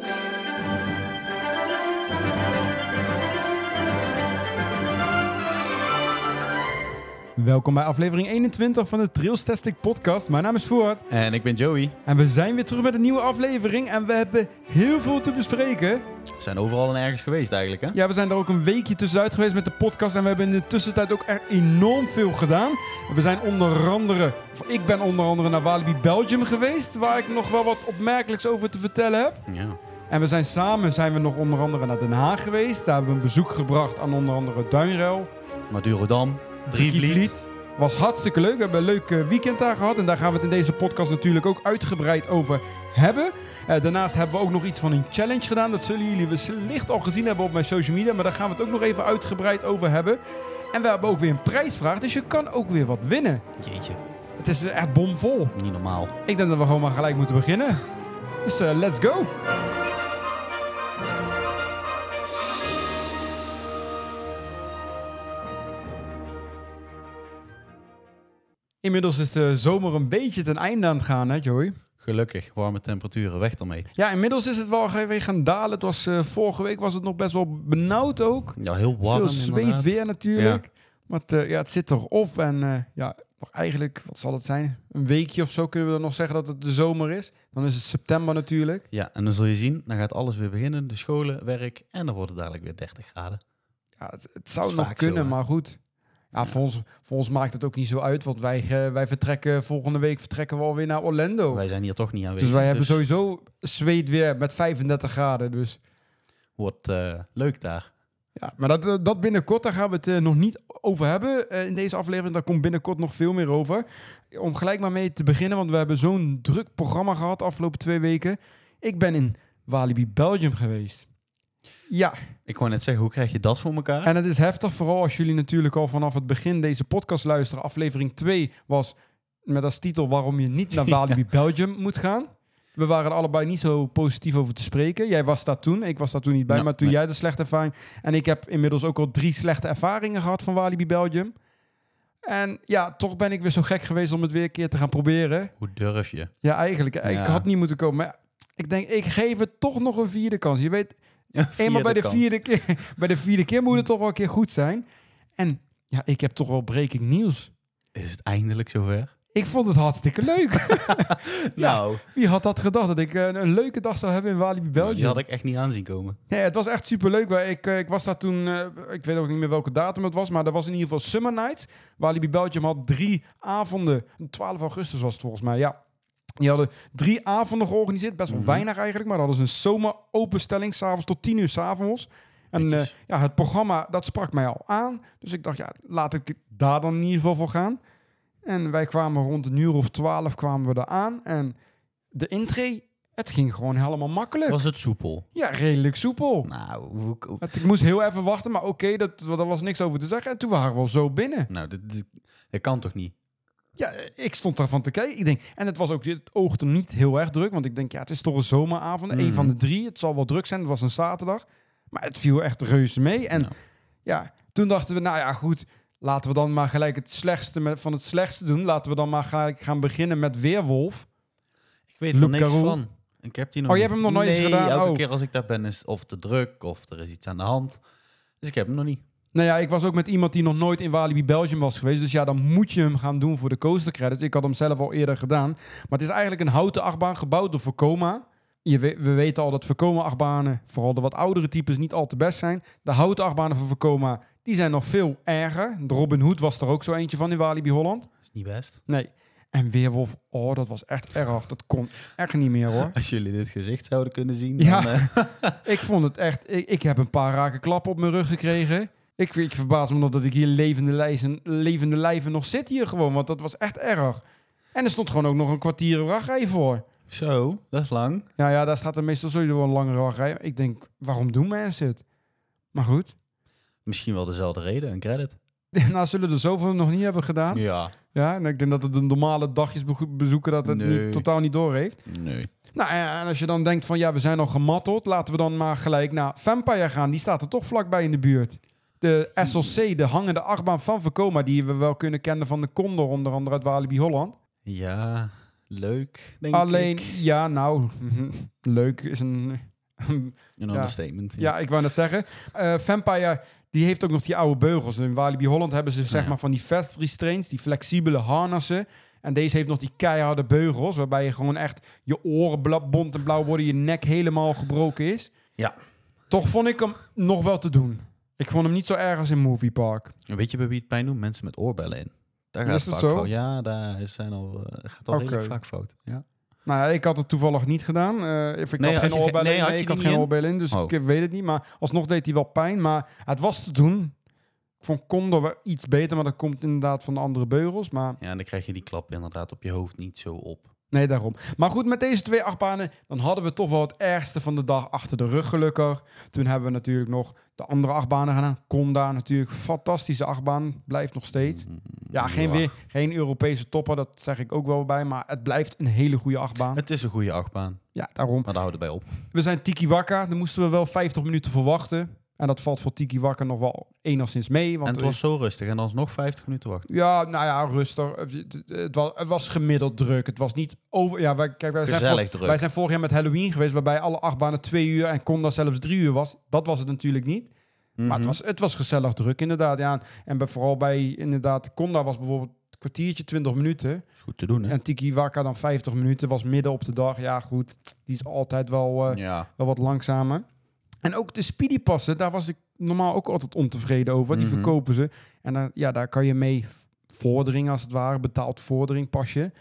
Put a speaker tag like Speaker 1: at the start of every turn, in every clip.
Speaker 1: Música Welkom bij aflevering 21 van de Trailstastic podcast. Mijn naam is Voort
Speaker 2: En ik ben Joey.
Speaker 1: en we zijn weer terug met een nieuwe aflevering en we hebben heel veel te bespreken.
Speaker 2: We zijn overal en ergens geweest eigenlijk, hè?
Speaker 1: Ja, we zijn er ook een weekje tussenuit geweest met de podcast en we hebben in de tussentijd ook echt enorm veel gedaan. We zijn onder andere, of ik ben onder andere naar Walibi Belgium geweest, waar ik nog wel wat opmerkelijks over te vertellen heb.
Speaker 2: Ja.
Speaker 1: En we zijn samen zijn we nog onder andere naar Den Haag geweest. Daar hebben we een bezoek gebracht aan onder andere Duinruil.
Speaker 2: Madurodam, Drievliet.
Speaker 1: Was hartstikke leuk. We hebben een leuk eh, weekend daar gehad. En daar gaan we het in deze podcast natuurlijk ook uitgebreid over hebben. Eh, daarnaast hebben we ook nog iets van een challenge gedaan. Dat zullen jullie wellicht al gezien hebben op mijn social media. Maar daar gaan we het ook nog even uitgebreid over hebben. En we hebben ook weer een prijsvraag. Dus je kan ook weer wat winnen.
Speaker 2: Jeetje,
Speaker 1: Het is echt bomvol.
Speaker 2: niet normaal.
Speaker 1: Ik denk dat we gewoon maar gelijk moeten beginnen. Dus eh, let's go. Inmiddels is de zomer een beetje ten einde aan het gaan, hè Joey?
Speaker 2: Gelukkig, warme temperaturen, weg ermee.
Speaker 1: Ja, inmiddels is het wel weer gaan dalen. Het was, eh, vorige week was het nog best wel benauwd ook.
Speaker 2: Ja, heel warm
Speaker 1: Veel zweet
Speaker 2: inderdaad.
Speaker 1: weer natuurlijk. Maar het, eh, ja, het zit erop. En eh, ja, nog eigenlijk, wat zal het zijn? Een weekje of zo kunnen we dan nog zeggen dat het de zomer is. Dan is het september natuurlijk.
Speaker 2: Ja, en dan zul je zien, dan gaat alles weer beginnen. De scholen, werk en dan wordt het dadelijk weer 30 graden.
Speaker 1: Ja, het, het zou nog
Speaker 2: zo,
Speaker 1: kunnen, maar goed. Ja. Voor, ons, voor ons maakt het ook niet zo uit, want wij, eh, wij vertrekken volgende week vertrekken we alweer naar Orlando.
Speaker 2: Wij zijn hier toch niet aanwezig.
Speaker 1: dus wij hebben sowieso zweet weer met 35 graden. Dus
Speaker 2: Wordt eh, leuk daar.
Speaker 1: ja, maar dat, eh, dat binnenkort, daar gaan we het nog niet over hebben in deze aflevering. Daar komt binnenkort nog veel meer over. Om gelijk maar mee te beginnen, want we hebben zo'n druk programma gehad de afgelopen twee weken. Ik ben in Walibi Belgium geweest. Ja,
Speaker 2: Ik wou net zeggen, hoe krijg je dat voor elkaar?
Speaker 1: En het is heftig, vooral als jullie natuurlijk al vanaf het begin deze podcast luisteren. Aflevering 2 was met als titel waarom je niet naar Walibi Belgium moet gaan. We waren er allebei niet zo positief over te spreken. Jij was daar toen, ik was daar toen niet bij, maar toen
Speaker 2: nee.
Speaker 1: jij de slechte ervaring. En ik heb inmiddels ook al drie slechte ervaringen gehad van Walibi Belgium. En ja, toch ben ik weer zo gek geweest om het weer een keer te gaan proberen.
Speaker 2: Hoe durf je?
Speaker 1: Ja, eigenlijk. Ik
Speaker 2: Ja.
Speaker 1: had niet moeten komen. Maar ik denk, ik geef het toch nog een vierde kans. Je weet, Eenmaal bij de,
Speaker 2: kans.
Speaker 1: vierde keer, bij de vierde keer moet het toch wel een keer goed zijn. En ja, ik heb toch wel breaking nieuws.
Speaker 2: Is het eindelijk zover?
Speaker 1: Ik vond het hartstikke leuk. Ja.
Speaker 2: Nou,
Speaker 1: Wie had dat gedacht? Dat ik eh, een leuke dag zou hebben in Walibi Belgium.
Speaker 2: die had ik echt niet aanzien komen.
Speaker 1: Ja, het was echt super leuk. Ik, eh, ik was daar toen, eh, ik weet ook niet meer welke datum het was, maar dat was in ieder geval Summer Nights. Walibi Belgium had drie avonden, 12 augustus was het volgens mij, ja. Die hadden drie avonden georganiseerd, best wel
Speaker 2: Mhm.
Speaker 1: weinig eigenlijk, maar dat hadden ze een zomeropenstelling, s'avonds tot 10 uur s'avonds. En eh, ja, het programma, dat sprak mij al aan. Dus ik dacht, ja, laat ik daar dan in ieder geval voor gaan. En wij kwamen rond een uur of twaalf kwamen we daar aan. En de intree, het ging gewoon helemaal makkelijk.
Speaker 2: Was het soepel?
Speaker 1: Ja, redelijk soepel.
Speaker 2: Nou, hoe, hoe-
Speaker 1: Het- ik moest heel even wachten, maar oké, dat, daar was niks over te zeggen. En toen waren we al zo binnen.
Speaker 2: nou dit, dit, dat kan toch niet?
Speaker 1: Ja, ik stond daarvan te kijken. Ik denk, en het was ook, het oogde niet heel erg druk. Want ik denk, ja, het is toch een zomeravond. Een
Speaker 2: Mhm.
Speaker 1: van de drie. Het zal wel druk zijn. Het was een zaterdag. Maar het viel echt reuze mee. En
Speaker 2: Ja.
Speaker 1: ja, toen dachten we, nou ja, goed. Laten we dan maar gelijk het slechtste met, van het slechtste doen. Laten we dan maar gelijk gaan beginnen met Weerwolf.
Speaker 2: Ik weet er niks van. Ik heb die nog
Speaker 1: Oh, je hebt hem nog nooit eens
Speaker 2: Nee,
Speaker 1: gedaan?
Speaker 2: elke
Speaker 1: Oh.
Speaker 2: keer als ik daar ben is of te druk of er is iets aan de hand. Dus ik heb hem nog niet.
Speaker 1: Nou ja, ik was ook met iemand die nog nooit in Walibi Belgium was geweest. Dus ja, dan moet je hem gaan doen voor de coaster credits. Ik had hem zelf al eerder gedaan. Maar het is eigenlijk een houten achtbaan gebouwd door Vekoma. Je we, we weten al dat Vekoma achtbanen, vooral de wat oudere types, niet al te best zijn. De houten achtbanen van Vekoma, die zijn nog veel erger. De Robin Hood was er ook zo eentje van in Walibi Holland.
Speaker 2: Dat is niet best.
Speaker 1: Nee. En Weerwolf, oh, dat was echt erg. Dat kon echt niet meer hoor.
Speaker 2: Als jullie dit gezicht zouden kunnen zien.
Speaker 1: Ja.
Speaker 2: Dan, eh,
Speaker 1: Ik vond het echt... Ik, ik heb een paar rake klappen op mijn rug gekregen. Ik, ik verbaas me nog dat ik hier levende, lijzen, levende lijven nog zit hier gewoon. Want dat was echt erg. En er stond gewoon ook nog een kwartier wachtrij voor.
Speaker 2: zo, dat is lang.
Speaker 1: Ja, ja, daar staat er meestal sowieso wel een langere wachtrij. Ik denk, waarom doen mensen het? Maar goed.
Speaker 2: Misschien wel dezelfde reden, een credit.
Speaker 1: nou, zullen er zoveel nog niet hebben gedaan.
Speaker 2: Ja.
Speaker 1: Ja, en ik denk dat het de normale dagjes bezoeken dat het
Speaker 2: Nee.
Speaker 1: niet, totaal niet door heeft.
Speaker 2: Nee.
Speaker 1: Nou, ja, en als je dan denkt van ja, we zijn al gematteld, laten we dan maar gelijk naar Vampire gaan. Die staat er toch vlakbij in de buurt. De SLC, de hangende achtbaan van Vekoma, die we wel kunnen kennen van de Condor, onder andere uit Walibi Holland.
Speaker 2: Ja, leuk, denk
Speaker 1: Alleen,
Speaker 2: ik.
Speaker 1: ja, nou, leuk is een
Speaker 2: Een
Speaker 1: Ja.
Speaker 2: understatement.
Speaker 1: Ja, ik wou net zeggen. Eh Vampire, die heeft ook nog die oude beugels. In Walibi Holland hebben ze zeg
Speaker 2: Ja.
Speaker 1: maar van die fast restraints, die flexibele harnassen. En deze heeft nog die keiharde beugels, waarbij je gewoon echt je oren bont en blauw worden, je nek helemaal gebroken is.
Speaker 2: Ja.
Speaker 1: Toch vond ik hem nog wel te doen. Ik vond hem niet zo erg als in Movie Park.
Speaker 2: Weet je bij wie het pijn doet? Mensen met oorbellen in. Daar gaat
Speaker 1: Is
Speaker 2: het vaak
Speaker 1: zo?
Speaker 2: fout. Ja, daar is- zijn al, eh, gaat al redelijk vaak fout. Ja.
Speaker 1: Nou ja, ik had het toevallig niet gedaan. Eh, ik
Speaker 2: Nee,
Speaker 1: had geen oorbellen
Speaker 2: nee,
Speaker 1: in. Nee, ik had geen oorbellen in, dus
Speaker 2: Oh.
Speaker 1: ik eh, weet het niet. Maar alsnog deed hij wel pijn. Maar het was te doen. Ik vond Condor wel iets beter, maar dat komt inderdaad van de andere beugels. Maar
Speaker 2: ja, en dan krijg je die klap inderdaad op je hoofd niet zo op.
Speaker 1: nee, daarom. Maar goed, met deze twee achtbanen, dan hadden we toch wel het ergste van de dag achter de rug gelukkig. Toen hebben we natuurlijk nog de andere achtbanen gedaan. Conda natuurlijk, fantastische achtbaan, blijft nog steeds. Ja, geen, weer, geen Europese topper, dat zeg ik ook wel bij. Maar het blijft een hele goede achtbaan.
Speaker 2: Het is een goede achtbaan,
Speaker 1: Ja, daarom.
Speaker 2: maar daar houdt het bij op.
Speaker 1: We zijn Tiki Waka. Daar moesten we wel 50 minuten voor wachten. En dat valt voor Tiki Waka nog wel enigszins mee. Want
Speaker 2: en het was zo rustig en dan nog 50 minuten wachten.
Speaker 1: Ja, nou ja, rustig. Het, was, het was gemiddeld druk. Het was niet over... Ja, wij, kijk, wij, zijn,
Speaker 2: Gezellig
Speaker 1: vor-
Speaker 2: druk.
Speaker 1: wij zijn vorig jaar met Halloween geweest... waarbij alle achtbanen twee uur en Conda zelfs drie uur was. Dat was het natuurlijk niet. Maar het
Speaker 2: Mhm.
Speaker 1: was, het was gezellig druk, inderdaad. Ja, en bij, vooral bij, inderdaad, Conda was bijvoorbeeld een kwartiertje, 20 minuten.
Speaker 2: Is goed te doen, hè?
Speaker 1: En Tiki Waka dan 50 minuten. Was midden op de dag. Ja, goed. Die is altijd wel... eh,
Speaker 2: ja.
Speaker 1: wel wat langzamer. En ook de speedypassen, daar was ik normaal ook altijd ontevreden over. Die
Speaker 2: Mhm.
Speaker 1: verkopen ze. En daar, ja, daar kan je mee vorderingen, als het ware, betaald vordering pasje.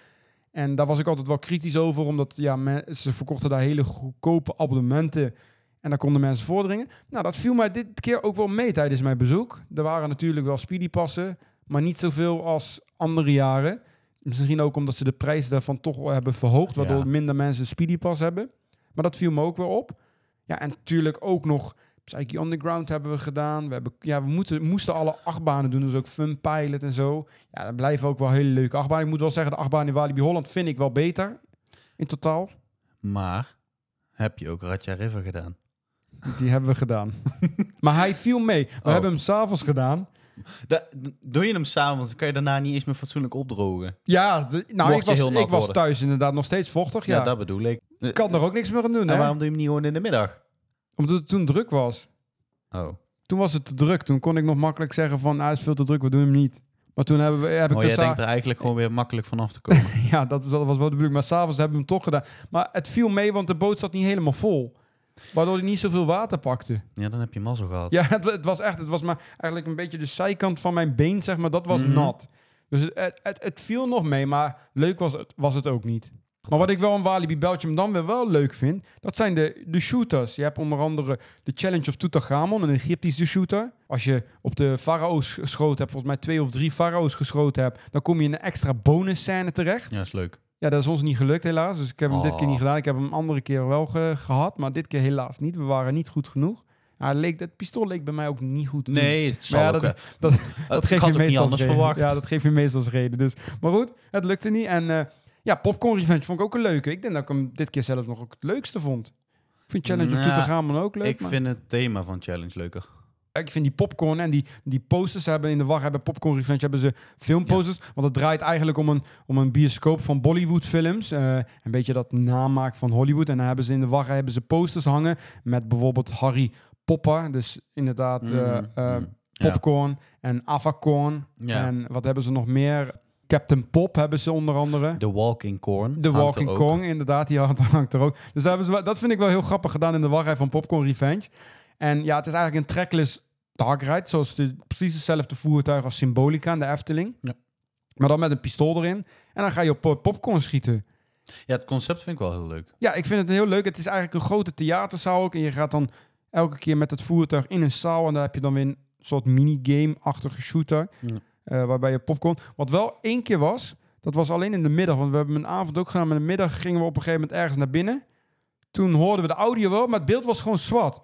Speaker 1: En daar was ik altijd wel kritisch over, omdat ja, ze verkochten daar hele goedkope abonnementen. En daar konden mensen vorderingen. Nou, dat viel mij dit keer ook wel mee tijdens mijn bezoek. Er waren natuurlijk wel speedypassen, maar niet zoveel als andere jaren. Misschien ook omdat ze de prijs daarvan toch wel hebben verhoogd, waardoor
Speaker 2: Ja.
Speaker 1: minder mensen een speedypas hebben. Maar dat viel me ook wel op. Ja, en natuurlijk ook nog Psyche Underground hebben we gedaan. We, hebben, ja, we moeten, moesten alle achtbanen doen, dus ook Fun Pilot en zo. Ja, dat blijven ook wel hele leuke achtbanen. Ik moet wel zeggen, de achtbaan in Walibi Holland vind ik wel beter in totaal.
Speaker 2: Maar heb je ook Ratja River gedaan?
Speaker 1: Die hebben we gedaan. maar hij viel mee. We
Speaker 2: Oh.
Speaker 1: hebben hem s'avonds gedaan.
Speaker 2: Da- doe je hem s'avonds, dan kan je daarna niet eens meer fatsoenlijk opdrogen.
Speaker 1: Ja, nou, ik was, ik was thuis inderdaad nog steeds vochtig.
Speaker 2: Ja,
Speaker 1: Ja,
Speaker 2: dat bedoel ik.
Speaker 1: Ik kan er ook niks meer aan doen,
Speaker 2: En
Speaker 1: hè?
Speaker 2: waarom doe je hem niet gewoon in de middag?
Speaker 1: Omdat het toen druk was.
Speaker 2: Oh,
Speaker 1: Toen was het te druk. Toen kon ik nog makkelijk zeggen van, ah, is veel te druk, we doen hem niet. Maar toen hebben we, heb ik
Speaker 2: oh jij denkt er eigenlijk gewoon weer makkelijk vanaf te komen.
Speaker 1: Ja, dat was, dat was wel de bedoeling. Maar s'avonds hebben we hem toch gedaan. Maar het viel mee, want de boot zat niet helemaal vol. Waardoor hij niet zoveel water pakte.
Speaker 2: ja, dan heb je mazzel gehad.
Speaker 1: Ja, het, het was echt, het was maar eigenlijk een beetje de zijkant van mijn been, zeg maar. Dat was
Speaker 2: Mhm.
Speaker 1: nat. Dus het, het, het, het viel nog mee, maar leuk was het, was het ook niet. Maar wat ik wel aan Walibi Belgium dan weer wel leuk vind, dat zijn de, de shooters. Je hebt onder andere de Challenge of Tutankhamon, een Egyptische shooter. Als je op de farao's geschoten hebt, volgens mij twee of drie farao's geschoten hebt, dan kom je in een extra bonus scène terecht.
Speaker 2: Ja, is leuk.
Speaker 1: Ja, dat is ons niet gelukt helaas. Dus ik heb hem dit keer
Speaker 2: Oh.
Speaker 1: niet gedaan. Ik heb hem een andere keer wel ge- gehad, maar dit keer helaas niet. We waren niet goed genoeg. Ja, het, leek, het pistool leek bij mij ook niet goed.
Speaker 2: Nee, het zal
Speaker 1: ja,
Speaker 2: ook,
Speaker 1: dat- dat- dat
Speaker 2: ik
Speaker 1: geef
Speaker 2: had
Speaker 1: je meestal als
Speaker 2: verwacht.
Speaker 1: Ja, dat geef je meestal als reden. Dus. Maar goed, het lukte niet. En eh, ja, Popcorn Revenge vond ik ook een leuke. Ik denk dat ik hem dit keer zelfs nog ook het leukste vond. Ik vind Challenge of
Speaker 2: Nou,
Speaker 1: Tutankhamon ook leuk.
Speaker 2: ik
Speaker 1: maar-
Speaker 2: vind het thema van Challenge leuker.
Speaker 1: ik vind die popcorn en die, die posters hebben in de wacht hebben Popcorn Revenge hebben ze filmposters. Want het draait eigenlijk om een, om een bioscoop van Bollywood films. Eh, een beetje dat namaak van Hollywood. En dan hebben ze in de wacht hebben ze posters hangen met bijvoorbeeld Harry Popper. Dus inderdaad eh,
Speaker 2: Mhm,
Speaker 1: eh,
Speaker 2: mhm. Ja.
Speaker 1: Popcorn en Avacorn.
Speaker 2: Ja.
Speaker 1: En wat hebben ze nog meer? Captain Pop hebben ze onder andere.
Speaker 2: The Walking Corn. Er
Speaker 1: Walking. Kong, inderdaad, die hangt, hangt er ook. Dus hebben ze, dat vind ik wel heel grappig gedaan in de wachtrij van Popcorn Revenge. En ja, het is eigenlijk een trackless dark ride, zoals de, precies hetzelfde voertuig als Symbolica in de Efteling.
Speaker 2: Ja.
Speaker 1: Maar dan met een pistool erin. En dan ga je op po- popcorn schieten.
Speaker 2: Ja, het concept vind ik wel heel leuk.
Speaker 1: Ja, ik vind het heel leuk. Het is eigenlijk een grote theaterzaal ook. En je gaat dan elke keer met het voertuig in een zaal. En daar heb je dan weer een soort minigame-achtige shooter.
Speaker 2: Ja.
Speaker 1: Eh, waarbij je popcorn... Wat wel één keer was, dat was alleen in de middag. Want we hebben een avond ook gedaan. Maar in de middag gingen we op een gegeven moment ergens naar binnen. Toen hoorden we de audio wel, maar het beeld was gewoon zwart.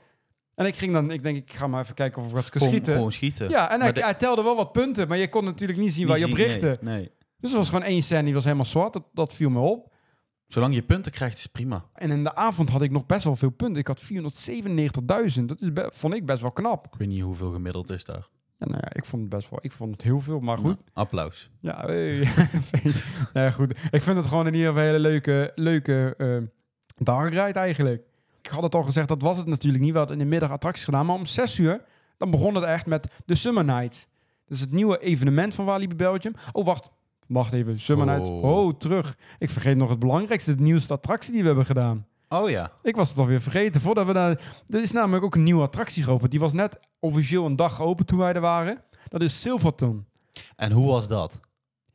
Speaker 1: En ik ging dan... Ik denk, ik ga maar even kijken of ik wat kan
Speaker 2: Gewoon,
Speaker 1: schieten.
Speaker 2: gewoon schieten.
Speaker 1: Ja, en hij,
Speaker 2: Maar de-
Speaker 1: hij telde wel wat punten. Maar je kon natuurlijk niet zien
Speaker 2: niet
Speaker 1: waar je op richtte.
Speaker 2: Nee, nee.
Speaker 1: Dus er was gewoon één scène die was helemaal zwart. Dat, dat viel me op.
Speaker 2: Zolang je punten krijgt, is prima.
Speaker 1: En in de avond had ik nog best wel veel punten. Ik had 497.000. Dat is vond ik best wel knap.
Speaker 2: Ik weet niet hoeveel gemiddeld is daar.
Speaker 1: Ja, nou ja, ik vond het best wel. Ik vond het heel veel, maar goed.
Speaker 2: Nou, applaus.
Speaker 1: Ja, hey. nou ja, goed. Ik vind het gewoon in ieder geval een hele leuke, leuke dark ride eigenlijk. had het al gezegd, dat was het natuurlijk niet. We hadden in de middag attracties gedaan. Maar om 6 uur, dan begon het echt met de Summer Nights. Dus het nieuwe evenement van Walibi Belgium. Oh, wacht. Wacht even. Summer
Speaker 2: Oh.
Speaker 1: Nights. Oh, terug. Ik vergeet nog het belangrijkste. De nieuwste attractie die we hebben gedaan.
Speaker 2: Oh ja.
Speaker 1: Ik was het alweer vergeten. Voordat we daar... Er is namelijk ook een nieuwe attractie geopend. Die was net officieel een dag geopend toen wij er waren. Dat is Silverton.
Speaker 2: En hoe was dat?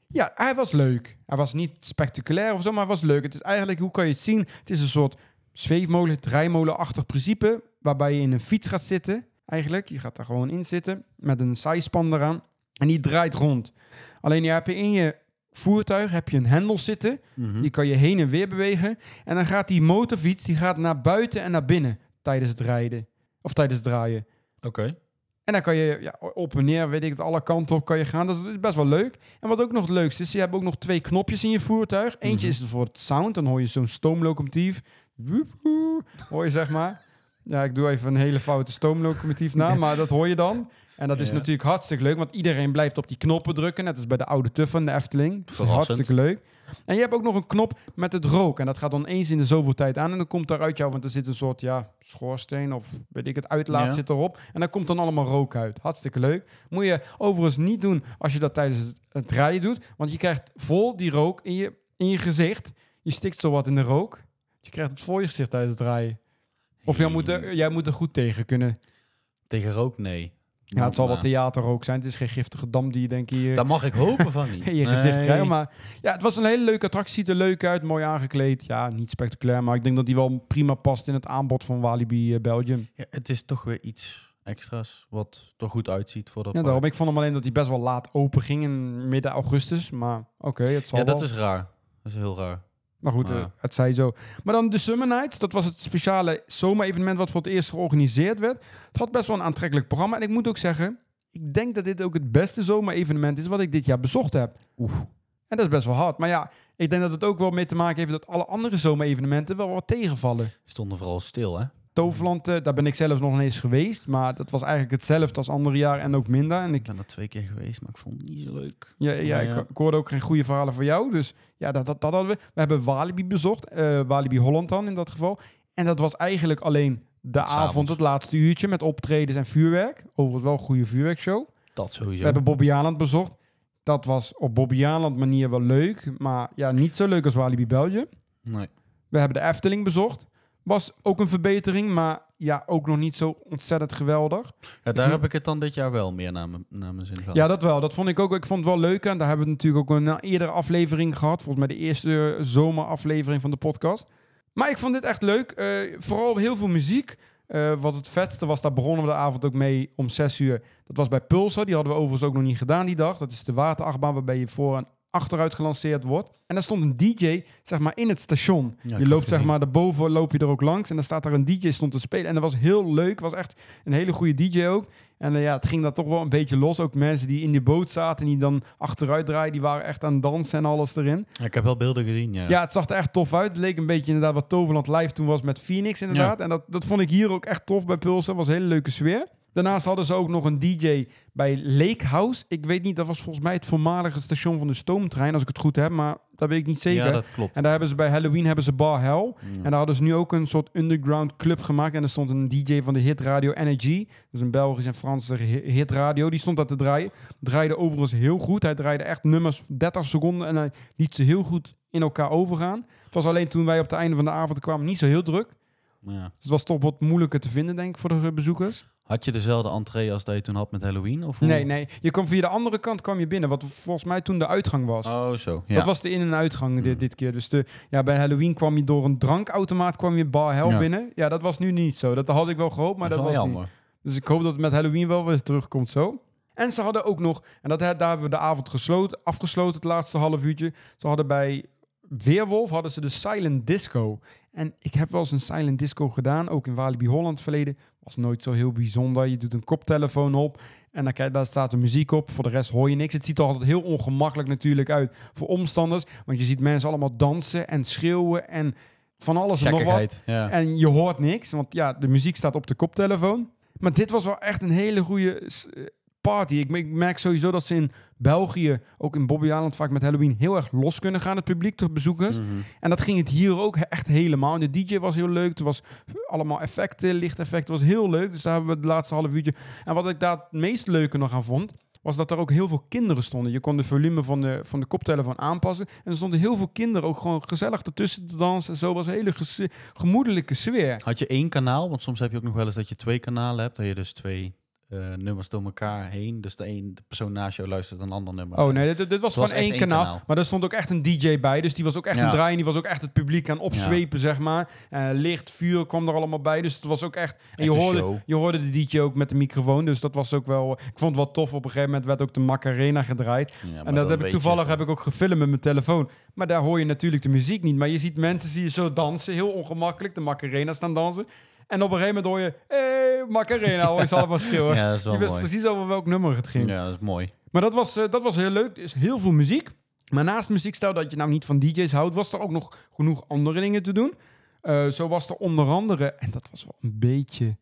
Speaker 1: Ja, hij was leuk. Hij was niet spectaculair of zo, maar hij was leuk. Het is eigenlijk, hoe kan je het zien? Het is een soort zweefmolen, draaimolenachtig principe, waarbij je in een fiets gaat zitten. Eigenlijk, je gaat daar gewoon in zitten met een zijspan eraan en die draait rond. Alleen je hebt in je voertuig heb je een hendel zitten,
Speaker 2: Mhm.
Speaker 1: die kan je heen en weer bewegen en dan gaat die motorfiets die gaat naar buiten en naar binnen tijdens het rijden of tijdens het draaien.
Speaker 2: Oké.
Speaker 1: En dan kan je ja, op en neer, weet ik het, alle kanten op kan je gaan. Dat is best wel leuk. En wat ook nog het leukste is, je hebt ook nog twee knopjes in je voertuig. Eentje
Speaker 2: Mhm.
Speaker 1: is voor het sound, dan hoor je zo'n stoomlocomotief. Woep, woep, Hoor je zeg maar. Ja, ik doe even een hele foute stoomlocomotief na, maar dat hoor je dan. En dat is
Speaker 2: Ja.
Speaker 1: natuurlijk hartstikke leuk, want iedereen blijft op die knoppen drukken. Net als bij de oude Tuffer in de Efteling.
Speaker 2: Verrassend.
Speaker 1: Hartstikke leuk. En je hebt ook nog een knop met het rook. En dat gaat dan eens in de zoveel tijd aan. En dan komt daar uit jou, want er zit een soort ja, schoorsteen of weet ik het, uitlaat
Speaker 2: Ja.
Speaker 1: zit erop. En dan komt dan allemaal rook uit. Hartstikke leuk. Moet je overigens niet doen als je dat tijdens het, het rijden doet. Want je krijgt vol die rook in je, in je gezicht. Je stikt zo wat in de rook. Je krijgt het voor je gezicht tijdens het rijden. Of jij moet, er, jij moet er goed tegen kunnen.
Speaker 2: Tegen rook, nee.
Speaker 1: Ja, het zal wel
Speaker 2: Maar-
Speaker 1: theaterrook zijn. Het is geen giftige dam die je denk hier
Speaker 2: Daar mag ik hopen van niet.
Speaker 1: in je gezicht
Speaker 2: Nee.
Speaker 1: krijgt. Maar ja, het was een hele leuke attractie. Ziet er leuk uit. Mooi aangekleed. Ja, niet spectaculair. Maar ik denk dat die wel prima past in het aanbod van Walibi eh, Belgium.
Speaker 2: Ja, het is toch weer iets extra's wat er goed uitziet voor dat
Speaker 1: Ja,
Speaker 2: park.
Speaker 1: daarom. Ik vond hem alleen dat hij best wel laat open ging in midden augustus. Maar oké, het zal
Speaker 2: Ja, dat
Speaker 1: wel.
Speaker 2: is raar. Dat is heel raar.
Speaker 1: Maar goed, eh, het zij zo. Maar dan de Summer Nights. Dat was het speciale zomerevenement wat voor het eerst georganiseerd werd. Het had best wel een aantrekkelijk programma. En ik moet ook zeggen, ik denk dat dit ook het beste zomerevenement is wat ik dit jaar bezocht heb.
Speaker 2: Oeh.
Speaker 1: En dat is best wel hard. Maar ja, ik denk dat het ook wel mee te maken heeft dat alle andere zomerevenementen wel wat tegenvallen.
Speaker 2: Stonden vooral stil, hè?
Speaker 1: Toverland, eh, daar ben ik zelfs nog niet eens geweest. Maar dat was eigenlijk hetzelfde als andere jaar en ook minder. En ik,
Speaker 2: Ik ben er twee keer geweest, maar ik vond het niet zo leuk.
Speaker 1: ja, ja, ik, hoorde ook geen goede verhalen van jou. Dus ja, dat, dat, dat hadden we. We hebben Walibi bezocht. eh, Walibi Holland dan in dat geval. En dat was eigenlijk alleen de
Speaker 2: S'avonds.
Speaker 1: avond, het laatste uurtje met optredens en vuurwerk. Overigens wel een goede vuurwerkshow.
Speaker 2: Dat sowieso.
Speaker 1: We hebben Bobby Aland bezocht. Dat was op Bobby Aland manier wel leuk. Maar ja, niet zo leuk als Walibi Belgium.
Speaker 2: Nee.
Speaker 1: We hebben de Efteling bezocht. Was ook een verbetering, maar ja, ook nog niet zo ontzettend geweldig.
Speaker 2: Ja, daar
Speaker 1: Hm.
Speaker 2: heb ik het dan dit jaar wel meer naar mijn, naar mijn zin gehad.
Speaker 1: Ja, dat wel. Dat vond ik ook. Ik vond het wel leuk. En daar hebben we natuurlijk ook een eerdere aflevering gehad. Volgens mij de eerste eh, zomeraflevering van de podcast. Maar ik vond dit echt leuk. Eh, vooral heel veel muziek. Eh, wat het vetste was, daar begonnen we de avond ook mee om 6 uur. Dat was bij Pulsar. Die hadden we overigens ook nog niet gedaan die dag. Dat is de waterachtbaan waarbij je voor en achteruit gelanceerd wordt. En daar stond een DJ, zeg maar, in het station.
Speaker 2: Ja,
Speaker 1: je loopt zeg maar daarboven, loop je er ook langs. En dan staat daar een DJ stond te spelen. En dat was heel leuk. was echt een hele goede DJ ook. En eh, ja, het ging daar toch wel een beetje los. Ook mensen die in die boot zaten en die dan achteruit draaien, die waren echt aan het dansen en alles erin.
Speaker 2: Ja, ik heb wel beelden gezien, ja.
Speaker 1: Ja, het zag er echt tof uit. Het leek een beetje inderdaad wat Toverland live toen was met Phoenix inderdaad. En dat, dat vond ik hier ook echt tof bij Pulsar. was een hele leuke sfeer. Daarnaast hadden ze ook nog een DJ bij Lake House. Ik weet niet, dat was volgens mij het voormalige station van de stoomtrein, als ik het goed heb, maar dat weet ik niet zeker.
Speaker 2: Ja, dat klopt.
Speaker 1: En daar hebben ze bij Halloween hebben ze Bar Hell.
Speaker 2: Ja.
Speaker 1: En daar hadden ze nu ook een soort underground club gemaakt. En er stond een DJ van de hitradio Energy. Dus een Belgische en Franse hi- hitradio. Die stond daar te draaien. Draaide overigens heel goed. Hij draaide echt nummers 30 seconden. En hij liet ze heel goed in elkaar overgaan. Het was alleen toen wij op het einde van de avond kwamen niet zo heel druk. Dus
Speaker 2: Ja.
Speaker 1: het was toch wat moeilijker te vinden, denk ik, voor de bezoekers.
Speaker 2: Had je dezelfde entree als dat je toen had met Halloween? Of hoe?
Speaker 1: Nee, nee. Je kwam via de andere kant kwam je binnen. Wat volgens mij toen de uitgang was.
Speaker 2: Oh, zo. Ja.
Speaker 1: Dat was de in- en uitgang dit,
Speaker 2: Hmm.
Speaker 1: dit keer. Dus de, ja, bij Halloween kwam je door een drankautomaat kwam je Bar Hell
Speaker 2: Ja.
Speaker 1: binnen. Ja, dat was nu niet zo. Dat had ik wel gehoopt, maar
Speaker 2: dat
Speaker 1: was niet. Dus ik hoop dat het met Halloween wel weer terugkomt zo. En ze hadden ook nog, en dat, daar hebben we de avond gesloten, afgesloten, het laatste half uurtje. Ze hadden bij Weerwolf hadden ze de Silent Disco. En ik heb wel eens een Silent Disco gedaan, ook in Walibi Holland verleden. Was nooit zo heel bijzonder. Je doet een koptelefoon op en dan kijk, daar staat de muziek op. Voor de rest hoor je niks. Het ziet er altijd heel ongemakkelijk natuurlijk uit voor omstanders. Want je ziet mensen allemaal dansen en schreeuwen en van alles en nog wat.
Speaker 2: Ja.
Speaker 1: En je hoort niks, want ja, de muziek staat op de koptelefoon. Maar dit was wel echt een hele goede party. Ik, ik merk sowieso dat ze in België, ook in Bobby Island, vaak met Halloween heel erg los kunnen gaan, het publiek, de bezoekers.
Speaker 2: Mhm.
Speaker 1: En dat ging het hier ook echt helemaal. En de DJ was heel leuk. Er was allemaal effecten, lichteffecten. was heel leuk. Dus daar hebben we het laatste half uurtje. En wat ik daar het meest leuke nog aan vond, was dat er ook heel veel kinderen stonden. Je kon de volume van de, van de koptelefoon aanpassen. En er stonden heel veel kinderen ook gewoon gezellig ertussen te dansen. En zo was een hele gemoedelijke sfeer.
Speaker 2: Had je één kanaal? Want soms heb je ook nog wel eens dat je twee kanalen hebt. Dat je dus twee eh, nummers door elkaar heen. Dus de, een, de persoon naast jou luistert een ander nummer.
Speaker 1: Oh nee, dit, dit was gewoon één kanaal,
Speaker 2: kanaal.
Speaker 1: Maar er stond ook echt een DJ bij. Dus die was ook echt
Speaker 2: Ja.
Speaker 1: een draaien. Die was ook echt het publiek aan opzwepen, zeg maar. Eh, licht, vuur kwam er allemaal bij. Dus het was ook echt... En je hoorde, je hoorde de DJ ook met de microfoon. Dus dat was ook wel... Ik vond het wel tof. Op een gegeven moment werd ook de Macarena gedraaid.
Speaker 2: Ja,
Speaker 1: en dat heb ik toevallig heb ik ook gefilmd met mijn telefoon. Maar daar hoor je natuurlijk de muziek niet. Maar je ziet mensen zie je zo dansen. Heel ongemakkelijk. De Macarena staan dansen. En op een gegeven moment hoor je... Hey, Macarena. Hoor je ze allemaal schreeuwen.
Speaker 2: Ja, dat is wel
Speaker 1: je wist
Speaker 2: mooi.
Speaker 1: precies over welk nummer het ging.
Speaker 2: Ja, dat is mooi.
Speaker 1: Maar dat was, eh, dat was heel leuk. Er is heel veel muziek. Maar naast muziek, stel dat je nou niet van DJ's houdt, was er ook nog genoeg andere dingen te doen. Eh, zo was er onder andere, en dat was wel een beetje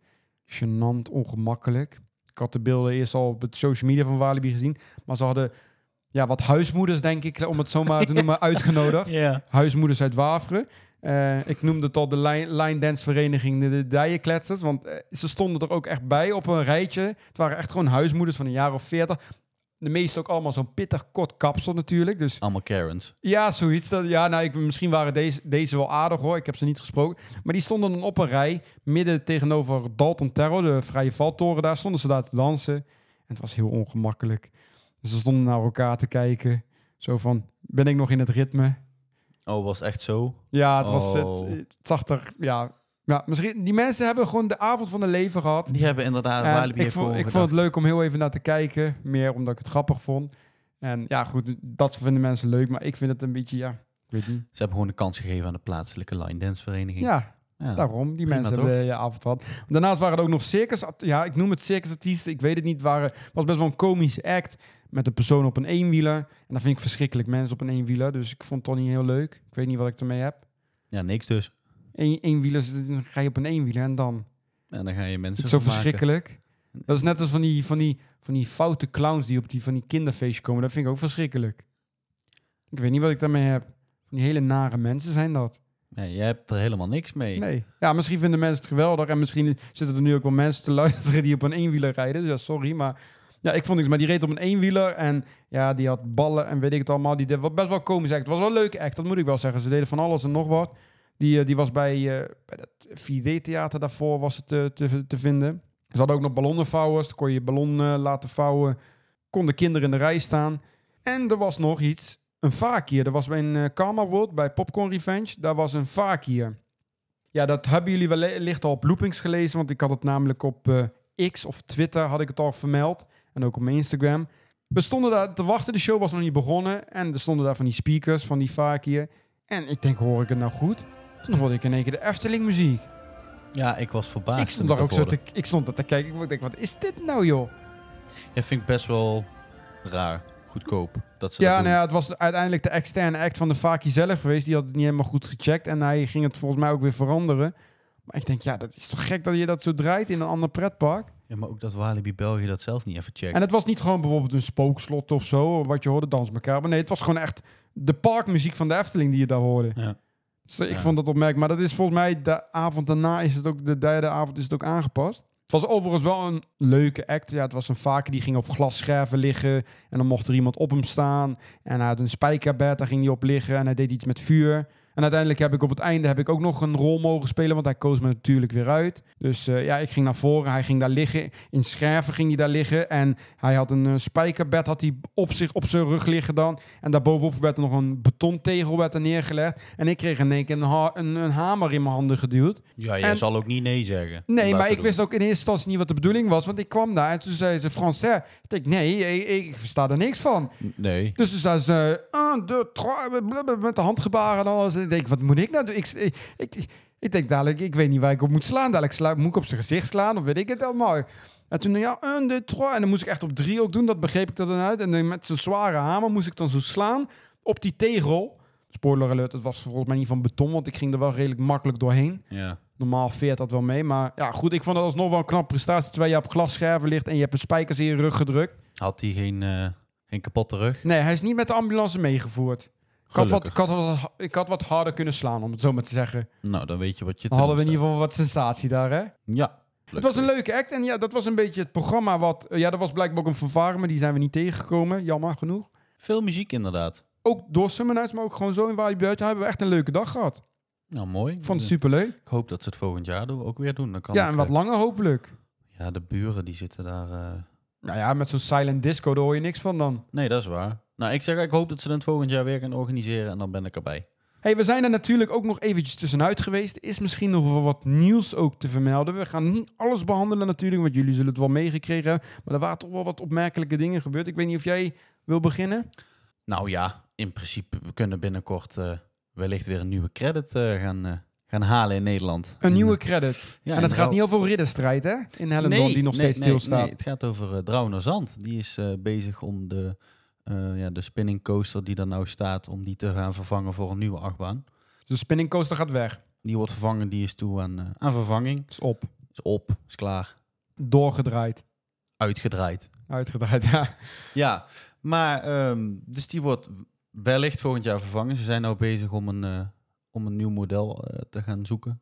Speaker 1: gênant, ongemakkelijk. Ik had de beelden eerst al op het social media van Walibi gezien. Maar ze hadden ja, wat huismoeders, denk ik, om het zo maar te noemen, uitgenodigd.
Speaker 2: Ja.
Speaker 1: Huismoeders uit Waveren. Eh, ik noemde het al de line, line dance vereniging de, de Dijenkletsers. Want eh, ze stonden er ook echt bij op een rijtje. Het waren echt gewoon huismoeders van een jaar of veertig. De meeste ook allemaal zo'n pittig kort kapsel natuurlijk. Dus
Speaker 2: Allemaal Karens.
Speaker 1: ja, zoiets. Dat, ja, nou, ik, misschien waren deze, deze wel aardig hoor. Ik heb ze niet gesproken. Maar die stonden dan op een rij. Midden tegenover Dalton Terror, de vrije valtoren. Daar stonden ze daar te dansen. En het was heel ongemakkelijk. Dus ze stonden naar elkaar te kijken. Zo van, ben ik nog in het ritme?
Speaker 2: Oh, was echt zo?
Speaker 1: Ja, het, was, het,
Speaker 2: Oh.
Speaker 1: het zag er... Ja, ja, misschien, die mensen hebben gewoon de avond van hun leven gehad.
Speaker 2: Die hebben inderdaad
Speaker 1: En
Speaker 2: Walibi
Speaker 1: ik
Speaker 2: heeft
Speaker 1: vond, ik vond het leuk om heel even naar te kijken. Meer omdat ik het grappig vond. En ja, goed, dat vinden mensen leuk. Maar ik vind het een beetje, ja, ik weet niet.
Speaker 2: Ze hebben gewoon de kans gegeven aan de plaatselijke line dance vereniging.
Speaker 1: Ja,
Speaker 2: Ja.
Speaker 1: daarom. Die mensen hebben je avond gehad. Daarnaast waren er ook nog circus... Ja, ik noem het circusartiesten. Ik weet het niet. waren was best wel een komische act. Met een persoon op een eenwieler. En dat vind ik verschrikkelijk. Mensen op een eenwieler. Dus ik vond het toch niet heel leuk. Ik weet niet wat ik ermee heb.
Speaker 2: Ja, niks dus.
Speaker 1: Een, eenwieler, dan ga je op een eenwieler en dan...
Speaker 2: En dan ga je mensen
Speaker 1: zo verschrikkelijk. Dat is net als van die, van, die, van die foute clowns die op die, van die kinderfeestjes komen. Dat vind ik ook verschrikkelijk. Ik weet niet wat ik daarmee heb. Van die hele nare mensen zijn dat.
Speaker 2: Nee, jij hebt er helemaal niks mee.
Speaker 1: Nee. Ja, misschien vinden mensen het geweldig. En misschien zitten er nu ook wel mensen te luisteren die op een eenwieler rijden. Dus ja, sorry. Maar ja, ik vond niks. Maar die reed op een eenwieler. En ja, die had ballen en weet ik het allemaal. Die deed best wel komisch act. Het was wel een leuke act, dat moet ik wel zeggen. Ze deden van alles en nog wat. Die, eh, die was bij, eh bij het 4D-theater daarvoor was het te, te, te vinden. Ze hadden ook nog ballonnenvouwers. Dan kon je je ballon eh, laten vouwen. Konden kinderen in de rij staan. En er was nog iets. Een vakier. Er was bij een eh, Karma World, bij Popcorn Revenge. Daar was een vakier. Ja, dat hebben jullie wellicht al op loopings gelezen. Want ik had het namelijk op eh, X of Twitter had ik het al vermeld. En ook op mijn Instagram. We stonden daar te wachten. De show was nog niet begonnen. En er stonden daar van die speakers, van die vakier. En ik denk, hoor ik het nou goed? Toen hoorde ik in één keer de Efteling muziek.
Speaker 2: Ja, ik was verbaasd.
Speaker 1: ik, stond daar ook
Speaker 2: dat
Speaker 1: zo te, ik stond daar te kijken. Ik denk, wat is dit nou, joh?
Speaker 2: Ja, vind ik best wel raar. Goedkoop. Dat ze
Speaker 1: Ja,
Speaker 2: dat
Speaker 1: nou ja, het was uiteindelijk de externe act van de Faki zelf geweest. Die had het niet helemaal goed gecheckt. En hij ging het volgens mij ook weer veranderen. Maar ik denk, ja, dat is toch gek dat je dat zo draait in een ander pretpark?
Speaker 2: Ja, maar ook dat Walibi België dat zelf niet even checkt.
Speaker 1: En het was niet gewoon bijvoorbeeld een spookslot of zo, wat je hoorde, dans elkaar. Maar nee, het was gewoon echt de parkmuziek van de Efteling die je daar hoorde.
Speaker 2: Ja.
Speaker 1: Dus ik
Speaker 2: Ja.
Speaker 1: vond dat opmerkelijk. Maar dat is volgens mij de avond daarna is het ook, de derde avond is het ook aangepast. Was overigens wel een leuke act. Ja, het was een vaker die ging op glasscherven liggen. En dan mocht er iemand op hem staan. En hij had een spijkerbed, daar ging hij op liggen. En hij deed iets met vuur. En uiteindelijk heb ik op het einde heb ik ook nog een rol mogen spelen. Want hij koos me natuurlijk weer uit. Dus eh, ja, ik ging naar voren. Hij ging daar liggen. In scherven ging hij daar liggen. En hij had een eh, spijkerbed had hij op, zich, op zijn rug liggen dan. En daarbovenop werd er nog een betontegel werd er neergelegd. En ik kreeg in één keer een, ha- een, een hamer in mijn handen geduwd.
Speaker 2: Ja, jij
Speaker 1: En-
Speaker 2: zal ook niet nee zeggen.
Speaker 1: Nee, maar ik
Speaker 2: doen.
Speaker 1: wist ook in eerste instantie niet wat de bedoeling was. Want ik kwam daar en toen zei ze Français. Ik nee, ik, ik versta er niks van.
Speaker 2: Nee.
Speaker 1: Dus toen zei ze, trois, blablabla, met de handgebaren en alles. Ik denk, wat moet ik nou doen? Ik, ik, ik, ik denk dadelijk, ik weet niet waar ik op moet slaan. Dadelijk sla, moet ik op zijn gezicht slaan of weet ik het allemaal. En toen, ja, deux, trois. En dan moest ik echt op drie ook doen. Dat begreep ik er dan uit. En dan met zo'n zware hamer moest ik dan zo slaan op die tegel. Spoiler alert, het was volgens mij niet van beton, want ik ging er wel redelijk makkelijk doorheen.
Speaker 2: Ja.
Speaker 1: Normaal veert dat wel mee. Maar ja, goed, ik vond dat alsnog wel een knap prestatie. Terwijl je op glasscherven ligt en je hebt een spijkers in je rug gedrukt.
Speaker 2: Had hij geen, eh, geen kapotte rug?
Speaker 1: Nee, hij is niet met de ambulance meegevoerd. Ik had, wat, ik, had wat, ik had wat harder kunnen slaan, om het zo maar te zeggen.
Speaker 2: Nou, dan weet je wat je
Speaker 1: Dan hadden we in
Speaker 2: te
Speaker 1: ieder geval wat sensatie daar, hè?
Speaker 2: Ja.
Speaker 1: Het was een leuke act en ja, dat was een beetje het programma wat... Ja, dat was blijkbaar ook een vervaren, maar die zijn we niet tegengekomen. Jammer genoeg.
Speaker 2: Veel muziek inderdaad.
Speaker 1: Ook door Summer Nights, maar ook gewoon zo in Walibi Buiten hebben we echt een leuke dag gehad.
Speaker 2: Nou, mooi.
Speaker 1: Ik vond het superleuk.
Speaker 2: Ik hoop dat ze het volgend jaar ook weer doen. Dan kan
Speaker 1: Ja, en wat
Speaker 2: eh,
Speaker 1: langer hopelijk.
Speaker 2: Ja, de buren die zitten daar... eh,
Speaker 1: Nou ja, met zo'n silent disco, daar hoor je niks van dan.
Speaker 2: Nee, dat is waar. Nou, ik zeg, ik hoop dat ze het volgend jaar weer gaan organiseren en dan ben ik erbij.
Speaker 1: hey, we zijn er natuurlijk ook nog eventjes tussenuit geweest. Is misschien nog wel wat nieuws ook te vermelden. We gaan niet alles behandelen natuurlijk, want jullie zullen het wel meegekregen hebben. Maar er waren toch wel wat opmerkelijke dingen gebeurd. Ik weet niet of jij wil beginnen.
Speaker 2: Nou ja, in principe, we kunnen binnenkort eh, wellicht weer een nieuwe credit eh, gaan, eh, gaan halen in Nederland.
Speaker 1: Een
Speaker 2: En,
Speaker 1: nieuwe credit.
Speaker 2: ja,
Speaker 1: en het gaat niet over ridderstrijd, hè? In Hellendoorn, die nog
Speaker 2: nee,
Speaker 1: steeds
Speaker 2: nee,
Speaker 1: stilstaat.
Speaker 2: Nee, het gaat over uh, Zand. Die is bezig om de, eh, ja, de spinning coaster die er nou staat, om die te gaan vervangen voor een nieuwe achtbaan.
Speaker 1: Dus de spinning coaster gaat weg.
Speaker 2: Die wordt vervangen, die is toe aan, eh, aan vervanging.
Speaker 1: Is op.
Speaker 2: Is op, is klaar.
Speaker 1: Doorgedraaid.
Speaker 2: Uitgedraaid.
Speaker 1: Uitgedraaid, ja.
Speaker 2: Ja, maar ehm, dus die wordt wellicht volgend jaar vervangen. Ze zijn nou bezig om een, eh, om een nieuw model te gaan zoeken.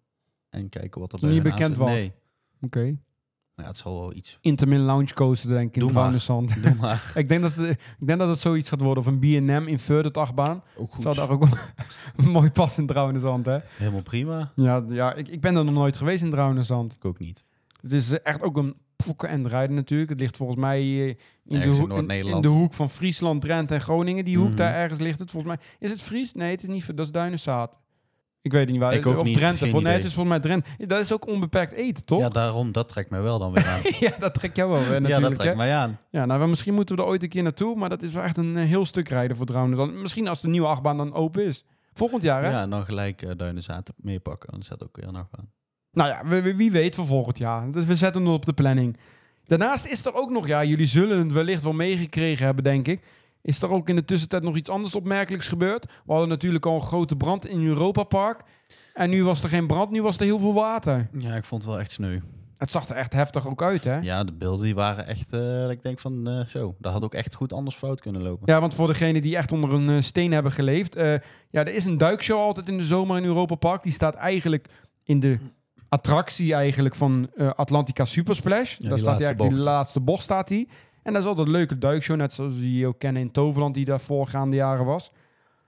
Speaker 2: En kijken wat er
Speaker 1: Is niet
Speaker 2: bij hun
Speaker 1: bekend.
Speaker 2: Nee,
Speaker 1: Oké.
Speaker 2: Ja, het zal wel iets.
Speaker 1: Intermin Lounge Coaster, denk ik, in
Speaker 2: maar.
Speaker 1: Druinenzand.
Speaker 2: Doe maar.
Speaker 1: ik, denk dat het, ik denk dat het zoiets gaat worden. Of een B&M inverted achtbaan.
Speaker 2: Ook goed.
Speaker 1: Zou daar ook wel mooi passen in Druinenzand, hè?
Speaker 2: Helemaal prima.
Speaker 1: Ja, ja ik, ik ben er nog nooit geweest in Druinenzand.
Speaker 2: Ik ook niet.
Speaker 1: Het is echt ook een pokken en rijden natuurlijk. Het ligt volgens mij eh, in, de
Speaker 2: Ergens in
Speaker 1: hoek, in, in de hoek van Friesland, Drenthe en Groningen. Die hoek
Speaker 2: Mhm.
Speaker 1: daar ergens ligt het volgens mij. Is het Fries? Nee, het is niet. Dat is Duinenzaad. Ik weet niet waar.
Speaker 2: Ik ook
Speaker 1: of
Speaker 2: niet,
Speaker 1: Drenthe.
Speaker 2: geen
Speaker 1: Voor, nee, het
Speaker 2: idee.
Speaker 1: is volgens mij Drenthe. Dat is ook onbeperkt eten, toch?
Speaker 2: Ja,
Speaker 1: Ja,
Speaker 2: daarom, dat trekt mij wel dan weer aan.
Speaker 1: dat trekt jou wel weer
Speaker 2: ja, dat
Speaker 1: natuurlijk.
Speaker 2: trekt mij aan.
Speaker 1: Ja, nou, misschien moeten we er ooit een keer naartoe. Maar dat is wel echt een eh, heel stuk rijden voor Druinenzand. Misschien als de nieuwe achtbaan dan open is. Volgend jaar, hè?
Speaker 2: Ja, en dan gelijk uh, Duinenzaad meepakken. Dan staat ook weer nog aan.
Speaker 1: Nou ja, wie, wie- wie weet voor volgend jaar. Dus we zetten hem op de planning. Daarnaast is er ook nog, ja, jullie zullen het wellicht wel meegekregen hebben, denk ik. Is er ook in de tussentijd nog iets anders opmerkelijks gebeurd? We hadden natuurlijk al een grote brand in Europa Park. En nu was er geen brand, nu was er heel veel water.
Speaker 2: Ja, ik vond het wel echt sneu.
Speaker 1: Het zag er echt heftig ook uit, hè? Ja,
Speaker 2: Ja, de beelden die waren echt... eh, ik denk van, eh, zo, dat had ook echt goed anders fout kunnen lopen.
Speaker 1: want voor degenen die echt onder een eh, steen hebben geleefd. ja, er is een duikshow altijd in de zomer in Europa Park. Die staat eigenlijk in de attractie eigenlijk van Atlantica Super Splash.
Speaker 2: die
Speaker 1: Daar staat eigenlijk, die
Speaker 2: bocht.
Speaker 1: laatste bocht staat hij. En dat is altijd een leuke duikshow, net zoals die je ook kennen in Toverland, die daar voorgaande jaren was.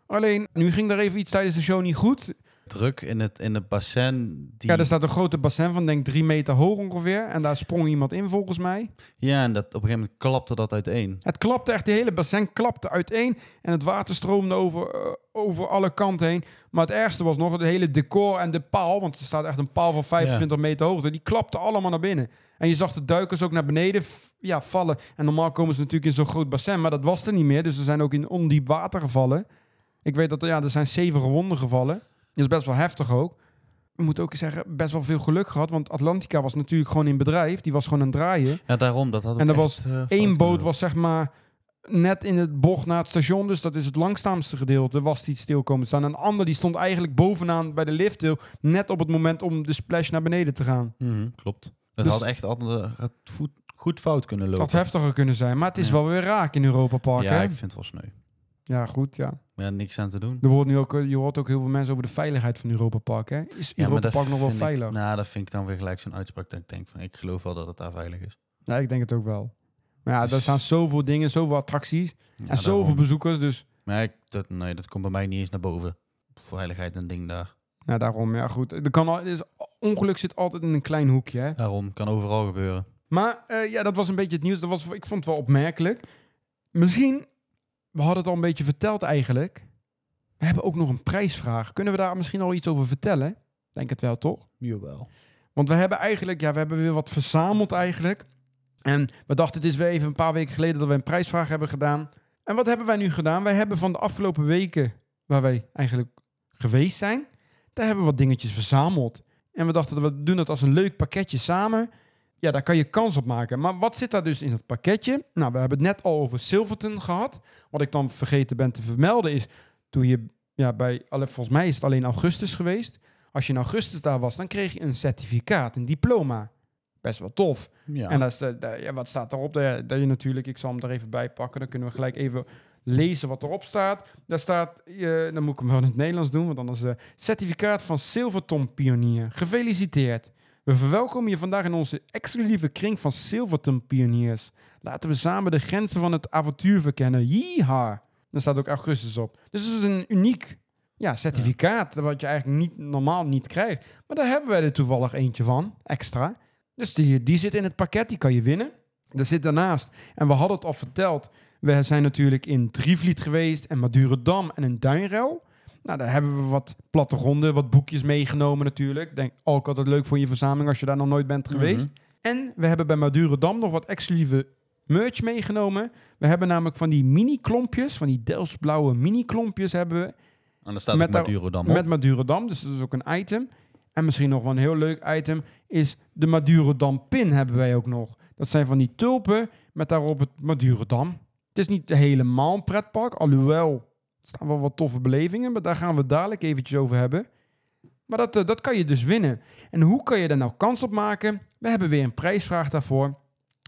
Speaker 1: Alleen, nu ging er even iets tijdens de show niet goed.
Speaker 2: Druk in het, in het bassin. Die...
Speaker 1: Ja, er staat een grote bassin van, denk drie meter hoog ongeveer. En daar sprong iemand in, volgens mij.
Speaker 2: Ja, en dat, op een gegeven moment klapte dat uiteen.
Speaker 1: Het klapte echt, de hele bassin klapte uiteen. En het water stroomde over, eh, over alle kanten heen. Maar het ergste was nog, het hele decor en de paal. Want er staat echt een paal van 25 meter hoogte. Die klapte allemaal naar binnen. En je zag de duikers ook naar beneden ja, vallen. En normaal komen ze natuurlijk in zo'n groot bassin. Maar dat was er niet meer. Dus ze zijn ook in ondiep water gevallen. Ik weet dat er, ja, er zijn zeven gewonden gevallen. Dat is best wel heftig ook. We moeten ook zeggen, best wel veel geluk gehad. Want Atlantica was natuurlijk gewoon in bedrijf. Die was gewoon aan het draaien.
Speaker 2: Ja, daarom. Dat had
Speaker 1: En er was
Speaker 2: eh, kunnen
Speaker 1: boot was zeg maar net in het bocht naar het station, dus dat is het langzaamste gedeelte, was die stil komen te staan. En een ander die stond eigenlijk bovenaan bij de liftdeel, net op het moment om de splash naar beneden te gaan.
Speaker 2: Mhm, klopt. Dat
Speaker 1: Dus-
Speaker 2: had echt altijd, eh, het voet, goed fout kunnen
Speaker 1: Het
Speaker 2: lopen.
Speaker 1: had heftiger kunnen zijn, maar het is
Speaker 2: Ja.
Speaker 1: wel weer raak in Europa Park.
Speaker 2: ja,
Speaker 1: hè?
Speaker 2: ik vind het wel sneu.
Speaker 1: ja, goed, ja.
Speaker 2: Maar ja, niks aan te doen.
Speaker 1: Er wordt nu ook, eh, je hoort ook heel veel mensen over de veiligheid van Europa Park. Hè? Is
Speaker 2: Ja,
Speaker 1: Europa Park nog wel
Speaker 2: ik-
Speaker 1: veilig?
Speaker 2: nou, dat vind ik dan weer gelijk zo'n uitspraak dat ik denk van, ik geloof wel dat het daar veilig is.
Speaker 1: Ja, ik denk het ook wel. Maar ja,
Speaker 2: Dus-
Speaker 1: er staan zoveel dingen, zoveel attracties
Speaker 2: Ja,
Speaker 1: en zoveel
Speaker 2: daarom.
Speaker 1: bezoekers, dus
Speaker 2: ik, dat, nee, dat komt bij mij niet eens naar boven. Veiligheid en ding daar.
Speaker 1: ja, daarom, ja goed. Er kan al, is, ongeluk zit altijd in een klein hoekje, hè?
Speaker 2: Daarom kan overal gebeuren.
Speaker 1: Maar eh, ja, dat was een beetje het nieuws. Dat was, ik vond het wel opmerkelijk. Misschien, we hadden het al een beetje verteld eigenlijk. We hebben ook nog een prijsvraag. Kunnen we daar misschien al iets over vertellen? Denk het wel, toch?
Speaker 2: Jawel.
Speaker 1: Want we hebben eigenlijk, ja, we hebben weer wat verzameld eigenlijk. En we dachten, het is weer even een paar weken geleden dat we een prijsvraag hebben gedaan. En wat hebben wij nu gedaan? Wij hebben van de afgelopen weken, waar wij eigenlijk geweest zijn, daar hebben we wat dingetjes verzameld. En we dachten, we doen dat als een leuk pakketje samen. Ja, daar kan je kans op maken. Maar wat zit daar dus in het pakketje? Nou, we hebben het net al over Silverton gehad. Wat ik dan vergeten ben te vermelden is, toen je ja, bij, alle- volgens mij is het alleen augustus geweest. Als je in augustus daar was, dan kreeg je een certificaat, een diploma. Best wel tof.
Speaker 2: Ja.
Speaker 1: En dat is de, de- ja, wat staat erop? Dat, je natuurlijk, ik zal hem er even bij pakken, dan kunnen we gelijk even lezen wat erop staat. Daar staat, eh, dan moet ik hem wel in het Nederlands doen, want anders eh certificaat van Silverton Pionier. Gefeliciteerd. We verwelkomen je vandaag in onze exclusieve kring van Silverton Pioniers. Laten we samen de grenzen van het avontuur verkennen. Yeehaw. Daar staat ook augustus op. Dus het is een uniek ja, certificaat, wat je eigenlijk niet, normaal niet krijgt. Maar daar hebben wij er toevallig eentje van, extra. Dus die, die zit in het pakket, die kan je winnen. Er zit daarnaast, en we hadden het al verteld, we zijn natuurlijk in Drievliet geweest en Madurodam en in Duinrel. Nou, daar hebben we wat plattegronden, wat boekjes meegenomen natuurlijk. Denk ook altijd leuk voor je verzameling als je daar nog nooit bent geweest. En we hebben bij Madurodam nog wat exclusieve merch meegenomen. We hebben namelijk van die mini-klompjes, van die Delftsblauwe mini-klompjes hebben we.
Speaker 2: En dan staat
Speaker 1: Met daar-
Speaker 2: Madurodam op.
Speaker 1: Met Madurodam, dus dat is ook een item. En misschien nog wel een heel leuk item is de Madurodam pin hebben wij ook nog. Dat zijn van die tulpen met daarop het Madurodam. Het is niet helemaal een pretpark, alhoewel staan wel wat toffe belevingen, maar daar gaan we het dadelijk eventjes over hebben. Maar dat, eh, dat kan je dus winnen. En hoe kan je daar nou kans op maken? We hebben weer een prijsvraag daarvoor.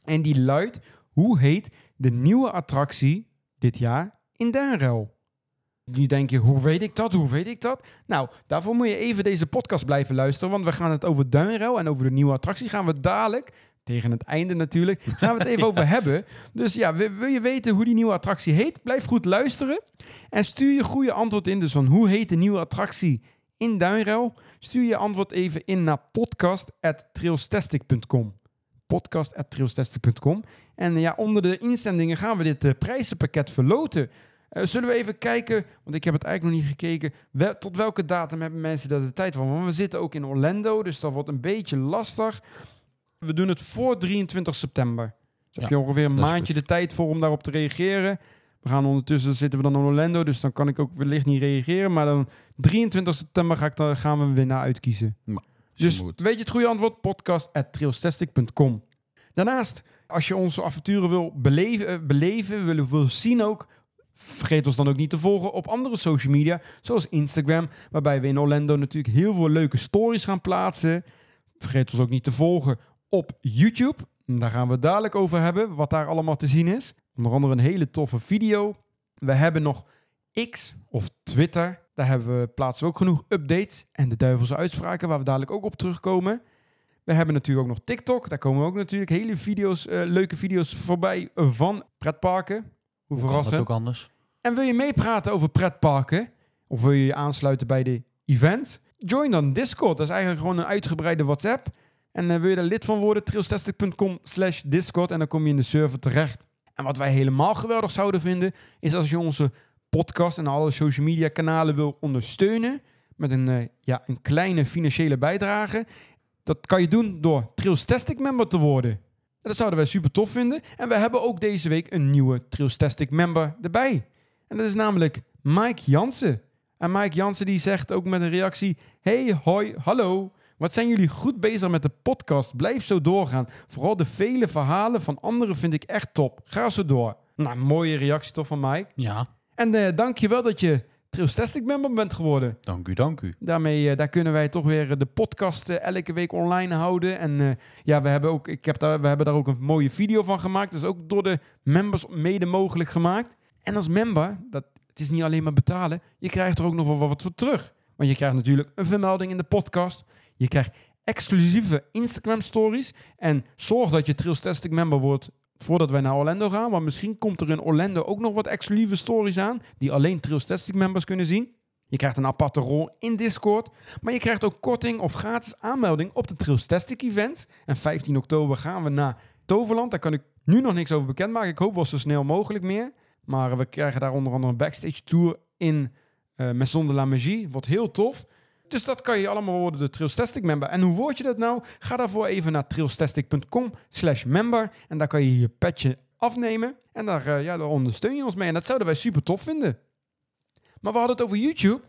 Speaker 1: En die luidt, hoe heet de nieuwe attractie dit jaar in Duinrel? Nu denk je, hoe weet ik dat? Hoe weet ik dat? Nou, daarvoor moet je even deze podcast blijven luisteren. Want we gaan het over Duinrel en over de nieuwe attractie gaan we dadelijk, tegen het einde natuurlijk, gaan we het even over hebben. Dus ja, wil, je weten hoe die nieuwe attractie heet? Blijf goed luisteren. En stuur je goede antwoord in. Dus van hoe heet de nieuwe attractie in Duinrel? Stuur je antwoord even in naar podcast.trailstastic.com podcast.trailstastic.com En ja, onder de inzendingen gaan we dit eh, prijzenpakket verloten. Eh, zullen we even kijken, want ik heb het eigenlijk nog niet gekeken, wel- tot welke datum hebben mensen daar de tijd van? Want we zitten ook in Orlando, dus dat wordt een beetje lastig. We doen het voor 23 september. Dus heb je ongeveer een maandje de tijd voor om daarop te reageren. We gaan ondertussen zitten we dan in Orlando, dus dan kan ik ook wellicht niet reageren. Maar dan 23 september ga ik dan, gaan we een winnaar uitkiezen. Dus weet je het goede antwoord? Podcast.trailstastic.com Daarnaast, als je onze avonturen wil beleven, eh, beleven wil, wil zien ook... Vergeet ons dan ook niet te volgen op andere social media, zoals Instagram, waarbij we in Orlando natuurlijk heel veel leuke stories gaan plaatsen. Vergeet ons ook niet te volgen op YouTube. Daar gaan we het dadelijk over hebben, wat daar allemaal te zien is. Onder andere een hele toffe video. We hebben nog X of Twitter. Daar hebben we, plaatsen ook genoeg updates en de duivelse uitspraken, waar we dadelijk ook op terugkomen. We hebben natuurlijk ook nog TikTok. Daar komen ook natuurlijk hele video's, eh, leuke video's voorbij van pretparken. Hoe verrassend.
Speaker 2: ook anders?
Speaker 1: En wil je meepraten over pretparken? Of wil je je aansluiten bij de event? Join dan Discord. Dat is eigenlijk gewoon een uitgebreide WhatsApp. En eh, wil je daar lid van worden? trailstastic.com slash Discord. En dan kom je in de server terecht. En wat wij helemaal geweldig zouden vinden... is als je onze podcast en alle social media kanalen wil ondersteunen... met een, eh, ja, een kleine financiële bijdrage. Dat kan je doen door Trailstastic member te worden. Dat zouden wij super tof vinden. En we hebben ook deze week een nieuwe Trailstastic member erbij. En dat is namelijk Mike Jansen. En Mike Jansen die zegt ook met een reactie... Hey, hoi, hallo. Wat zijn jullie goed bezig met de podcast? Blijf zo doorgaan. Vooral de vele verhalen van anderen vind ik echt top. Ga zo door. Nou, mooie reactie toch van Mike.
Speaker 2: Ja,
Speaker 1: En eh dank je wel dat je Trailstastic member bent geworden.
Speaker 2: dank u, dank u.
Speaker 1: Daarmee eh, daar kunnen wij toch weer eh, de podcast elke week online houden. En ja, we hebben, ook, ik heb daar, we hebben daar ook een mooie video van gemaakt. Dat is ook door de members mede mogelijk gemaakt. En als member, dat, het is niet alleen maar betalen, je krijgt er ook nog wel wat voor terug. Want je krijgt natuurlijk een vermelding in de podcast. Je krijgt exclusieve Instagram stories. En zorg dat je Trailstastic member wordt voordat wij naar Orlando gaan. Want misschien komt er in Orlando ook nog wat exclusieve stories aan. Die alleen Trailstastic members kunnen zien. Je krijgt een aparte rol in Discord. Maar je krijgt ook korting of gratis aanmelding op de Trailstastic events. En 15 oktober gaan we naar Toverland. Daar kan ik nu nog niks over bekendmaken. Ik hoop wel zo snel mogelijk meer. Maar we krijgen daar onder andere een backstage tour in eh Maison de la Magie. Wordt heel tof. Dus dat kan je allemaal worden de Trailstastic member. En hoe word je dat nou? Ga daarvoor even naar trailstastic.com slash member. En daar kan je je petje afnemen. En daar, eh, ja, daar ondersteun je ons mee. En dat zouden wij super tof vinden. Maar we hadden het over YouTube.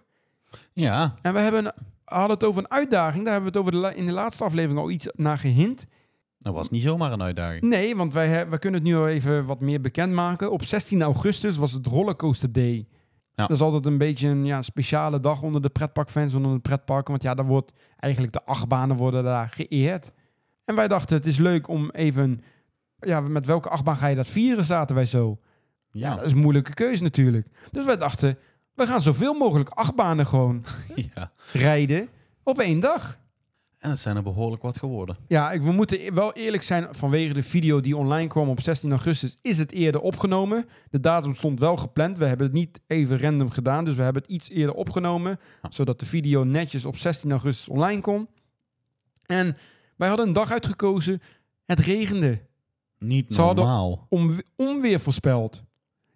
Speaker 2: Ja,
Speaker 1: En we hebben, hadden het over een uitdaging. Daar hebben we het over de la- in de laatste aflevering al iets naar gehint.
Speaker 2: dat was niet zomaar een uitdaging.
Speaker 1: Nee, want wij, we kunnen het nu al even wat meer bekendmaken. Op 16 augustus was het Rollercoaster Day
Speaker 2: Ja.
Speaker 1: Dat is altijd een beetje een ja, speciale dag onder de pretparkfans, onder de pretparken. Want ja, daar wordt eigenlijk de achtbanen worden daar geëerd. En wij dachten, het is leuk om even... Ja, met welke achtbaan ga je dat vieren, zaten wij zo. Ja,
Speaker 2: Ja.
Speaker 1: dat is een moeilijke keuze natuurlijk. Dus wij dachten, we gaan zoveel mogelijk achtbanen gewoon
Speaker 2: ja.
Speaker 1: rijden op één dag.
Speaker 2: En het zijn er behoorlijk wat geworden.
Speaker 1: Ja, ik, we moeten wel eerlijk zijn, vanwege de video die online kwam op 16 augustus, is het eerder opgenomen. De datum stond wel gepland. We hebben het niet even random gedaan, dus we hebben het iets eerder opgenomen,
Speaker 2: Ja.
Speaker 1: zodat de video netjes op 16 augustus online kon. En wij hadden een dag uitgekozen, het regende,
Speaker 2: Niet
Speaker 1: Ze
Speaker 2: normaal.
Speaker 1: om, onweer voorspeld.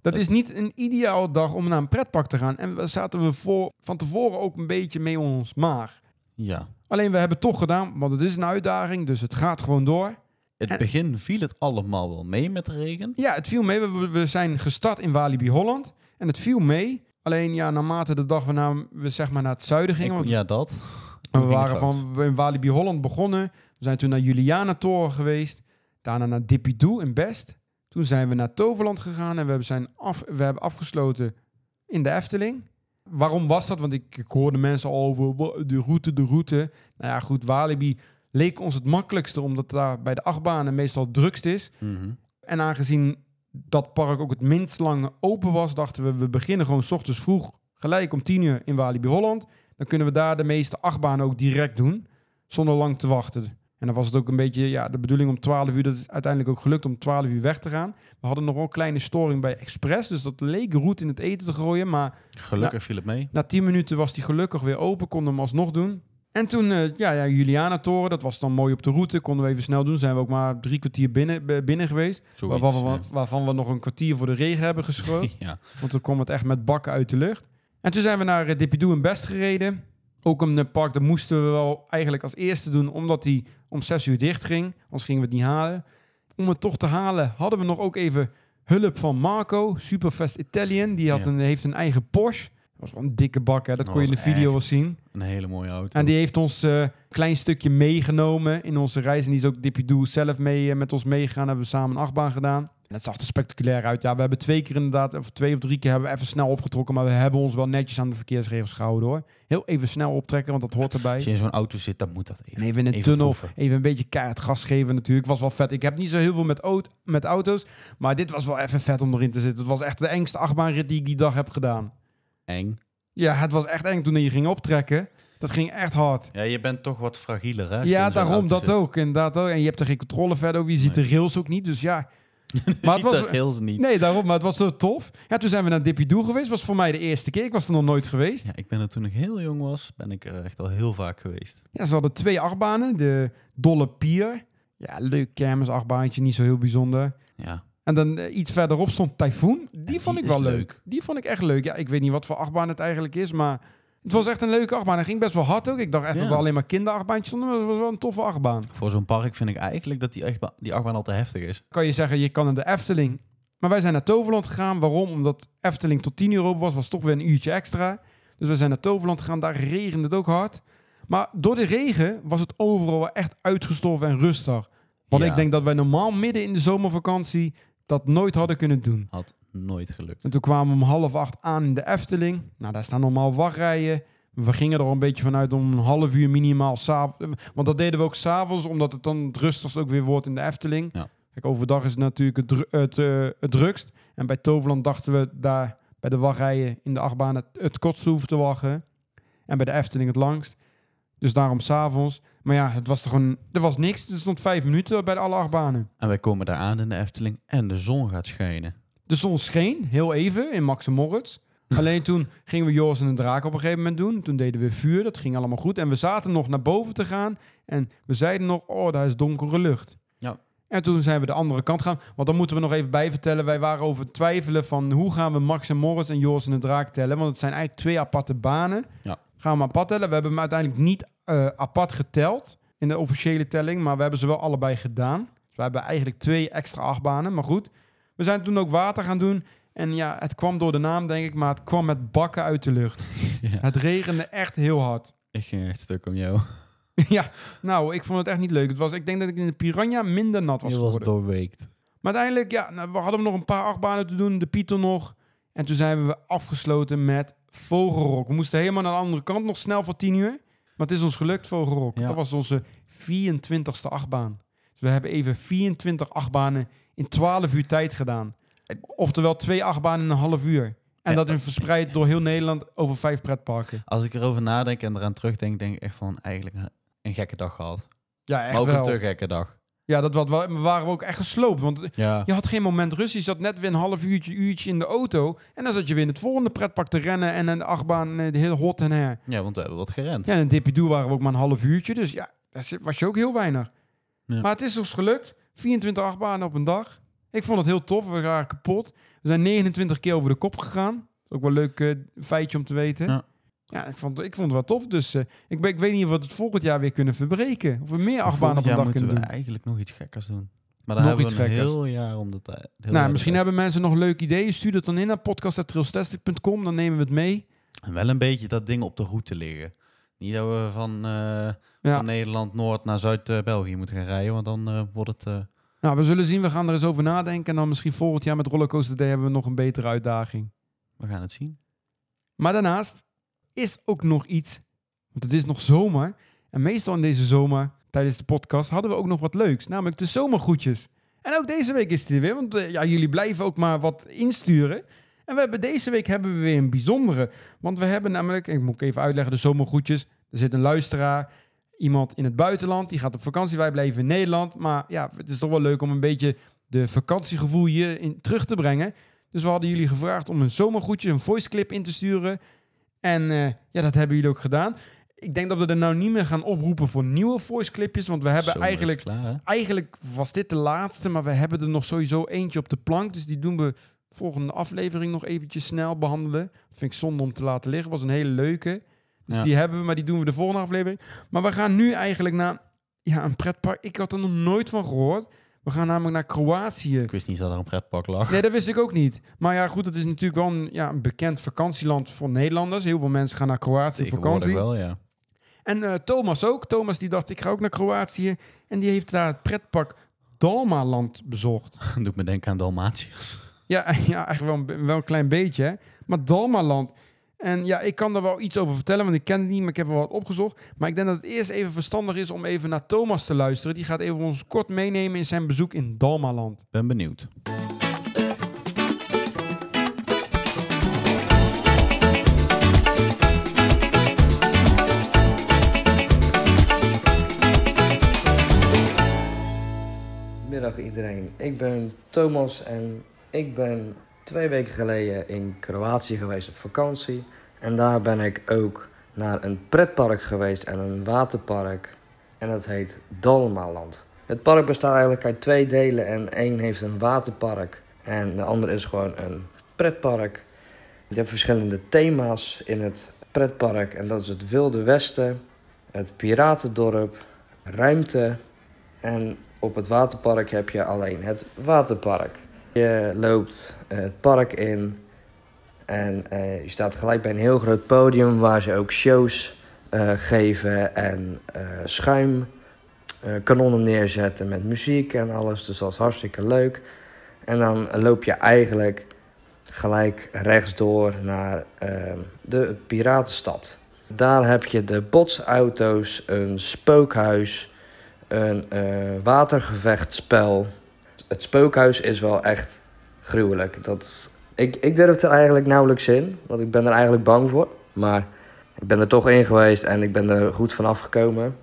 Speaker 1: Dat
Speaker 2: Dat-
Speaker 1: is niet een ideaal dag om naar een pretpark te gaan. En we zaten we voor, van tevoren ook een beetje mee ons maag.
Speaker 2: Ja.
Speaker 1: Alleen we hebben het toch gedaan, want het is een uitdaging, dus het gaat gewoon door.
Speaker 2: Het
Speaker 1: En-
Speaker 2: begin viel het allemaal wel mee met de regen.
Speaker 1: Ja, het viel mee. We, we zijn gestart in Walibi Holland. En het viel mee. Alleen ja, naarmate de dag waarna we zeg maar naar het zuiden gingen.
Speaker 2: Ik-
Speaker 1: want
Speaker 2: ja, dat.
Speaker 1: we waren van we in Walibi Holland begonnen. We zijn toen naar Juliana Toren geweest. Daarna naar Dippidoo in Best. Toen zijn we naar Toverland gegaan. En we hebben, zijn af, we hebben afgesloten in de Efteling. Waarom was dat? Want ik, ik hoorde mensen al over "Wa- de route, de route. Nou ja, goed, Walibi leek ons het makkelijkste. Omdat daar bij de achtbanen meestal het drukst is.
Speaker 2: Mhm.
Speaker 1: En aangezien dat park ook het minst lang open was, dachten we, we beginnen gewoon 's ochtends vroeg, gelijk om 10 uur in Walibi Holland. Dan kunnen we daar de meeste achtbanen ook direct doen, zonder lang te wachten. En dan was het ook een beetje ja, de bedoeling om 12 uur. Dat is uiteindelijk ook gelukt om 12 uur weg te gaan. We hadden nog wel een kleine storing bij Express, dus dat leek roet in het eten te gooien. Maar
Speaker 2: Gelukkig viel het mee.
Speaker 1: na 10 minuten was die gelukkig weer open, konden we hem alsnog doen. En toen, eh, ja, ja, Juliana-toren, dat was dan mooi op de route, konden we even snel doen. Zijn we ook maar drie kwartier binnen, binnen geweest.
Speaker 2: Zoiets,
Speaker 1: Waarvan we,
Speaker 2: ja.
Speaker 1: waarvan we nog een kwartier voor de regen hebben geschroten.
Speaker 2: ja.
Speaker 1: want dan kwam het echt met bakken uit de lucht. En toen zijn we naar uh, Dipidoo in Best gereden. Ook een eh, park, dat moesten we wel eigenlijk als eerste doen, omdat die om zes uur dicht ging. Anders gingen we het niet halen. Om het toch te halen, hadden we nog ook even hulp van Marco, Superfast Italian. Die had
Speaker 2: Ja.
Speaker 1: een, heeft een eigen Porsche. Dat was wel een dikke bak, hè? dat
Speaker 2: Dat
Speaker 1: kon je in de video wel zien.
Speaker 2: Een hele mooie auto.
Speaker 1: En die heeft ons eh, klein stukje meegenomen in onze reis. En die is ook Dipidoo zelf mee, eh, met ons meegegaan. Hebben we samen een achtbaan gedaan. En het zag er spectaculair uit. Ja, we hebben twee keer inderdaad, of twee of drie keer hebben we even snel opgetrokken. Maar we hebben ons wel netjes aan de verkeersregels gehouden hoor. Heel even snel optrekken, want dat hoort erbij.
Speaker 2: Als je in zo'n auto zit, dan moet dat even.
Speaker 1: En even in een
Speaker 2: Even
Speaker 1: tunnel,
Speaker 2: proeven.
Speaker 1: even een beetje keihard gas geven natuurlijk. Was wel vet. Ik heb niet zo heel veel met, met auto's. Maar dit was wel even vet om erin te zitten. Het was echt de engste achtbaanrit die ik die dag heb gedaan.
Speaker 2: Eng.
Speaker 1: Ja, het was echt eng toen je ging optrekken. Dat ging echt hard.
Speaker 2: Ja, je bent toch wat fragieler, hè?
Speaker 1: Ja, daarom dat
Speaker 2: zit.
Speaker 1: ook. Inderdaad ook. En je hebt er geen controle verder over. Je ziet
Speaker 2: Nee.
Speaker 1: de rails ook niet. Dus ja. Maar het was-
Speaker 2: dat heel ze niet.
Speaker 1: Nee, daarom. Maar het was zo tof. Ja, toen zijn we naar Dippidoo geweest. was voor mij de eerste keer. Ik was er nog nooit geweest.
Speaker 2: Ja, ik ben er toen ik heel jong was, ben ik er echt al heel vaak geweest.
Speaker 1: Ja, ze hadden twee achtbanen. De Dolle Pier. Ja, leuk kermis achtbaantje. Niet zo heel bijzonder.
Speaker 2: Ja.
Speaker 1: En dan eh, iets verderop stond Typhoon. Die
Speaker 2: die
Speaker 1: vond ik wel leuk.
Speaker 2: leuk.
Speaker 1: Die vond ik echt leuk. Ja, ik weet niet wat voor achtbaan het eigenlijk is, maar het was echt een leuke achtbaan. Hij ging best wel hard ook. Ik dacht echt
Speaker 2: Ja.
Speaker 1: dat er alleen maar kinderachtbaantjes stonden, maar het was wel een toffe achtbaan.
Speaker 2: Voor zo'n park vind ik eigenlijk dat die, achtba- die achtbaan al te heftig is.
Speaker 1: Kan je zeggen, je kan naar de Efteling. Maar wij zijn naar Toverland gegaan. Waarom? Omdat Efteling tot 10 uur open was, was toch weer een uurtje extra. Dus we zijn naar Toverland gegaan. Daar regende het ook hard. Maar door de regen was het overal wel echt uitgestorven en rustig. Want
Speaker 2: Ja.
Speaker 1: ik denk dat wij normaal midden in de zomervakantie dat nooit hadden kunnen doen.
Speaker 2: Had nooit gelukt.
Speaker 1: En toen kwamen we om half acht aan in de Efteling. Nou, daar staan normaal wachtrijen. We gingen er al een beetje vanuit om een half uur minimaal s'avonds. Want dat deden we ook s'avonds, omdat het dan het rustigst ook weer wordt in de Efteling.
Speaker 2: Ja.
Speaker 1: Kijk, overdag is het natuurlijk het, dru- het, eh, het drukst. En bij Toverland dachten we daar bij de wachtrijen in de achtbaan het, het kortst hoeven te wachten. En bij de Efteling het langst. Dus daarom s'avonds. Maar ja, het was er gewoon... Er was niks. Er stond vijf minuten bij de alle achtbanen.
Speaker 2: En wij komen daar aan in de Efteling en de zon gaat schijnen.
Speaker 1: De zon scheen, heel even, in Max en Moritz. Alleen toen gingen we Joris en de Draak op een gegeven moment doen. Toen deden we vuur, dat ging allemaal goed. En we zaten nog naar boven te gaan. En we zeiden nog, oh, daar is donkere lucht.
Speaker 2: Ja.
Speaker 1: En toen zijn we de andere kant gaan. Want dan moeten we nog even bijvertellen. Wij waren over het twijfelen van hoe gaan we Max en Moritz en Joris en de Draak tellen. Want het zijn eigenlijk twee aparte banen.
Speaker 2: Ja.
Speaker 1: Gaan we hem apart tellen. We hebben hem uiteindelijk niet eh, apart geteld in de officiële telling. Maar we hebben ze wel allebei gedaan. Dus we hebben eigenlijk twee extra achtbanen. Maar goed, we zijn toen ook water gaan doen. En ja, het kwam door de naam, denk ik, maar het kwam met bakken uit de lucht.
Speaker 2: Ja.
Speaker 1: Het regende echt heel hard.
Speaker 2: Ik ging echt stuk om jou.
Speaker 1: ja, nou, ik vond het echt niet leuk. Het was, ik denk dat ik in de Piranha minder nat was
Speaker 2: Je was doorweekt.
Speaker 1: Maar uiteindelijk, ja, nou, we hadden nog een paar achtbanen te doen. De Pieter nog. En toen zijn we afgesloten met Vogelrok. We moesten helemaal naar de andere kant, nog snel voor 10 uur. Maar het is ons gelukt, Vogelrok.
Speaker 2: Ja.
Speaker 1: Dat was onze 24ste achtbaan. Dus we hebben even 24 achtbanen in 12 uur tijd gedaan. Oftewel twee achtbanen in een half uur. En dat is verspreid door heel Nederland over vijf pretparken.
Speaker 2: Als ik erover nadenk en eraan terugdenk, denk ik echt van eigenlijk een, gekke dag gehad.
Speaker 1: Ja, echt
Speaker 2: maar ook
Speaker 1: wel.
Speaker 2: een te gekke dag.
Speaker 1: Ja, dat wat, we waren we ook echt gesloopt. Want
Speaker 2: Ja.
Speaker 1: je had geen moment rust. Je zat net weer een half uurtje, uurtje in de auto. En dan zat je weer in het volgende pretpark te rennen. En een achtbaan, eh, de hele hot en her.
Speaker 2: ja, want we hebben wat gerend.
Speaker 1: Ja, en in Dippidoo waren we ook maar een half uurtje. Dus ja, daar was je ook heel weinig.
Speaker 2: Ja.
Speaker 1: Maar het is ons gelukt. 24 achtbanen op een dag. Ik vond het heel tof. We waren kapot. We zijn 29 keer over de kop gegaan. Ook wel een leuk eh, feitje om te weten. Ja,
Speaker 2: Ja.
Speaker 1: ik, vond, ik vond het wel tof. Dus eh, ik, ben, ik weet niet of we het volgend jaar weer kunnen verbreken. Of we meer achtbanen op een dag
Speaker 2: moeten
Speaker 1: kunnen
Speaker 2: we
Speaker 1: doen.
Speaker 2: eigenlijk nog iets gekkers doen. Maar dan
Speaker 1: Nog
Speaker 2: hebben we
Speaker 1: iets
Speaker 2: een
Speaker 1: gekkers.
Speaker 2: heel jaar om heel jaar
Speaker 1: Nou, misschien
Speaker 2: tijd.
Speaker 1: hebben mensen nog leuke ideeën. Stuur het dan in naar podcast.trailstastic.com. Dan nemen we het mee.
Speaker 2: En wel een beetje dat ding op de route liggen. Niet dat we van, eh,
Speaker 1: Ja.
Speaker 2: van Nederland Noord naar Zuid-België moeten gaan rijden, want dan eh, wordt het... eh,
Speaker 1: Nou, we zullen zien. We gaan er eens over nadenken. En dan misschien volgend jaar met Rollercoaster Day hebben we nog een betere uitdaging.
Speaker 2: we gaan het zien.
Speaker 1: Maar daarnaast is ook nog iets. Want het is nog zomer. En meestal in deze zomer, tijdens de podcast, hadden we ook nog wat leuks. Namelijk de zomergroetjes. En ook deze week is het er weer. Want eh, ja, jullie blijven ook maar wat insturen. En we hebben, deze week hebben we weer een bijzondere. Want we hebben namelijk, ik moet even uitleggen, de zomergroetjes. Er zit een luisteraar, iemand in het buitenland. Die gaat op vakantie. Wij blijven in Nederland. Maar ja, het is toch wel leuk om een beetje de vakantiegevoel hier in terug te brengen. Dus we hadden jullie gevraagd om een zomergroetje, een voice clip in te sturen. En eh, ja, dat hebben jullie ook gedaan. Ik denk dat we er nou niet meer gaan oproepen voor nieuwe voice clipjes. Want we hebben
Speaker 2: Zomer
Speaker 1: eigenlijk...
Speaker 2: Klaar?
Speaker 1: Eigenlijk was dit de laatste, maar we hebben er nog sowieso eentje op de plank. Dus die doen we volgende aflevering nog eventjes snel behandelen. vind ik zonde om te laten liggen. was een hele leuke. Dus
Speaker 2: Ja.
Speaker 1: die hebben we, maar die doen we de volgende aflevering. Maar we gaan nu eigenlijk naar ja, een pretpark. Ik had er nog nooit van gehoord. We gaan namelijk naar Kroatië.
Speaker 2: Ik wist niet dat er een pretpark lag.
Speaker 1: Nee, dat wist ik ook niet. Maar ja, goed, het is natuurlijk wel een, ja, een bekend vakantieland voor Nederlanders. Heel veel mensen gaan naar Kroatië op vakantie.
Speaker 2: wel, ja.
Speaker 1: En eh, Thomas ook. Thomas die dacht, ik ga ook naar Kroatië. En die heeft daar het pretpark Dalmaland bezocht.
Speaker 2: Doet me denken aan Dalmatiërs.
Speaker 1: Ja, ja eigenlijk wel een, wel een klein beetje, hè. Maar Dalmaland. En ja, ik kan daar wel iets over vertellen, want ik ken het niet, maar ik heb er wat opgezocht. Maar ik denk dat het eerst even verstandig is om even naar Thomas te luisteren. Die gaat even ons kort meenemen in zijn bezoek in Dalmaland.
Speaker 2: Ben benieuwd.
Speaker 3: Middag iedereen, ik ben Thomas en ik ben twee weken geleden in Kroatië geweest op vakantie. En daar ben ik ook naar een pretpark geweest en een waterpark. En dat heet Dalmaland. Het park bestaat eigenlijk uit twee delen en één heeft een waterpark en de andere is gewoon een pretpark. Je hebt verschillende thema's in het pretpark en dat is het Wilde Westen, het Piratendorp, ruimte en op het waterpark heb je alleen het waterpark. Je loopt het park in en eh, je staat gelijk bij een heel groot podium waar ze ook shows eh, geven en eh schuim kanonnen neerzetten met muziek en alles. Dus dat is hartstikke leuk. En dan loop je eigenlijk gelijk rechtdoor naar de Piratenstad. Daar heb je de botsauto's, een spookhuis, een watergevechtspel. Het spookhuis is wel echt gruwelijk. Dat, ik, ik durf er eigenlijk nauwelijks in, want ik ben er eigenlijk bang voor. Maar ik ben er toch in geweest en ik ben er goed van afgekomen.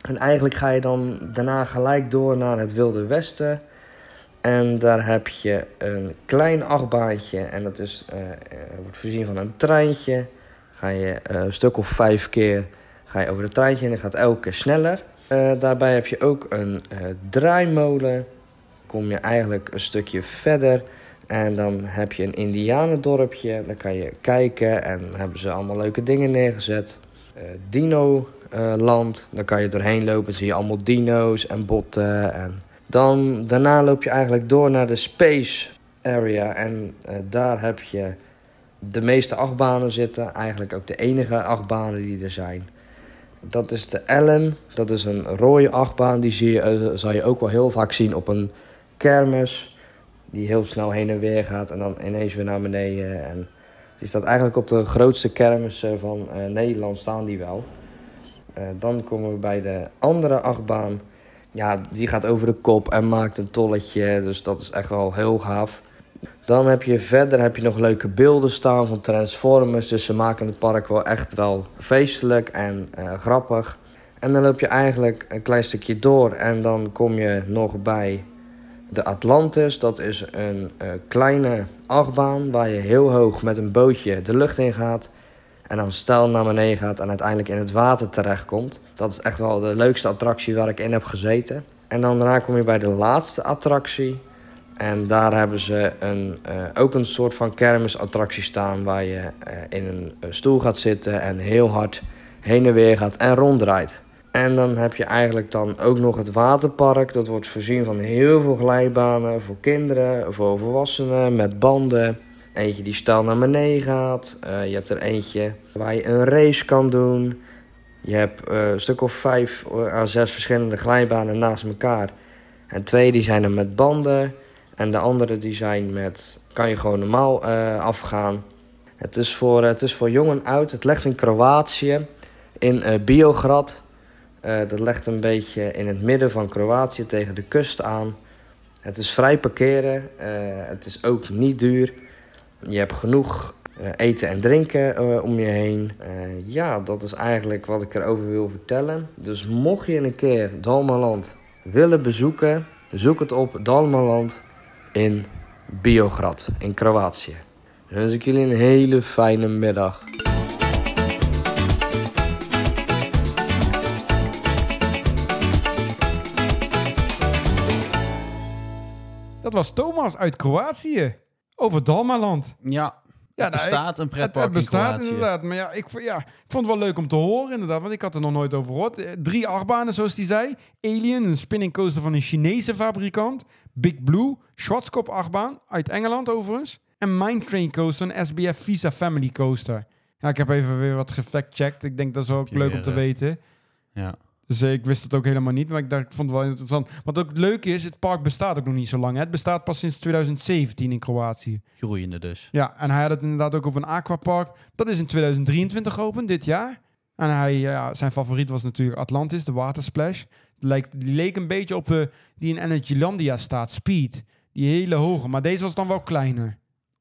Speaker 3: En eigenlijk ga je dan daarna gelijk door naar het Wilde Westen. En daar heb je een klein achtbaantje en dat is, eh, eh, wordt voorzien van een treintje. Ga je eh, een stuk of vijf keer ga je over het treintje en dan gaat elke keer sneller. Daarbij heb je ook een draaimolen. Kom je eigenlijk een stukje verder. En dan heb je een indianendorpje. Dan kan je kijken en hebben ze allemaal leuke dingen neergezet. Eh, Dino land. Dan kan je doorheen lopen. Zie je allemaal dino's en botten. En dan, daarna loop je eigenlijk door naar de space area. En eh, daar heb je de meeste achtbanen zitten. Eigenlijk ook de enige achtbanen die er zijn. Dat is de Ellen. Dat is een rode achtbaan. Die zie je, eh, zal je ook wel heel vaak zien op een kermis. die heel snel heen en weer gaat en dan ineens weer naar beneden. En die staat eigenlijk op de grootste kermissen van eh, Nederland staan die wel. Eh, dan komen we bij de andere achtbaan. Ja, die gaat over de kop en maakt een tolletje. Dus dat is echt wel heel gaaf. Dan heb je verder heb je nog leuke beelden staan van Transformers. Dus ze maken het park wel echt wel feestelijk en eh, grappig. En dan loop je eigenlijk een klein stukje door en dan kom je nog bij de Atlantis. Dat is een eh, kleine achtbaan waar je heel hoog met een bootje de lucht in gaat. En dan stijl naar beneden gaat en uiteindelijk in het water terechtkomt. Dat is echt wel de leukste attractie waar ik in heb gezeten. En dan daarna kom je bij de laatste attractie. En daar hebben ze een, eh, ook een soort van kermisattractie staan waar je eh, in een stoel gaat zitten en heel hard heen en weer gaat en ronddraait. En dan heb je eigenlijk dan ook nog het waterpark. Dat wordt voorzien van heel veel glijbanen voor kinderen, voor volwassenen met banden. Eentje die stijl naar beneden gaat. Eh, je hebt er eentje waar je een race kan doen. Je hebt eh, een stuk of vijf à zes verschillende glijbanen naast elkaar. En twee die zijn er met banden. En de andere die zijn met, kan je gewoon normaal eh, afgaan. Het is, voor, het is voor jong en oud. Het ligt in Kroatië, in eh Biograd. Eh, dat ligt een beetje in het midden van Kroatië tegen de kust aan. Het is vrij parkeren. eh, het is ook niet duur. Je hebt genoeg eh, eten en drinken om je heen. Ja, dat is eigenlijk wat ik erover wil vertellen. Dus mocht je een keer Dalmaland willen bezoeken, zoek het op Dalmaland in Biograd in Kroatië. Dan wens ik jullie een hele fijne middag.
Speaker 1: Was Thomas uit Kroatië. Over Dalmaland.
Speaker 2: Ja,
Speaker 1: Ja,
Speaker 2: het
Speaker 1: nou,
Speaker 2: bestaat een pretpark
Speaker 1: het bestaat
Speaker 2: in
Speaker 1: inderdaad. Maar ja ik, ja, ik vond het wel leuk om te horen inderdaad. Want ik had er nog nooit over gehoord. Eh, Drie achtbanen zoals die zei. Alien, een spinning coaster van een Chinese fabrikant. Big Blue, Schwarzkopf achtbaan. Uit Engeland overigens. En Mine Train Coaster, een SBF Visa Family Coaster. Ja, ik heb even weer wat gefact-checked. Ik denk dat is ook leuk om te
Speaker 2: eh,
Speaker 1: weten.
Speaker 2: Ja.
Speaker 1: Dus eh, ik wist het ook helemaal niet, maar ik, dacht, ik vond het wel interessant. Wat ook leuk is, het park bestaat ook nog niet zo lang. Hè? Het bestaat pas sinds 2017 in Kroatië.
Speaker 2: Groeiende dus.
Speaker 1: Ja, en hij had het inderdaad ook over een aquapark. Dat is in 2023 geopend, dit jaar. En hij, ja, zijn favoriet was natuurlijk Atlantis, de watersplash. Die, lijkt, die leek een beetje op de, die in Energylandia staat, Speed. Die hele hoge, maar deze was dan wel kleiner.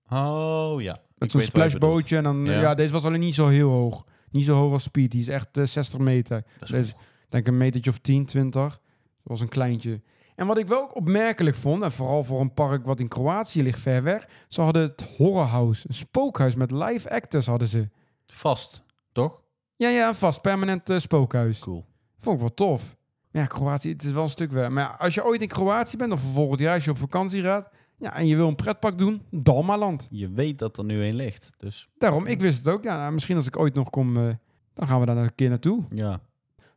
Speaker 2: Oh ja.
Speaker 1: Met zo'n splashbootje. En dan, ja.
Speaker 2: Ja.
Speaker 1: deze was alleen niet zo heel hoog. Niet zo hoog als Speed. Die is echt eh, 60 meter.
Speaker 2: bedoelt. Dat is
Speaker 1: Deze- denk een metertje of 10, 20. Dat was een kleintje. En wat ik wel ook opmerkelijk vond, en vooral voor een park wat in Kroatië ligt ver weg, ze hadden het Horror House, een spookhuis met live actors hadden ze.
Speaker 2: Vast, toch?
Speaker 1: Ja, ja, een vast, permanent eh, spookhuis.
Speaker 2: Cool.
Speaker 1: Vond ik wel tof. Ja, Kroatië, het is wel een stuk weg. Maar ja, als je ooit in Kroatië bent, of volgend jaar als je op vakantie gaat, ja, en je wil een pretpark doen, Dalmaland.
Speaker 2: Je weet dat er nu een ligt, dus
Speaker 1: Daarom, ik wist het ook. Ja, nou, misschien als ik ooit nog kom, eh, dan gaan we daar een keer naartoe.
Speaker 2: ja.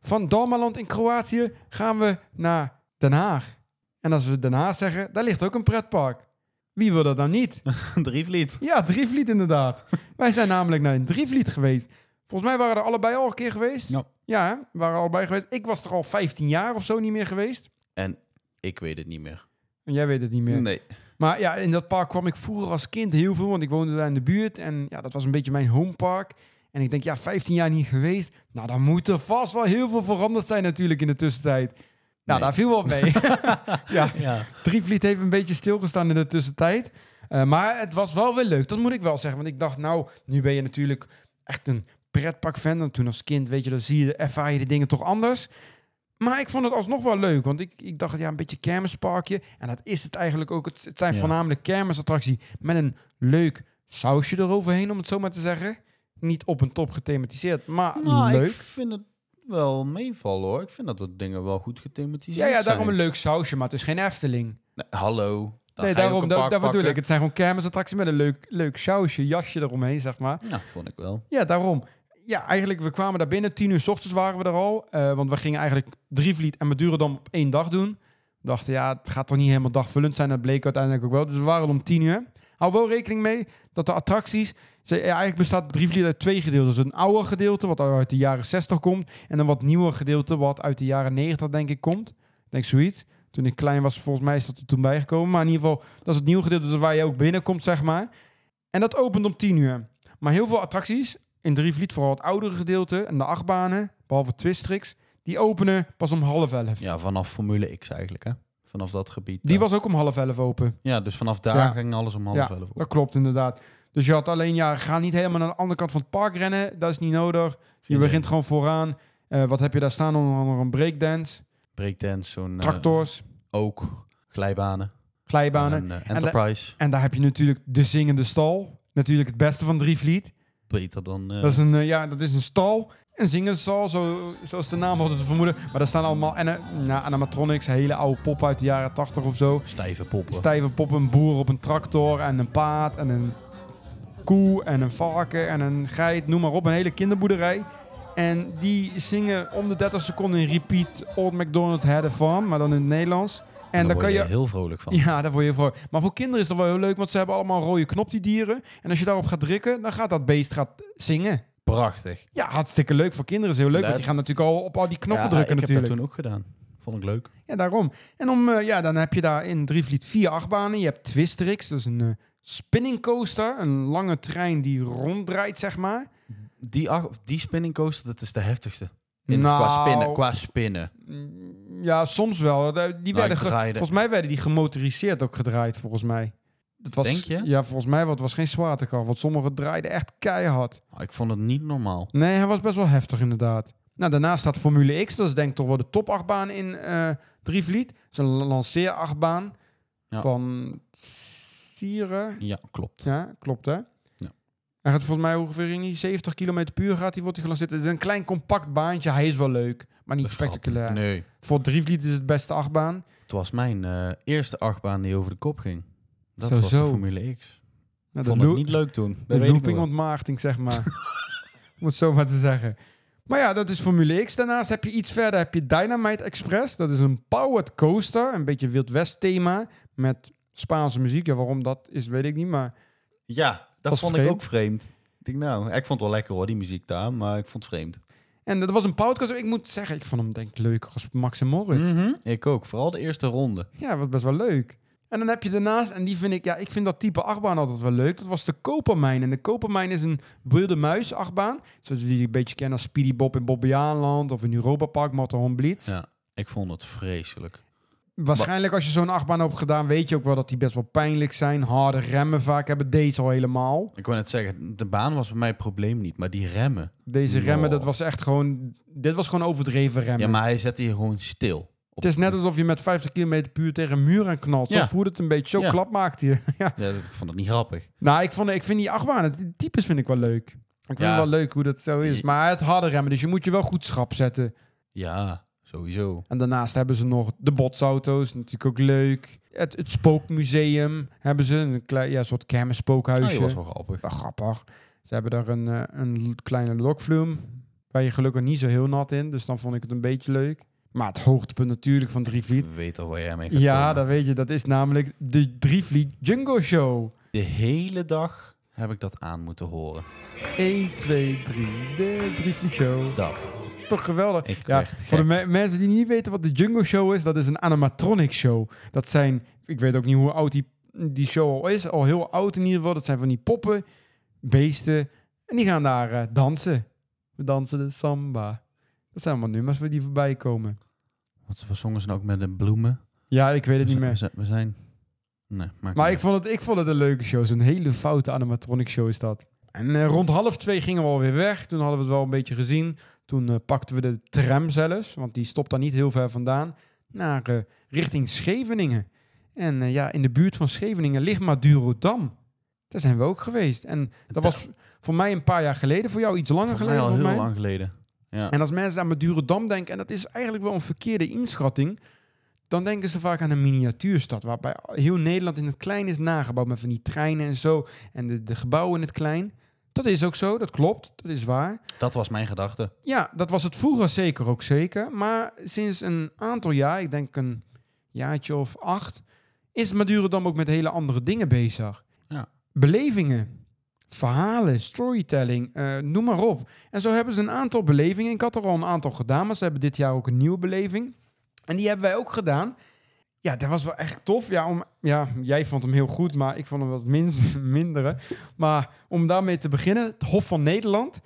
Speaker 1: Van Dalmaland in Kroatië gaan we naar Den Haag. En als we Den Haag zeggen, daar ligt ook een pretpark. Wie wil dat dan niet?
Speaker 2: Drievliet.
Speaker 1: Ja, Drievliet inderdaad. Wij zijn namelijk naar een Drievliet geweest. Volgens mij waren er allebei al een keer geweest.
Speaker 2: Ja.
Speaker 1: Ja, we waren allebei geweest. Ik was er al 15 jaar of zo niet meer geweest.
Speaker 2: En ik weet het niet meer.
Speaker 1: En jij weet het niet meer.
Speaker 2: Nee.
Speaker 1: Maar ja, in dat park kwam ik vroeger als kind heel veel, want ik woonde daar in de buurt. En ja, dat was een beetje mijn homepark. En ik denk, ja, 15 jaar niet geweest. Nou, dan moet er vast wel heel veel veranderd zijn natuurlijk in de tussentijd. Nou,
Speaker 2: Nee.
Speaker 1: daar viel wat mee. ja,
Speaker 2: Ja.
Speaker 1: Drievliet heeft een beetje stilgestaan in de tussentijd. Eh, maar het was wel weer leuk, dat moet ik wel zeggen. Want ik dacht, nou, nu ben je natuurlijk echt een pretparkfan. En toen als kind, weet je, dan zie je, ervaar je de dingen toch anders. Maar ik vond het alsnog wel leuk, want ik, ik dacht, ja, een beetje kermisparkje. En dat is het eigenlijk ook. Het, het zijn
Speaker 2: Ja.
Speaker 1: voornamelijk kermisattractie met een leuk sausje eroverheen, om het zo maar te zeggen. Niet op een top gethematiseerd, maar
Speaker 2: Nou,
Speaker 1: leuk.
Speaker 2: ik vind het wel meevallen hoor. Ik vind dat de dingen wel goed gethematiseerd
Speaker 1: Ja, ja, daarom
Speaker 2: zijn.
Speaker 1: een leuk sausje, maar het is geen Efteling.
Speaker 2: Nee, hallo. Dan
Speaker 1: nee, daarom, dat, dat bedoel ik. Het zijn gewoon kermisattracties met een leuk, leuk sausje, jasje eromheen, zeg maar.
Speaker 2: Ja, vond ik wel.
Speaker 1: Ja, daarom. Ja, eigenlijk, we kwamen daar binnen. Tien uur s ochtends waren we er al. eh, want we gingen eigenlijk Drievliet en Madurodam op één dag doen. We dachten, ja, het gaat toch niet helemaal dagvullend zijn. Dat bleek uiteindelijk ook wel. Dus we waren om tien uur. Hou wel rekening mee dat de attracties... Ja, eigenlijk bestaat Drievliet uit twee gedeeltes. Een oude gedeelte, wat uit de jaren 60 komt. En een wat nieuwer gedeelte, wat uit de jaren 90 denk ik komt. Denk zoiets. Toen ik klein was, volgens mij is dat er toen bijgekomen. Maar in ieder geval, dat is het nieuwe gedeelte dus waar je ook binnenkomt, zeg maar. En dat opent om 10 uur. Maar heel veel attracties in Drievliet, vooral het oudere gedeelte en de achtbanen, behalve Twistrix, die openen pas om half elf.
Speaker 2: Ja, vanaf Formule X eigenlijk, hè? Vanaf dat gebied.
Speaker 1: Die
Speaker 2: eh.
Speaker 1: was ook om half elf open.
Speaker 2: Ja, dus vanaf daar
Speaker 1: Ja.
Speaker 2: ging alles om half
Speaker 1: Ja,
Speaker 2: elf. op.
Speaker 1: Dat klopt inderdaad. Dus je had alleen, ja, ga niet helemaal naar de andere kant van het park rennen. Dat is niet nodig. Je begint gewoon vooraan. Eh, wat heb je daar staan? Onder andere een breakdance,
Speaker 2: Breakdance, zo'n... eh,
Speaker 1: tractors,
Speaker 2: ook glijbanen.
Speaker 1: glijbanen.
Speaker 2: En,
Speaker 1: de-
Speaker 2: Enterprise.
Speaker 1: En daar heb je natuurlijk de zingende stal. Natuurlijk het beste van Drievliet.
Speaker 2: Beter dan...
Speaker 1: Dat is een, ja, dat is een stal. Een zingende stal, zo, zoals de naam had te vermoeden. Maar daar staan allemaal en, nou, animatronics, hele oude poppen uit de jaren 80 of zo.
Speaker 2: stijve poppen.
Speaker 1: Stijve poppen, een boer op een tractor en een paard en een koe en een varken en een geit, noem maar op. Een hele kinderboerderij. En die zingen om de 30 seconden in repeat Old McDonald Had a Farm, maar dan in het Nederlands. En
Speaker 2: Daar
Speaker 1: kan je...
Speaker 2: heel vrolijk van.
Speaker 1: Ja, daar word je voor. Maar voor kinderen is dat wel heel leuk, want ze hebben allemaal een rode knop, die dieren. En als je daarop gaat drukken, dan gaat dat beest gaat zingen.
Speaker 2: Prachtig.
Speaker 1: Ja, hartstikke leuk. Voor kinderen is heel leuk,
Speaker 2: Dat-
Speaker 1: want die gaan natuurlijk al op al die knoppen
Speaker 2: ja,
Speaker 1: drukken
Speaker 2: ik
Speaker 1: natuurlijk.
Speaker 2: heb dat toen ook gedaan. Vond ik leuk.
Speaker 1: Ja, daarom. En om, eh, ja, dan heb je daar in Drievliet vier achtbanen. Je hebt Twisterix, dat is een eh, spinning coaster. Een lange trein die ronddraait, zeg maar.
Speaker 2: Die, ach- die spinning coaster, dat is de heftigste. In,
Speaker 1: Nou,
Speaker 2: qua spinnen. Qua spinnen.
Speaker 1: mm, Ja, soms wel. Die
Speaker 2: Nou,
Speaker 1: werden
Speaker 2: ik
Speaker 1: ge-
Speaker 2: draaide-
Speaker 1: volgens mij werden die gemotoriseerd ook gedraaid, volgens mij. Dat was,
Speaker 2: Denk je?
Speaker 1: Ja, volgens mij, want het was geen zwaartekracht. Want sommige draaiden echt keihard.
Speaker 2: Ik vond het niet normaal.
Speaker 1: Nee, hij was best wel heftig inderdaad. Nou, daarnaast staat Formule X. Dat is denk ik toch wel de topachtbaan in eh Drievliet. Dat is een lanceerachtbaan
Speaker 2: Ja.
Speaker 1: van
Speaker 2: Ja, klopt.
Speaker 1: Ja, klopt hè?
Speaker 2: Ja.
Speaker 1: Hij gaat volgens mij ongeveer in die 70 km per uur gaat hij, wordt hij gelanceerd. Het is een klein compact baantje. Hij is wel leuk, maar niet spectaculair.
Speaker 2: Nee.
Speaker 1: Voor Drievliet is het beste achtbaan.
Speaker 2: Het was mijn eh, eerste achtbaan die over de kop ging. Dat
Speaker 1: Zo,
Speaker 2: was de. Formule X.
Speaker 1: Nou,
Speaker 2: vond het
Speaker 1: lo-
Speaker 2: niet leuk toen.
Speaker 1: de
Speaker 2: Dat ik
Speaker 1: looping ontmaagding, zeg maar. Om het zo maar te zeggen. Maar ja, dat is Formule X. Daarnaast heb je iets verder heb je Dynamite Express. Dat is een powered coaster. Een beetje Wild West thema. Met Spaanse muziek. Ja, waarom dat is, weet ik niet. Maar
Speaker 2: Ja, dat vond
Speaker 1: vreemd.
Speaker 2: ik ook vreemd. Ik denk nou, ik vond het wel lekker hoor, die muziek daar, maar ik vond het vreemd.
Speaker 1: En dat was een powered coaster. Ik moet zeggen, ik vond hem denk ik leuker als Max en Moritz.
Speaker 2: Mhm, Ik ook, vooral de eerste ronde.
Speaker 1: Ja, was best wel leuk. En dan heb je daarnaast, en die vind ik, ja, ik vind dat type achtbaan altijd wel leuk. Dat was de Kopermijn. En de Kopermijn is een wilde muis achtbaan. Zoals die een beetje kennen als Speedy Bob in Bobbejaanland of in Europa Park, Matterhorn Blitz.
Speaker 2: Ja, ik vond het vreselijk.
Speaker 1: Waarschijnlijk als je zo'n achtbaan hebt gedaan, weet je ook wel dat die best wel pijnlijk zijn. Harde remmen vaak hebben deze al helemaal.
Speaker 2: Ik wou net zeggen, de baan was bij mij het probleem niet, maar die remmen.
Speaker 1: Deze remmen, dat was echt gewoon, dit was gewoon overdreven remmen.
Speaker 2: Ja, maar hij zette je gewoon stil.
Speaker 1: Het is net alsof je met 50 km per uur tegen een muur aan knalt. Zo
Speaker 2: Ja.
Speaker 1: voelde het een beetje. Zo
Speaker 2: Ja.
Speaker 1: klap maakt hij. ja.
Speaker 2: Ja, ik vond het niet grappig.
Speaker 1: Nou, ik, vond, ik vind die achtbanen, die types vind ik wel leuk. Ik vind het wel leuk hoe dat zo is. Maar het harde remmen, dus je moet je wel goed schrap zetten.
Speaker 2: Ja, sowieso.
Speaker 1: En daarnaast hebben ze nog de botsauto's, natuurlijk ook leuk. Het, het spookmuseum hebben ze, een klein, ja, soort kermisspookhuisje.
Speaker 2: die was wel grappig.
Speaker 1: Wel grappig. Ze hebben daar een, eh, een kleine lokvloem. Waar je gelukkig niet zo heel nat in. Dus dan vond ik het een beetje leuk. Maar het hoogtepunt natuurlijk van Drievliet.
Speaker 2: Ik weet al waar jij mee gaat
Speaker 1: Ja,
Speaker 2: komen.
Speaker 1: dat weet je. Dat is namelijk de Drievliet Jungle Show.
Speaker 2: De hele dag heb ik dat aan moeten horen.
Speaker 1: 1, 2, 3. De Drievliet Show.
Speaker 2: Dat.
Speaker 1: Toch geweldig.
Speaker 2: Ik
Speaker 1: Ja, voor de me- mensen die niet weten wat de Jungle Show is, dat is een animatronic show. Dat zijn, ik weet ook niet hoe oud die, die show al is, al heel oud in ieder geval. Dat zijn van die poppen, beesten, en die gaan daar eh, dansen. We dansen de samba. Dat zijn allemaal nummers waar die voorbij komen.
Speaker 2: Wat we zongen ze nou ook met de bloemen?
Speaker 1: Ja, ik weet het
Speaker 2: we,
Speaker 1: niet meer.
Speaker 2: we zijn... We zijn... Nee,
Speaker 1: Maar ik vond, het, ik vond het een leuke show. Zo'n hele foute animatronic show is dat. En eh, rond half twee gingen we alweer weg. Toen hadden we het wel een beetje gezien. Toen eh, pakten we de tram zelfs, want die stopt daar niet heel ver vandaan, naar eh, richting Scheveningen. En eh, ja, in de buurt van Scheveningen ligt Madurodam. Daar zijn we ook geweest. En dat was voor mij een paar jaar geleden, voor jou iets langer
Speaker 2: Voor mij
Speaker 1: geleden.
Speaker 2: al heel
Speaker 1: mij.
Speaker 2: lang geleden. Ja.
Speaker 1: En als mensen aan Madurodam denken, en dat is eigenlijk wel een verkeerde inschatting, dan denken ze vaak aan een miniatuurstad, waarbij heel Nederland in het klein is nagebouwd met van die treinen en zo, en de, de gebouwen in het klein. Dat is ook zo, dat klopt, dat is waar.
Speaker 2: Dat was mijn gedachte.
Speaker 1: Ja, dat was het vroeger zeker ook zeker, maar sinds een aantal jaar, ik denk een jaartje of acht, is Madurodam ook met hele andere dingen bezig.
Speaker 2: Ja.
Speaker 1: Belevingen, verhalen, storytelling, eh, noem maar op. En zo hebben ze een aantal belevingen. Ik had er al een aantal gedaan, maar ze hebben dit jaar ook een nieuwe beleving. En die hebben wij ook gedaan. Ja, dat was wel echt tof. Ja, om, ja, jij vond hem heel goed, maar ik vond hem wat min, mindere. Maar om daarmee te beginnen, het Hof van Nederland.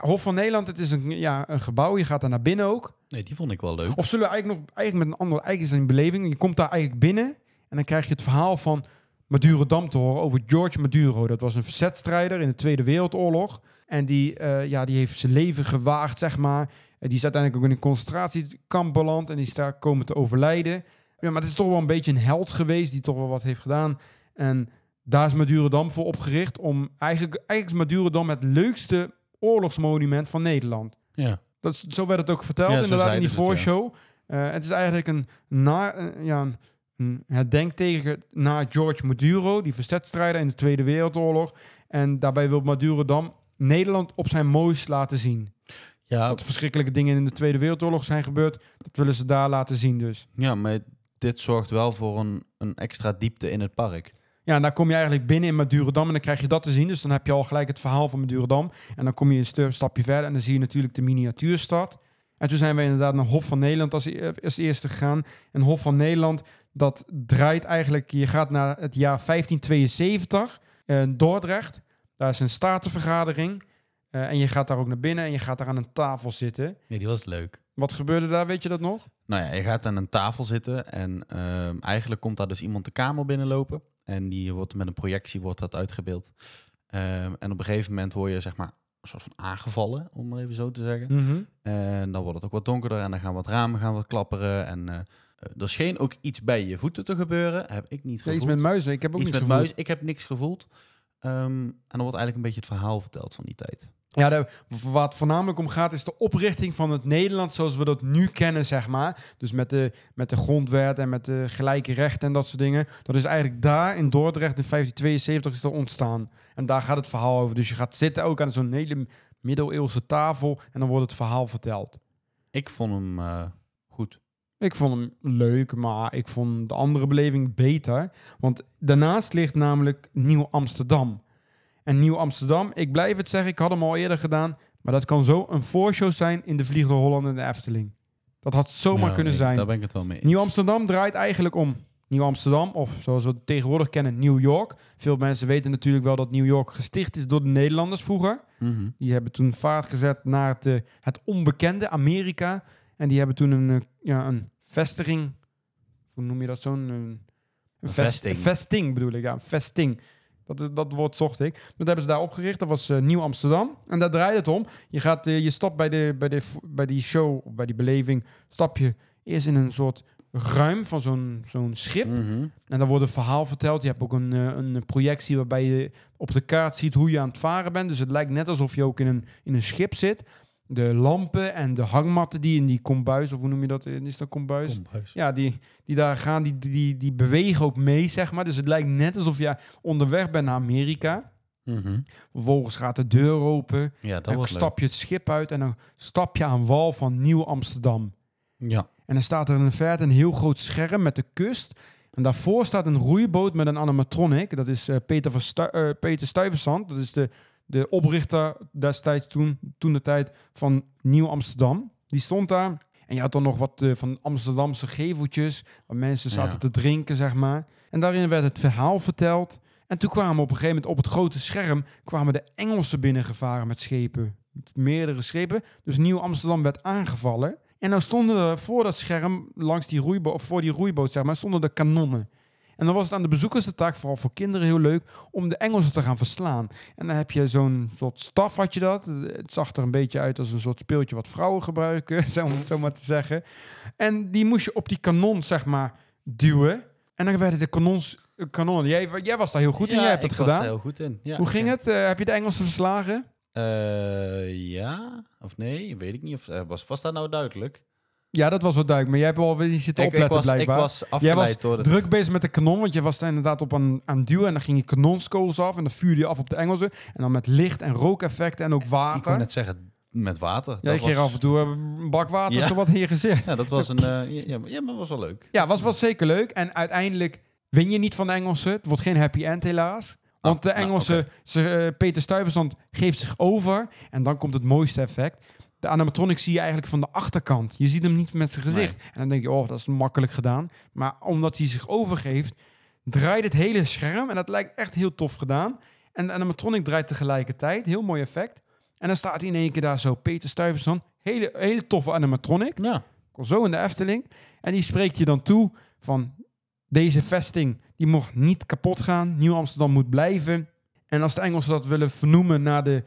Speaker 1: Hof van Nederland, het is een, ja, een gebouw. Je gaat daar naar binnen ook.
Speaker 2: Nee, die vond ik wel leuk.
Speaker 1: Of zullen we eigenlijk nog eigenlijk met een andere eigenlijk is het een beleving. Je komt daar eigenlijk binnen en dan krijg je het verhaal van Madurodam te horen over George Maduro. Dat was een verzetstrijder in de Tweede Wereldoorlog. En die, eh, ja, die heeft zijn leven gewaagd, zeg maar. En die is uiteindelijk ook in een concentratiekamp beland en die is daar komen te overlijden. Ja, maar het is toch wel een beetje een held geweest die toch wel wat heeft gedaan. En daar is Madurodam voor opgericht om... Eigenlijk, eigenlijk is Madurodam het leukste oorlogsmonument van Nederland.
Speaker 2: Ja.
Speaker 1: Dat is, zo werd het ook verteld,
Speaker 2: Ja,
Speaker 1: inderdaad, in die
Speaker 2: ze het,
Speaker 1: voorshow. Eh, het is eigenlijk een, na, eh, ja, een, een herdenkteken naar George Maduro, die verzetstrijder in de Tweede Wereldoorlog. En daarbij wil Madurodam Nederland op zijn mooist laten zien.
Speaker 2: Ja,
Speaker 1: Dat verschrikkelijke dingen in de Tweede Wereldoorlog zijn gebeurd, dat willen ze daar laten zien dus.
Speaker 2: ja, maar dit zorgt wel voor een, een extra diepte in het park.
Speaker 1: Ja, en daar kom je eigenlijk binnen in Madurodam en dan krijg je dat te zien. Dus dan heb je al gelijk het verhaal van Madurodam. En dan kom je een stapje verder en dan zie je natuurlijk de miniatuurstad. En toen zijn we inderdaad naar Hof van Nederland als, e- als eerste gegaan. En Hof van Nederland, dat draait eigenlijk... Je gaat naar het jaar 1572, eh, Dordrecht. Daar is een statenvergadering. Eh, en je gaat daar ook naar binnen en je gaat daar aan een tafel zitten.
Speaker 2: Nee, die was leuk.
Speaker 1: Wat gebeurde daar, weet je dat nog?
Speaker 2: Nou ja, je gaat aan een tafel zitten en ehm, eigenlijk komt daar dus iemand de kamer binnenlopen. En die wordt met een projectie wordt dat uitgebeeld. Ehm, en op een gegeven moment word je zeg maar een soort van aangevallen, om maar even zo te zeggen. En dan wordt het ook wat donkerder en dan gaan wat ramen gaan wat klapperen. En eh, er scheen ook iets bij je voeten te gebeuren. Heb ik niet
Speaker 1: Ja,
Speaker 2: gevoeld.
Speaker 1: iets met muizen. Ik heb ook
Speaker 2: Iets met
Speaker 1: gevoeld.
Speaker 2: muis. Ik heb niks gevoeld. Ehm, en dan wordt eigenlijk een beetje het verhaal verteld van die tijd.
Speaker 1: Ja, de, waar het voornamelijk om gaat is de oprichting van het Nederland zoals we dat nu kennen, zeg maar. Dus met de, met de grondwet en met de gelijke rechten en dat soort dingen. Dat is eigenlijk daar in Dordrecht in 1572 is dat ontstaan. En daar gaat het verhaal over. Dus je gaat zitten ook aan zo'n hele middeleeuwse tafel en dan wordt het verhaal verteld.
Speaker 2: Ik vond hem eh, goed.
Speaker 1: Ik vond hem leuk, maar ik vond de andere beleving beter. Want daarnaast ligt namelijk Nieuw Amsterdam. En Nieuw Amsterdam, ik blijf het zeggen, ik had hem al eerder gedaan. Maar dat kan zo een voorshow zijn in de Vliegende Holland en de Efteling. Dat had zomaar
Speaker 2: Ja,
Speaker 1: kunnen
Speaker 2: nee,
Speaker 1: zijn.
Speaker 2: Daar ben ik het wel mee eens.
Speaker 1: Nieuw Amsterdam draait eigenlijk om Nieuw Amsterdam, of zoals we het tegenwoordig kennen, New York. Veel mensen weten natuurlijk wel dat New York gesticht is door de Nederlanders vroeger.
Speaker 2: Mhm.
Speaker 1: Die hebben toen vaart gezet naar het, eh, het onbekende Amerika. En die hebben toen een, eh, ja, een vestiging. Hoe noem je dat zo'n? Een, een
Speaker 2: Een
Speaker 1: vest-
Speaker 2: vesting.
Speaker 1: vesting bedoel ik, ja. een Vesting. Dat, is- dat woord zocht ik. Dat hebben ze daar opgericht. Dat was eh, Nieuw Amsterdam. En daar draait het om. Je, gaat, eh, je stapt bij, de, bij, de, bij die show, bij die beleving, stap je eerst in een soort ruim van zo'n zo'n schip.
Speaker 2: Mhm.
Speaker 1: En dan wordt een verhaal verteld. Je hebt ook een, eh, een projectie waarbij je op de kaart ziet hoe je aan het varen bent. Dus het lijkt net alsof je ook in een, in een schip zit. De lampen en de hangmatten die in die kombuis, of hoe noem je dat? Is dat kombuis?
Speaker 2: Kombuis.
Speaker 1: Ja, die, die daar gaan, die, die, die bewegen ook mee, zeg maar. Dus het lijkt net alsof je onderweg bent naar Amerika.
Speaker 2: Mhm.
Speaker 1: Vervolgens gaat de deur open.
Speaker 2: Ja,
Speaker 1: dan stap je het schip uit en dan stap je aan wal van Nieuw-Amsterdam.
Speaker 2: leuk. Ja.
Speaker 1: En dan staat er in de verte een heel groot scherm met de kust. En daarvoor staat een roeiboot met een animatronic. Dat is eh, Peter, van Stu- eh, Peter Stuyvesant. Dat is de, de oprichter destijds toen, toen de tijd van Nieuw-Amsterdam. Die stond daar. En je had dan nog wat eh, van Amsterdamse geveltjes. Waar mensen zaten
Speaker 2: Ja.
Speaker 1: te drinken, zeg maar. En daarin werd het verhaal verteld. En toen kwamen op een gegeven moment op het grote scherm... kwamen de Engelsen binnengevaren met schepen. Meerdere schepen. Dus Nieuw-Amsterdam werd aangevallen. En dan stonden er voor dat scherm, langs die roeiboot, of voor die roeiboot, zeg maar, stonden de kanonnen. En dan was het aan de bezoekers de taak, vooral voor kinderen heel leuk, om de Engelsen te gaan verslaan. En dan heb je zo'n soort staf, had je dat. Het zag er een beetje uit als een soort speeltje wat vrouwen gebruiken, zo, om het zo maar te zeggen. En die moest je op die kanon, zeg maar, duwen. En dan werden de kanons, kanonnen. Jij, jij was daar heel goed in, jij hebt
Speaker 2: ik was
Speaker 1: gedaan.
Speaker 2: er heel goed in. Ja,
Speaker 1: Hoe ging
Speaker 2: ja.
Speaker 1: het? Eh, heb je de Engelsen verslagen?
Speaker 2: Eh, ja of nee, weet ik niet. Of, eh, was, was dat nou duidelijk?
Speaker 1: Ja, dat was wel duidelijk, maar jij hebt wel weer zitten
Speaker 2: Ik, ik,
Speaker 1: opletten
Speaker 2: was, ik was
Speaker 1: Jij
Speaker 2: afgeleid
Speaker 1: was
Speaker 2: door het...
Speaker 1: druk bezig met de kanon, want je was inderdaad op aan, aan duwen en dan ging je kanonskogels af en dan vuurde je af op de Engelsen. En dan met licht en rookeffecten en ook
Speaker 2: Ik wou
Speaker 1: water.
Speaker 2: net zeggen, met water.
Speaker 1: Ja, ik
Speaker 2: was-
Speaker 1: af en toe eh, een bak water,
Speaker 2: Ja.
Speaker 1: zo wat je gezicht.
Speaker 2: Ja, dat was een... eh, ja, maar- ja, maar was wel leuk.
Speaker 1: Ja, was wel zeker leuk. En uiteindelijk win je niet van de Engelsen. Het wordt geen happy end helaas. Want
Speaker 2: Ah,
Speaker 1: de
Speaker 2: nou,
Speaker 1: Engelsen,
Speaker 2: oké.
Speaker 1: ze, eh, Peter Stuyvesant geeft zich over. En dan komt het mooiste effect. De animatronic zie je eigenlijk van de achterkant. Je ziet hem niet met zijn gezicht.
Speaker 2: Nee.
Speaker 1: En dan denk je, oh, dat is makkelijk gedaan. Maar omdat hij zich overgeeft, draait het hele scherm. En dat lijkt echt heel tof gedaan. En de animatronic draait tegelijkertijd. Heel mooi effect. En dan staat hij in één keer daar zo, Peter Stuyvesant. Hele, hele toffe animatronic.
Speaker 2: Ja.
Speaker 1: Kom zo in de Efteling. En die spreekt je dan toe van deze vesting, die mocht niet kapot gaan. Nieuw-Amsterdam moet blijven. En als de Engelsen dat willen vernoemen naar de,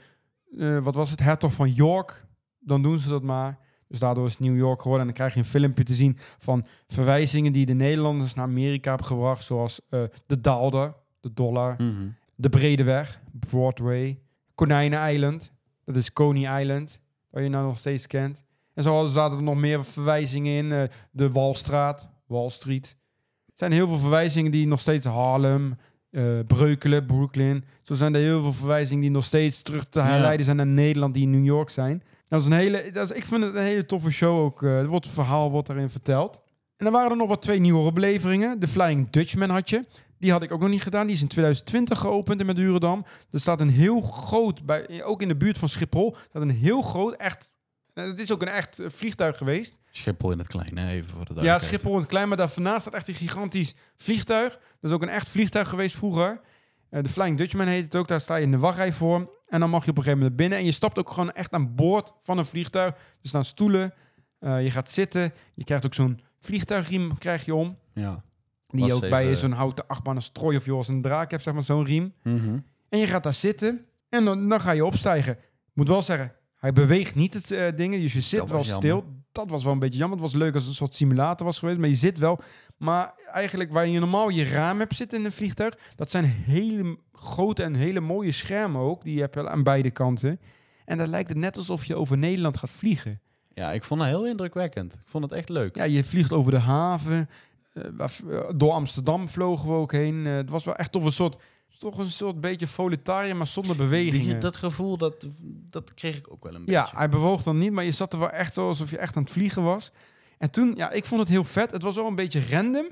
Speaker 1: eh, wat was het, hertog van York, dan doen ze dat maar. Dus daardoor is New York geworden. En dan krijg je een filmpje te zien van verwijzingen die de Nederlanders naar Amerika hebben gebracht. Zoals eh, de Daalder, de dollar,
Speaker 2: Mhm.
Speaker 1: de Bredeweg, Broadway, Konijnen-eiland, dat is Coney Island, waar je nou nog steeds kent. En zo zaten er nog meer verwijzingen in. eh, de Walstraat, Wall Street. Er zijn heel veel verwijzingen die nog steeds Harlem, eh, Breukelen, Brooklyn. Zo zijn er heel veel verwijzingen die nog steeds terug te herleiden zijn naar Nederland, die in New York zijn. Dat is een hele, dat is, ik vind het een hele toffe show ook. eh, er wordt een verhaal wordt erin verteld. En dan waren er nog wat twee nieuwere beleveringen. De Flying Dutchman had je. Die had ik ook nog niet gedaan. Die is in 2020 geopend in Madurodam. Er staat een heel groot, bij, ook in de buurt van Schiphol, staat een heel groot, echt... eh, Het is ook een echt eh, vliegtuig geweest.
Speaker 2: Schiphol in het klein, hè? even voor de
Speaker 1: Ja,
Speaker 2: duidelijkheid.
Speaker 1: Schiphol in het klein, maar daarnaast staat echt een gigantisch vliegtuig. Dat is ook een echt vliegtuig geweest vroeger. Eh, de Flying Dutchman heet het ook. Daar sta je in de wachtrij voor. En dan mag je op een gegeven moment binnen. En je stapt ook gewoon echt aan boord van een vliegtuig. Er staan stoelen. Eh, je gaat zitten. Je krijgt ook zo'n vliegtuigriem krijg je om.
Speaker 2: Ja.
Speaker 1: Die
Speaker 2: Was
Speaker 1: ook bij
Speaker 2: even-
Speaker 1: zo'n houten achtbaan als Troy of Joris een draak hebt, zeg maar, zo'n riem.
Speaker 2: Mhm.
Speaker 1: En je gaat daar zitten en dan, dan ga je opstijgen. Ik moet wel zeggen, hij beweegt niet het eh dingen, dus je zit wel stil. Dat was wel een beetje jammer. Het was leuk als het een soort simulator was geweest, maar je zit wel. Maar eigenlijk waar je normaal je raam hebt zitten in een vliegtuig, dat zijn hele grote en hele mooie schermen ook. Die heb je aan beide kanten. En dan lijkt het net alsof je over Nederland gaat vliegen.
Speaker 2: ja, ik vond het heel indrukwekkend. Ik vond het echt leuk.
Speaker 1: Ja, je vliegt over de haven. eh, eh, door Amsterdam vlogen we ook heen. Eh, het was wel echt toch een soort, toch een soort beetje voletariër, maar zonder bewegingen.
Speaker 2: Die- dat gevoel, dat, dat kreeg ik ook wel een
Speaker 1: Ja,
Speaker 2: beetje.
Speaker 1: hij bewoog dan niet, maar je zat er wel echt alsof je echt aan het vliegen was. En toen, ja, ik vond het heel vet. Het was wel een beetje random.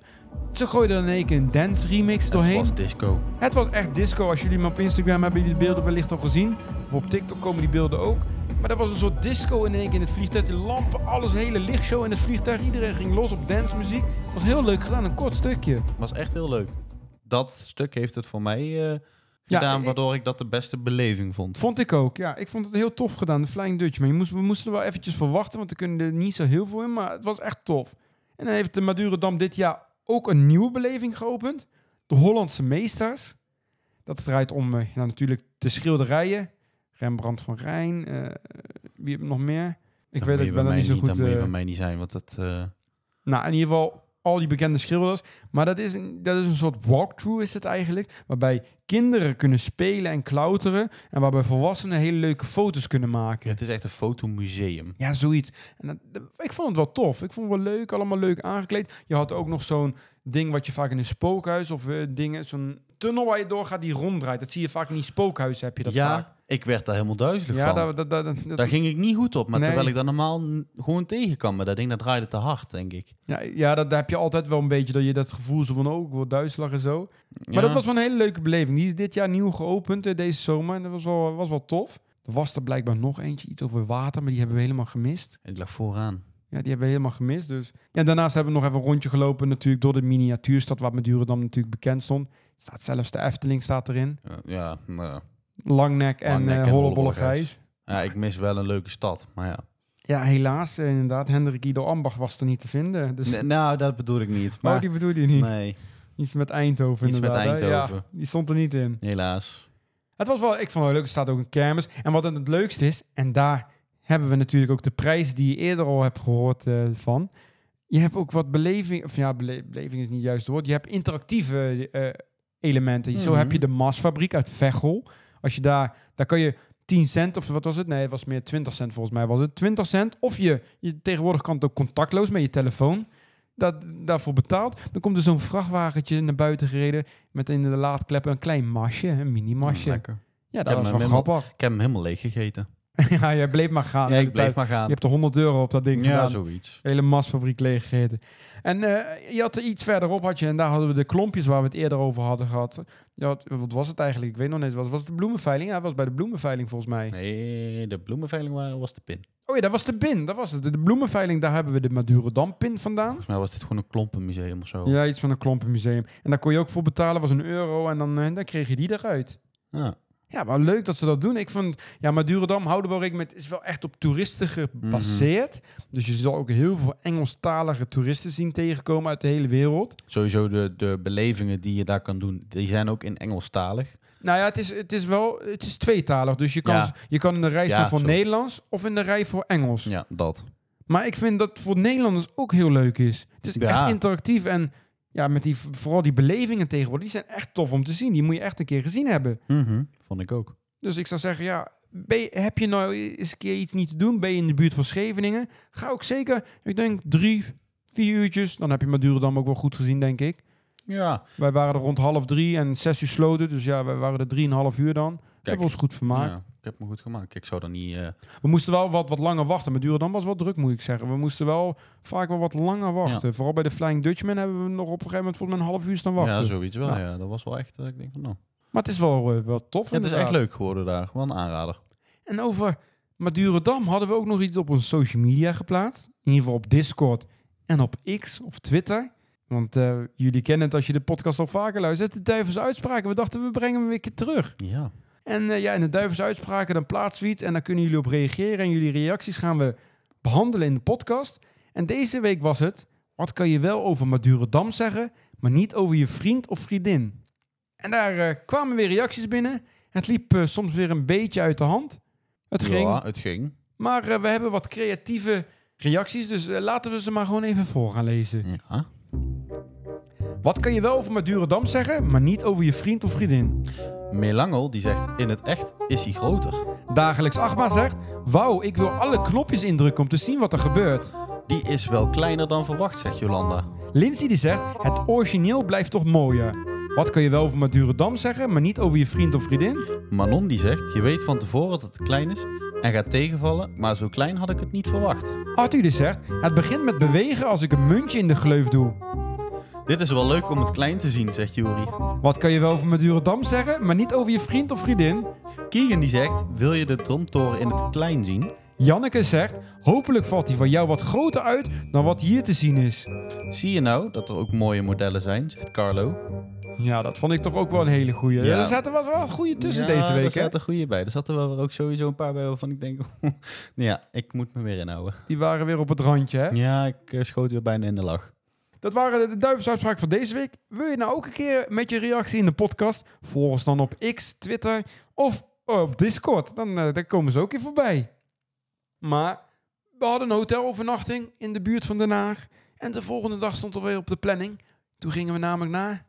Speaker 1: Ze gooiden er in één keer een dance remix doorheen.
Speaker 2: Het was disco.
Speaker 1: Het was echt disco. Als jullie me op Instagram hebben, jullie de beelden wellicht al gezien. Of op TikTok komen die beelden ook. Maar dat was een soort disco in één keer in het vliegtuig. De lampen, alles, hele lichtshow in het vliegtuig. Iedereen ging los op dancemuziek. was heel leuk gedaan, een kort stukje.
Speaker 2: was echt heel leuk. Dat stuk heeft het voor mij eh, gedaan, waardoor ik dat de beste beleving vond.
Speaker 1: Vond ik ook, ja. Ik vond het heel tof gedaan, de Flying Dutch. Maar je moest, we moesten er wel eventjes voor wachten, want er kunnen er niet zo heel veel in. Maar het was echt tof. En dan heeft de Madurodam dit jaar ook een nieuwe beleving geopend. De Hollandse Meesters. Dat draait om eh, nou, natuurlijk de schilderijen. Rembrandt van Rijn. eh, wie heb nog meer? Ik
Speaker 2: Dan
Speaker 1: weet
Speaker 2: moet
Speaker 1: ik
Speaker 2: je
Speaker 1: ben er niet zo goed...
Speaker 2: Dat moet je bij mij niet zijn, want dat...
Speaker 1: nou, in ieder geval al die bekende schilders. Maar dat is, een, dat is een soort walkthrough is het eigenlijk. Waarbij kinderen kunnen spelen en klauteren. En waarbij volwassenen hele leuke foto's kunnen maken.
Speaker 2: het is echt een fotomuseum.
Speaker 1: Ja, zoiets. En dat, ik vond het wel tof. Ik vond het wel leuk, allemaal leuk aangekleed. Je had ook nog zo'n ding wat je vaak in een spookhuis of eh, dingen, zo'n tunnel waar je doorgaat die ronddraait. Dat zie je vaak in die spookhuizen, heb je dat
Speaker 2: ja,
Speaker 1: vaak.
Speaker 2: ik werd daar helemaal duizelig
Speaker 1: Ja,
Speaker 2: van.
Speaker 1: dat, dat,
Speaker 2: Daar ging ik niet goed op, maar
Speaker 1: Nee.
Speaker 2: terwijl ik daar normaal gewoon tegen kan. Maar dat ding dat draaide te hard, denk ik.
Speaker 1: ja, ja dat, daar heb je altijd wel een beetje dat je dat gevoel zo van, oh, ik word duizelig en zo. Maar
Speaker 2: Ja.
Speaker 1: dat was wel een hele leuke beleving. Die is dit jaar nieuw geopend, eh, deze zomer. En dat was wel, was wel tof. Er was er blijkbaar nog eentje, iets over water, maar die hebben we helemaal gemist.
Speaker 2: Ik lag vooraan.
Speaker 1: Ja, die hebben we helemaal gemist. Dus. Ja, daarnaast hebben we nog even een rondje gelopen natuurlijk door de miniatuurstad, waar Madurodam natuurlijk bekend stond. Staat zelfs de Efteling staat erin.
Speaker 2: Ja, ja, nou,
Speaker 1: Langnek en
Speaker 2: Langnek
Speaker 1: eh
Speaker 2: en
Speaker 1: Hollebolle Gijs.
Speaker 2: ja, ik mis wel een leuke stad, maar ja.
Speaker 1: Ja, helaas eh, inderdaad. Hendrik Ido Ambach was er niet te vinden. Dus,
Speaker 2: nou, dat bedoel ik niet. Maar
Speaker 1: oh, die bedoelde je niet.
Speaker 2: nee,
Speaker 1: Iets met Eindhoven
Speaker 2: Iets met?
Speaker 1: Ja,
Speaker 2: Eindhoven.
Speaker 1: die stond er niet in.
Speaker 2: helaas.
Speaker 1: Het was wel, ik vond het wel leuk. Er staat ook een kermis. En wat het leukste is, en daar hebben we natuurlijk ook de prijs die je eerder al hebt gehoord eh, van. Je hebt ook wat beleving, of ja, bele- beleving is niet juist het woord. Je hebt interactieve elementen. Zo
Speaker 2: Mhm.
Speaker 1: heb je de Masfabriek uit Veghel. Als je daar, daar kan je 10 cent of wat was het? Nee, het was meer 20 cent volgens mij was het. 20 cent. Of je, je tegenwoordig kan het ook contactloos met je telefoon. Dat, daarvoor betaald. Dan komt er zo'n vrachtwagentje naar buiten gereden. Met in de laadkleppen een klein masje, een mini masje.
Speaker 2: Lekker.
Speaker 1: Ja, dat was wel grappig.
Speaker 2: Ik heb hem helemaal leeg gegeten.
Speaker 1: ja, jij bleef maar gaan.
Speaker 2: Ja, ik bleef
Speaker 1: tijd.
Speaker 2: maar gaan.
Speaker 1: Je hebt er 100 euro op dat ding
Speaker 2: ja,
Speaker 1: gedaan.
Speaker 2: zoiets.
Speaker 1: Hele masfabriek leeggegeten. En eh, je had er iets verderop, had je, en daar hadden we de klompjes waar we het eerder over hadden gehad. Je had, wat was het eigenlijk? Ik weet nog niet. Was, was het de bloemenveiling? Ja, het was bij de bloemenveiling volgens mij.
Speaker 2: Nee, de bloemenveiling was de pin.
Speaker 1: Oh ja, dat was de pin. Dat was het. De, de bloemenveiling, daar hebben we de Madurodam pin vandaan.
Speaker 2: Volgens mij was dit gewoon een klompenmuseum of zo.
Speaker 1: Ja, iets van een klompenmuseum. En daar kon je ook voor betalen, was een euro. En dan, eh, dan kreeg je die eruit.
Speaker 2: Ja.
Speaker 1: Ja, maar leuk dat ze dat doen. Ik vond, ja, Madurodam houden we wel rekening met, is wel echt op toeristen gebaseerd. Dus je zal ook heel veel Engelstalige toeristen zien tegenkomen uit de hele wereld.
Speaker 2: Sowieso de, de belevingen die je daar kan doen, die zijn ook in Engelstalig.
Speaker 1: Nou ja, het is, het is wel, het is tweetalig. Dus je kan,
Speaker 2: Ja.
Speaker 1: je kan in de rij
Speaker 2: Ja,
Speaker 1: staan voor
Speaker 2: zo.
Speaker 1: Nederlands of in de rij voor Engels.
Speaker 2: Ja, dat.
Speaker 1: Maar ik vind dat voor Nederlanders ook heel leuk is. Het is
Speaker 2: Ja.
Speaker 1: echt interactief en ja, met die, vooral die belevingen tegenwoordig, die zijn echt tof om te zien. Die moet je echt een keer gezien hebben.
Speaker 2: Mhm, Vond ik ook.
Speaker 1: Dus ik zou zeggen, ja, ben je- heb je nou eens een keer iets niet te doen? Ben je in de buurt van Scheveningen? Ga ook zeker, ik denk drie, vier uurtjes. Dan heb je Madurodam ook wel goed gezien, denk ik.
Speaker 2: Ja.
Speaker 1: Wij waren er rond half drie en zes uur sloten. Dus ja, wij waren er drieënhalf uur dan. We hebben ons goed vermaakt.
Speaker 2: ja, ik heb me goed gemaakt. Ik zou dan niet... eh,
Speaker 1: We moesten wel wat, wat langer wachten. Madurodam was wel druk, moet ik zeggen. We moesten wel vaak wel wat langer wachten. Vooral bij de Flying Dutchman hebben we nog op een gegeven moment volgens mij een half uur staan wachten.
Speaker 2: ja, zoiets wel.
Speaker 1: Ja.
Speaker 2: Ja. dat was wel echt... eh, ik denk van, nou...
Speaker 1: Maar het is wel, eh, wel tof.
Speaker 2: Ja, het is echt leuk geworden daar. Wel een aanrader.
Speaker 1: En over Madurodam hadden we ook nog iets op onze social media geplaatst. In ieder geval op Discord en op X of Twitter. Want jullie kennen het als je de podcast al vaker luistert. De duivelse uitspraken. We dachten, we brengen hem een keer terug.
Speaker 2: Ja.
Speaker 1: En eh, ja, in de duivelse uitspraken dan plaatsen we iets. En daar kunnen jullie op reageren. En jullie reacties gaan we behandelen in de podcast. En deze week was het... Wat kan je wel over Madurodam zeggen, maar niet over je vriend of vriendin? En daar eh, kwamen weer reacties binnen. Het liep eh, soms weer een beetje uit de hand. Het ging.
Speaker 2: Ja, het ging.
Speaker 1: Maar we hebben wat creatieve reacties, dus laten we ze maar gewoon even voor gaan lezen.
Speaker 2: Ja.
Speaker 1: Wat kan je wel over Madurodam zeggen, maar niet over je vriend of vriendin?
Speaker 2: Melangel die zegt, in het echt is hij groter.
Speaker 1: Dagelijks Achtbaan zegt, wauw, ik wil alle knopjes indrukken om te zien wat er gebeurt.
Speaker 2: Die is wel kleiner dan verwacht, zegt Jolanda.
Speaker 1: Lindsay die zegt, het origineel blijft toch mooier. Wat kan je wel over Madurodam zeggen, maar niet over je vriend of vriendin?
Speaker 2: Manon die zegt, je weet van tevoren dat het klein is en gaat tegenvallen, maar zo klein had ik het niet verwacht.
Speaker 1: Arthur die zegt, het begint met bewegen als ik een muntje in de gleuf doe.
Speaker 2: Dit is wel leuk om het klein te zien, zegt Juri.
Speaker 1: Wat kan je wel over Madurodam zeggen, maar niet over je vriend of vriendin?
Speaker 2: Keegan die zegt, wil je de Tromtoren in het klein zien?
Speaker 1: Janneke zegt, hopelijk valt die van jou wat groter uit dan wat hier te zien is.
Speaker 2: Zie je nou dat er ook mooie modellen zijn, zegt Carlo.
Speaker 1: Ja, dat vond ik toch ook wel een hele goeie.
Speaker 2: Ja.
Speaker 1: er zaten wel wel goede tussen
Speaker 2: Ja,
Speaker 1: deze week,
Speaker 2: Er zaten goede bij. Er zaten wel ook sowieso een paar bij waarvan ik denk, ja, ik moet me weer inhouden.
Speaker 1: Die waren weer op het randje, hè?
Speaker 2: Ja, ik eh, schoot weer bijna in de lach.
Speaker 1: Dat waren de duivensuitspraken van deze week. Wil je nou ook een keer met je reactie in de podcast? Volg ons dan op X, Twitter of op Discord. Dan, eh, dan komen ze ook weer voorbij. Maar we hadden een hotelovernachting in de buurt van Den Haag. En de volgende dag stond er weer op de planning. Toen gingen we namelijk naar...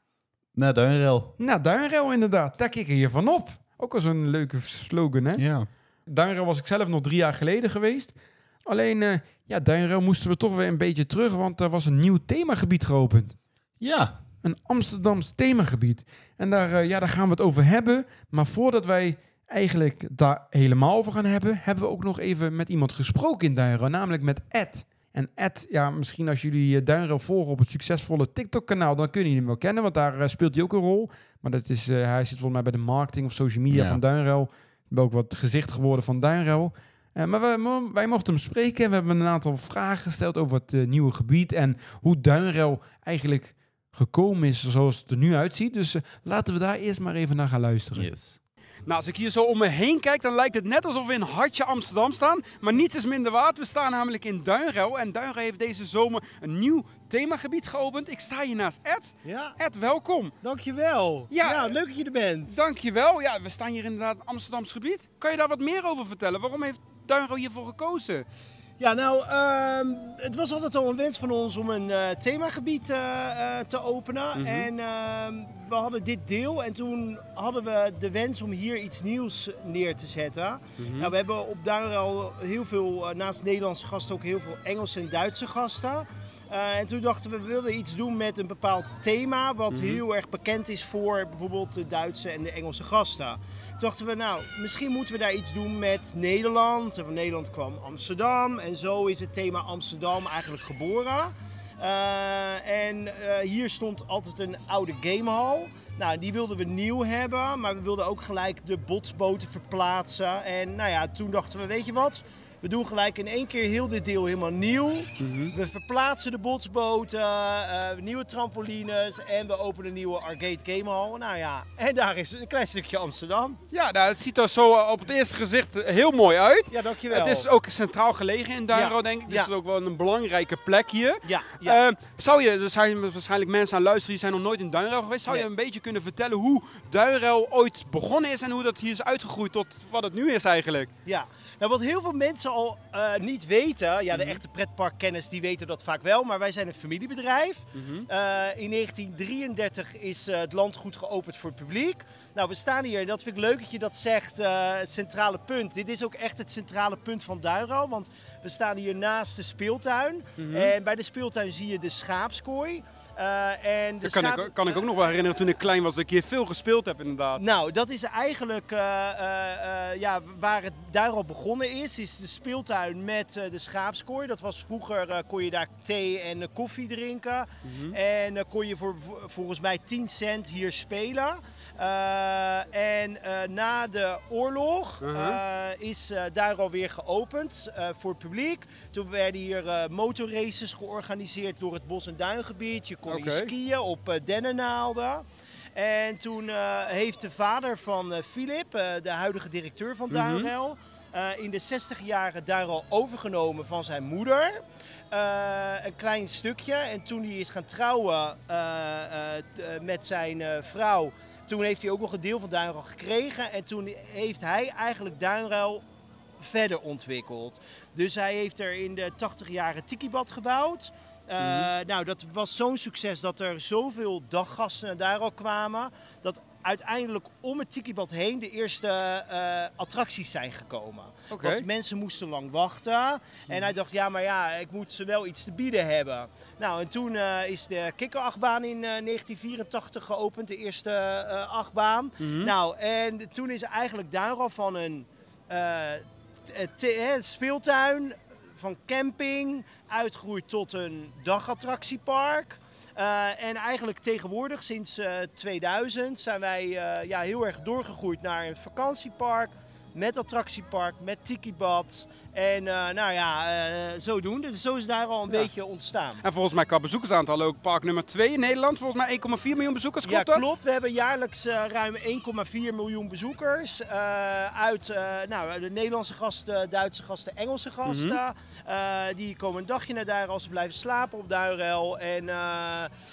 Speaker 2: Nou, Duinrel.
Speaker 1: Nou, Duinrel inderdaad. Daar kikken je van op. Ook al zo'n leuke slogan, hè?
Speaker 2: Ja.
Speaker 1: Duinrel was ik zelf nog drie jaar geleden geweest. Alleen, eh ja, Duinrel moesten we toch weer een beetje terug, want er was een nieuw themagebied geopend.
Speaker 2: Ja.
Speaker 1: Een Amsterdams themagebied. En daar, eh, ja, daar gaan we het over hebben. Maar voordat wij eigenlijk daar helemaal over gaan hebben, hebben we ook nog even met iemand gesproken in Duinrel, namelijk met Ed. En Ed, ja, misschien als jullie eh, Duinrel volgen op het succesvolle TikTok-kanaal, dan kunnen jullie hem wel kennen, want daar speelt hij ook een rol. Maar dat is, hij zit volgens mij bij de marketing of social media
Speaker 2: Ja.
Speaker 1: van Duinrel. Ik ben ook wat gezicht geworden van Duinrel. Eh, maar wij, mo- wij mochten hem spreken en we hebben een aantal vragen gesteld over het eh, nieuwe gebied en hoe Duinrel eigenlijk gekomen is zoals het er nu uitziet. Dus eh, laten we daar eerst maar even naar gaan luisteren.
Speaker 2: Yes.
Speaker 1: Nou, als ik hier zo om me heen kijk, dan lijkt het net alsof we in Hartje Amsterdam staan. Maar niets is minder waard. We staan namelijk in Duinrel. En Duinrel heeft deze zomer een nieuw themagebied geopend. Ik sta hier naast Ed.
Speaker 4: Ja,
Speaker 1: Ed, welkom.
Speaker 4: dankjewel.
Speaker 1: Ja.
Speaker 4: Ja, leuk dat je er bent.
Speaker 1: Dankjewel. Ja, we staan hier inderdaad in Amsterdams gebied. Kan je daar wat meer over vertellen? Waarom heeft Duinrel hiervoor gekozen?
Speaker 4: Ja, nou, ehm, het was altijd al een wens van ons om een eh, themagebied eh, eh, te openen.
Speaker 1: Mhm.
Speaker 4: En ehm, we hadden dit deel en toen hadden we de wens om hier iets nieuws neer te zetten.
Speaker 1: Mhm.
Speaker 4: Nou, we hebben op Duinrel heel veel, naast Nederlandse gasten, ook heel veel Engelse en Duitse gasten. Eh, en toen dachten we, we wilden iets doen met een bepaald thema, wat
Speaker 1: Mhm.
Speaker 4: heel erg bekend is voor bijvoorbeeld de Duitse en de Engelse gasten. Toen dachten we, nou, misschien moeten we daar iets doen met Nederland. En van Nederland kwam Amsterdam. En zo is het thema Amsterdam eigenlijk geboren. Eh, en eh, hier stond altijd een oude gamehal. Nou, die wilden we nieuw hebben, maar we wilden ook gelijk de botsboten verplaatsen. En nou ja, toen dachten we, weet je wat? We doen gelijk in één keer heel dit deel helemaal nieuw.
Speaker 1: Mhm.
Speaker 4: We verplaatsen de botsboten, eh, nieuwe trampolines en we openen een nieuwe arcade gamehal. Nou ja, en daar is een klein stukje Amsterdam.
Speaker 1: Ja, nou, het ziet er zo eh, op het eerste gezicht eh, heel mooi uit.
Speaker 4: Ja, dankjewel.
Speaker 1: Het is ook centraal gelegen in Duinro,
Speaker 4: Ja,
Speaker 1: denk ik. Dus
Speaker 4: ja.
Speaker 1: het is ook wel een belangrijke plek hier.
Speaker 4: Ja, ja.
Speaker 1: Eh, zou je, er zijn waarschijnlijk mensen aan luisteren die zijn nog nooit in Duinruil geweest. Zou je een beetje kunnen vertellen hoe Duinruil ooit begonnen is en hoe dat hier is uitgegroeid tot wat het nu is eigenlijk?
Speaker 4: Ja, nou wat heel veel mensen al eh, niet weten, ja de echte pretparkkennis die weten dat vaak wel, maar wij zijn een familiebedrijf. Eh, in 1933 is eh, het landgoed geopend voor het publiek. Nou, we staan hier, en dat vind ik leuk dat je dat zegt, het centrale punt. Dit is ook echt het centrale punt van Duinruil, want we staan hier naast de speeltuin. En bij de speeltuin zie je de schaapskooi. Eh, en de
Speaker 1: Dat kan,
Speaker 4: schaap-
Speaker 1: ik, kan ik ook nog wel herinneren toen ik klein was dat ik hier veel gespeeld heb inderdaad.
Speaker 4: nou, dat is eigenlijk eh, eh, ja, waar het daarop begonnen is. Is de speeltuin met de schaapskooi. Dat was vroeger, kon je daar thee en koffie drinken. En eh, kon je voor volgens mij 10 cent hier spelen. En na de oorlog
Speaker 1: Mhm.
Speaker 4: eh, is daar alweer geopend voor het publiek. Toen werden hier eh, motorraces georganiseerd door het bos- en duingebied. Je kon hier skiën op eh, dennennaalden. En toen eh, heeft de vader van eh, de huidige directeur van Duinrel, eh, in de 60 jaren Duinrel overgenomen van zijn moeder. Een klein stukje. En toen hij is gaan trouwen met zijn vrouw, toen heeft hij ook nog een deel van Duinrel gekregen. En toen heeft hij eigenlijk Duinrel verder ontwikkeld. Dus hij heeft er in de 80 jaren Tikibad gebouwd. Eh, Nou, dat was zo'n succes dat er zoveel daggasten daar al kwamen. Dat uiteindelijk om het Tikibad heen de eerste eh, attracties zijn gekomen. Want mensen moesten lang wachten. En hij dacht, ja, maar ja, ik moet ze wel iets te bieden hebben. Nou, en toen eh, is de kikkerachtbaan in eh, 1984 geopend, de eerste achtbaan. Nou, en toen is eigenlijk daar al van een speeltuin, van camping, uitgegroeid tot een dagattractiepark. Eh, en eigenlijk tegenwoordig, sinds eh, 2000, zijn wij eh, ja, heel erg doorgegroeid naar een vakantiepark. Met attractiepark, met tikibad. En eh, nou ja, eh zodoende. Dus zo is daar al een
Speaker 1: Ja.
Speaker 4: beetje ontstaan.
Speaker 1: En volgens mij qua bezoekersaantal ook park nummer 2 in Nederland. Volgens mij 1,4 miljoen bezoekers, klopt
Speaker 4: Ja,
Speaker 1: dat?
Speaker 4: klopt. We hebben jaarlijks eh, ruim 1,4 miljoen bezoekers. uit nou, de Nederlandse gasten, Duitse gasten, Engelse gasten. Eh, die komen een dagje naar Duirel, ze blijven slapen op Duirel. En,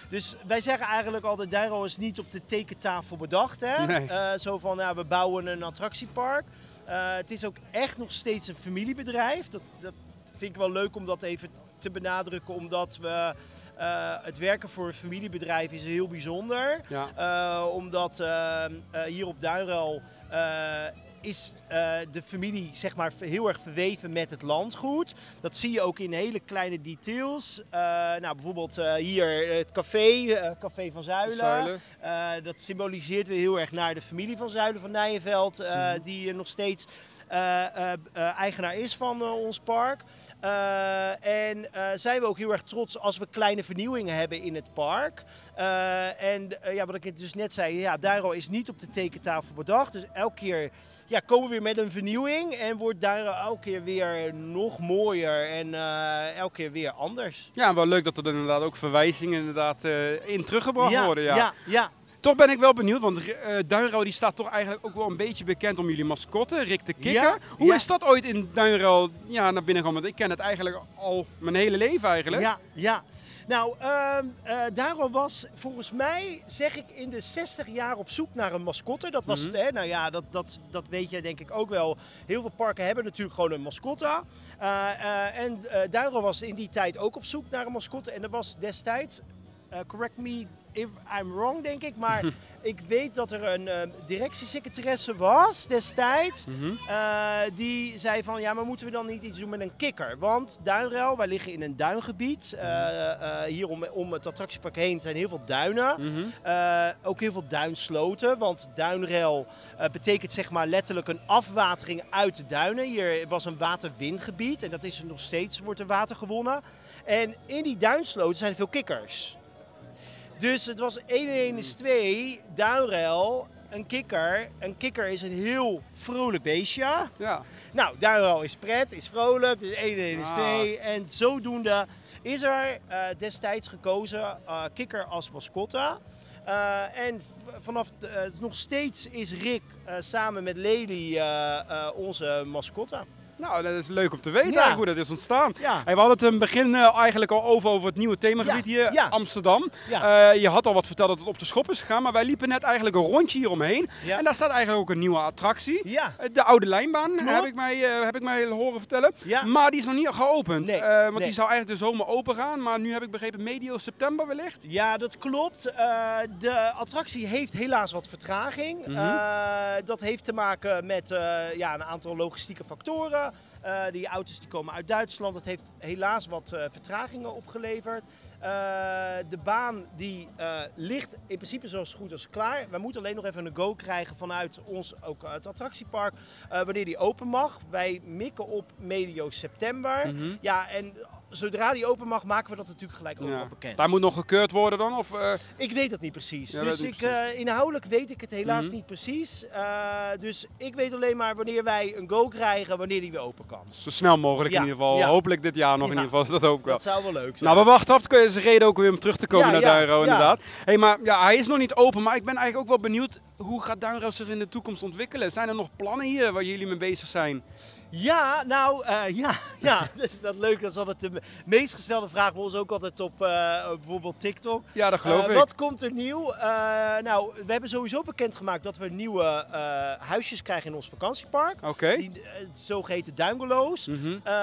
Speaker 4: dus wij zeggen eigenlijk altijd, Duirel is niet op de tekentafel bedacht. Hè?
Speaker 1: Nee.
Speaker 4: Zo van, ja, we bouwen een attractiepark. Eh, het is ook echt nog steeds een familiebedrijf. Dat, dat vind ik wel leuk om dat even te benadrukken, omdat we... eh, het werken voor een familiebedrijf is heel bijzonder.
Speaker 1: Ja.
Speaker 4: Eh, omdat hier op Duinrel eh, is eh, de familie zeg maar heel erg verweven met het landgoed. Dat zie je ook in hele kleine details. Eh, nou, bijvoorbeeld eh, hier het café, Café van Zuilen.
Speaker 1: Zuilen.
Speaker 4: Dat symboliseert weer heel erg naar de familie van Zuilen van Nijenveld,
Speaker 1: Mhm.
Speaker 4: die nog steeds eigenaar is van ons park. Eh, en eh, zijn we ook heel erg trots als we kleine vernieuwingen hebben in het park. Eh, en ja, wat ik dus net zei, ja, is niet op de tekentafel bedacht. Dus elke keer ja, komen we weer met een vernieuwing en wordt Duiro elke keer weer nog mooier en elke keer weer anders.
Speaker 1: Ja, wel leuk dat er inderdaad ook verwijzingen inderdaad, in teruggebracht worden. Ja.
Speaker 4: ja, ja.
Speaker 1: Toch ben ik wel benieuwd, want eh Duinruil die staat toch eigenlijk ook wel een beetje bekend om jullie mascotte, Rick de Kikker.
Speaker 4: Ja,
Speaker 1: Hoe
Speaker 4: ja.
Speaker 1: is dat ooit in Duinruil ja, naar binnen gekomen? Want ik ken het eigenlijk al mijn hele leven eigenlijk.
Speaker 4: Ja, ja. Nou, eh Daro was volgens mij, zeg ik, in de 60 jaar op zoek naar een mascotte. Dat was,
Speaker 1: Mhm.
Speaker 4: hè, nou ja, dat, dat, dat weet jij denk ik ook wel. Heel veel parken hebben natuurlijk gewoon een mascotte. Eh, en Daro was in die tijd ook op zoek naar een mascotte. En er was destijds, correct me if I'm wrong, denk ik. Maar ik weet dat er een eh, directiesecretaresse was destijds.
Speaker 1: Mhm.
Speaker 4: eh, die zei van, ja, maar moeten we dan niet iets doen met een kikker? Want Duinruil, wij liggen in een duingebied. Eh, eh, hier om, om het attractiepark heen zijn heel veel duinen.
Speaker 1: Mhm.
Speaker 4: Ook heel veel duinsloten, want duinrel eh, betekent zeg maar letterlijk een afwatering uit de duinen. Hier was een waterwindgebied en dat is er nog steeds, wordt er water gewonnen. En in die duinsloten zijn er veel kikkers. Dus het was 1 en 1 is 2, duinrel, een kikker. Een kikker is een heel vrolijk beestje.
Speaker 1: Ja.
Speaker 4: Nou, duinrel is pret, is vrolijk, dus 1 en 1 is
Speaker 1: Ah.
Speaker 4: 2. En zodoende is er eh, destijds gekozen eh, kikker als mascotte. Eh, en vanaf nog steeds is Rick samen met Lely onze mascotte.
Speaker 1: Nou, dat is leuk om te weten
Speaker 4: Ja.
Speaker 1: eigenlijk hoe dat is ontstaan.
Speaker 4: Ja.
Speaker 1: Hey, we hadden het in het begin eh, eigenlijk al over, over het nieuwe themagebied
Speaker 4: Ja,
Speaker 1: hier. Amsterdam. Eh, je had al wat verteld dat het op de schop is gegaan, maar wij liepen net eigenlijk een rondje hier omheen. En daar staat eigenlijk ook een nieuwe attractie. Eh, De oude lijnbaan
Speaker 4: Klopt.
Speaker 1: heb ik, mij, heb ik mij horen vertellen. Maar die is nog niet geopend.
Speaker 4: Nee,
Speaker 1: want
Speaker 4: nee.
Speaker 1: die zou eigenlijk de zomer open gaan. Maar nu heb ik begrepen medio september wellicht.
Speaker 4: Ja, dat klopt. De attractie heeft helaas wat vertraging.
Speaker 1: Mhm.
Speaker 4: Dat heeft te maken met ja, een aantal logistieke factoren. Eh, die auto's die komen uit Duitsland. Dat heeft helaas wat eh, vertragingen opgeleverd. Eh, de baan die ligt in principe zo goed als klaar. We moeten alleen nog even een go krijgen vanuit ons, ook het attractiepark, wanneer die open mag. Wij mikken op medio september.
Speaker 1: Mhm.
Speaker 4: Ja, en zodra die open mag, maken we dat natuurlijk gelijk overal
Speaker 1: Ja.
Speaker 4: bekend.
Speaker 1: Daar moet nog gekeurd worden dan? Of, eh,
Speaker 4: Ik weet dat niet precies.
Speaker 1: Ja,
Speaker 4: dus ik, eh, inhoudelijk weet ik het helaas
Speaker 1: Mhm.
Speaker 4: niet precies. Eh, dus ik weet alleen maar wanneer wij een go krijgen, wanneer die weer open kan.
Speaker 1: zo snel mogelijk
Speaker 4: Ja,
Speaker 1: in ieder geval. Hopelijk dit jaar nog in ieder geval. Dat hoop ik wel.
Speaker 4: Dat zou wel leuk zijn.
Speaker 1: Nou, we wachten af. Het is reden ook weer om terug te komen naar Duinro, inderdaad. Hey, maar ja, hij is nog niet open, maar ik ben eigenlijk ook wel benieuwd hoe gaat Duinro zich in de toekomst ontwikkelen? Zijn er nog plannen hier waar jullie mee bezig zijn?
Speaker 4: Ja, nou eh, ja, ja, dus dat leuk. Dat is altijd de me- meest gestelde vraag bij ons ook altijd op eh, bijvoorbeeld TikTok.
Speaker 1: Ja, dat geloof
Speaker 4: Eh,
Speaker 1: ik.
Speaker 4: Wat komt er nieuw? Nou, we hebben sowieso bekendgemaakt dat we nieuwe huisjes krijgen in ons vakantiepark.
Speaker 1: Oké.
Speaker 4: Die eh, zogeheten duingolo's.
Speaker 1: Mhm.
Speaker 4: Eh,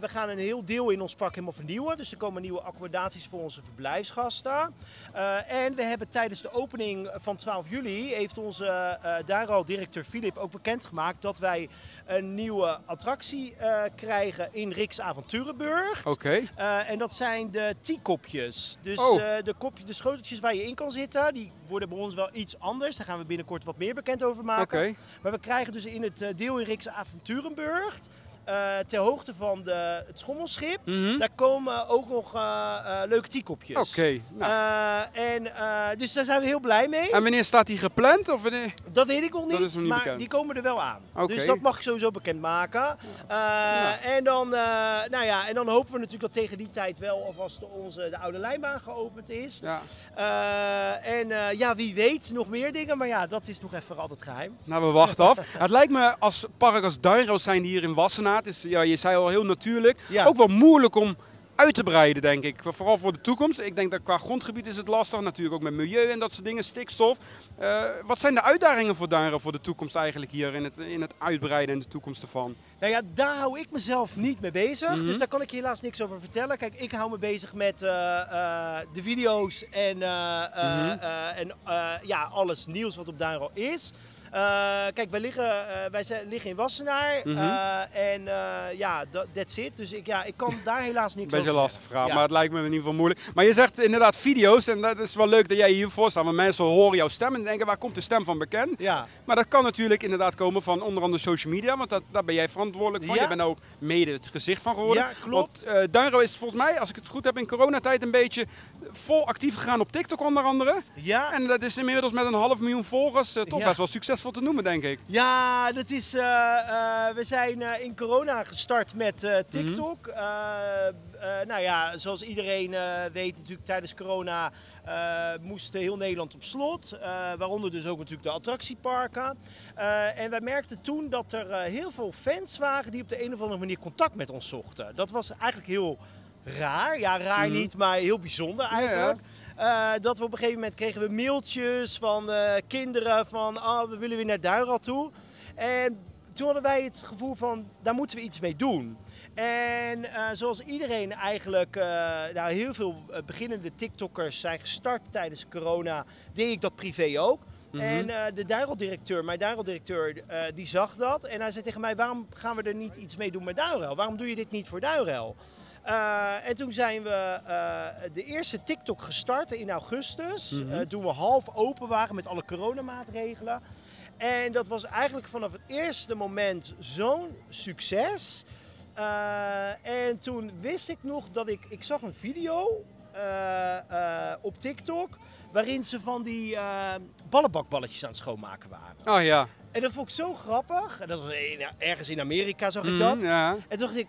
Speaker 4: we gaan een heel deel in ons park helemaal vernieuwen. Dus er komen nieuwe accommodaties voor onze verblijfsgasten. En we hebben tijdens de opening van 12 juli... heeft onze daar al directeur Filip ook bekendgemaakt... dat wij een nieuwe attractie eh, krijgen in Riks Avonturenburg.
Speaker 1: Oké.
Speaker 4: Eh, en dat zijn de teakopjes. Dus
Speaker 1: Oh.
Speaker 4: eh, de, kopje, de schoteltjes waar je in kan zitten, die worden bij ons wel iets anders. Daar gaan we binnenkort wat meer bekend over maken.
Speaker 1: Oké.
Speaker 4: Maar we krijgen dus in het deel in Rikse Eh, ter hoogte van de, het schommelschip,
Speaker 1: Mhm.
Speaker 4: daar komen ook nog eh, eh, leuke teakopjes.
Speaker 1: Oké. nou.
Speaker 4: En, dus daar zijn we heel blij mee.
Speaker 1: En wanneer staat die gepland? Of wanneer?
Speaker 4: Dat weet ik nog niet,
Speaker 1: nog niet
Speaker 4: maar
Speaker 1: bekend.
Speaker 4: die komen er wel aan. Dus dat mag ik sowieso bekendmaken. Eh en, dan, nou ja, en dan hopen we natuurlijk dat tegen die tijd wel alvast de, onze, de oude lijnbaan geopend is.
Speaker 1: Ja.
Speaker 4: En ja, wie weet nog meer dingen, maar ja, dat is nog even altijd geheim.
Speaker 1: Nou, we wachten af. het lijkt me als park als Duinro zijn die hier in Wassenaar. Is, ja, je zei al heel natuurlijk.
Speaker 4: Ja.
Speaker 1: Ook wel moeilijk om uit te breiden, denk ik. Vooral voor de toekomst. Ik denk dat qua grondgebied is het lastig. Natuurlijk ook met milieu en dat soort dingen, stikstof. Eh, wat zijn de uitdagingen voor Duinro voor de toekomst eigenlijk hier in het, in het uitbreiden en de toekomst ervan?
Speaker 4: Nou ja, daar hou ik mezelf niet mee bezig.
Speaker 1: Mhm.
Speaker 4: Dus daar kan ik je helaas niks over vertellen. Kijk, ik hou me bezig met eh, eh, de video's en,
Speaker 1: Mhm.
Speaker 4: en ja, alles nieuws wat op Duinro is. Eh, kijk, wij liggen, eh, wij zijn, liggen in Wassenaar.
Speaker 1: Mhm.
Speaker 4: eh, en eh, ja, dat that's it. Dus ik, ja, ik kan daar helaas niks
Speaker 1: Beetje
Speaker 4: over
Speaker 1: lastig
Speaker 4: Ja.
Speaker 1: maar het lijkt me in ieder geval moeilijk. Maar je zegt inderdaad video's en dat is wel leuk dat jij hiervoor staat. Want mensen horen jouw stem en denken waar komt de stem van bekend?
Speaker 4: Ja,
Speaker 1: Maar dat kan natuurlijk inderdaad komen van onder andere social media, want dat, daar ben jij verantwoordelijk voor.
Speaker 4: Ja.
Speaker 1: Je bent ook mede het gezicht van geworden.
Speaker 4: Ja, klopt.
Speaker 1: Want, eh, Duinro is volgens mij, als ik het goed heb, in coronatijd een beetje vol actief gegaan op TikTok onder andere.
Speaker 4: ja.
Speaker 1: En dat is inmiddels met een half miljoen volgers eh, toch
Speaker 4: Ja.
Speaker 1: best wel succesvol te noemen, denk ik.
Speaker 4: Ja, dat is, eh, eh, we zijn eh, in corona gestart met TikTok.
Speaker 1: Mhm.
Speaker 4: Eh, nou ja, zoals iedereen weet natuurlijk tijdens corona moest heel Nederland op slot. waaronder dus ook natuurlijk de attractieparken. En wij merkten toen dat er heel veel fans waren die op de een of andere manier contact met ons zochten. Dat was eigenlijk heel raar. Ja, raar
Speaker 1: Mhm.
Speaker 4: niet, maar heel bijzonder eigenlijk. Eh, dat we op een gegeven moment kregen we mailtjes van eh, kinderen van oh, we willen weer naar Duinrad toe. En toen hadden wij het gevoel van, daar moeten we iets mee doen. En eh, zoals iedereen eigenlijk, eh, nou, heel veel beginnende TikTokkers zijn gestart tijdens corona, deed ik dat privé ook.
Speaker 5: Mhm.
Speaker 4: En de Duirel-directeur, mijn Duirel-directeur, eh, die zag dat. En hij zei tegen mij, waarom gaan we er niet iets mee doen met Duirel? Waarom doe je dit niet voor Duirel? Eh, en toen zijn we eh, de eerste TikTok gestart in augustus.
Speaker 5: Mhm.
Speaker 4: eh, toen we half open waren met alle coronamaatregelen. En dat was eigenlijk vanaf het eerste moment zo'n succes. En toen wist ik nog dat ik... Ik zag een video op TikTok... waarin ze van die ballenbakballetjes aan het schoonmaken waren.
Speaker 5: Oh ja.
Speaker 4: En dat vond ik zo grappig. En dat was in- ergens in Amerika zag ik
Speaker 5: Mhm,
Speaker 4: dat.
Speaker 5: ja.
Speaker 4: En toen dacht ik,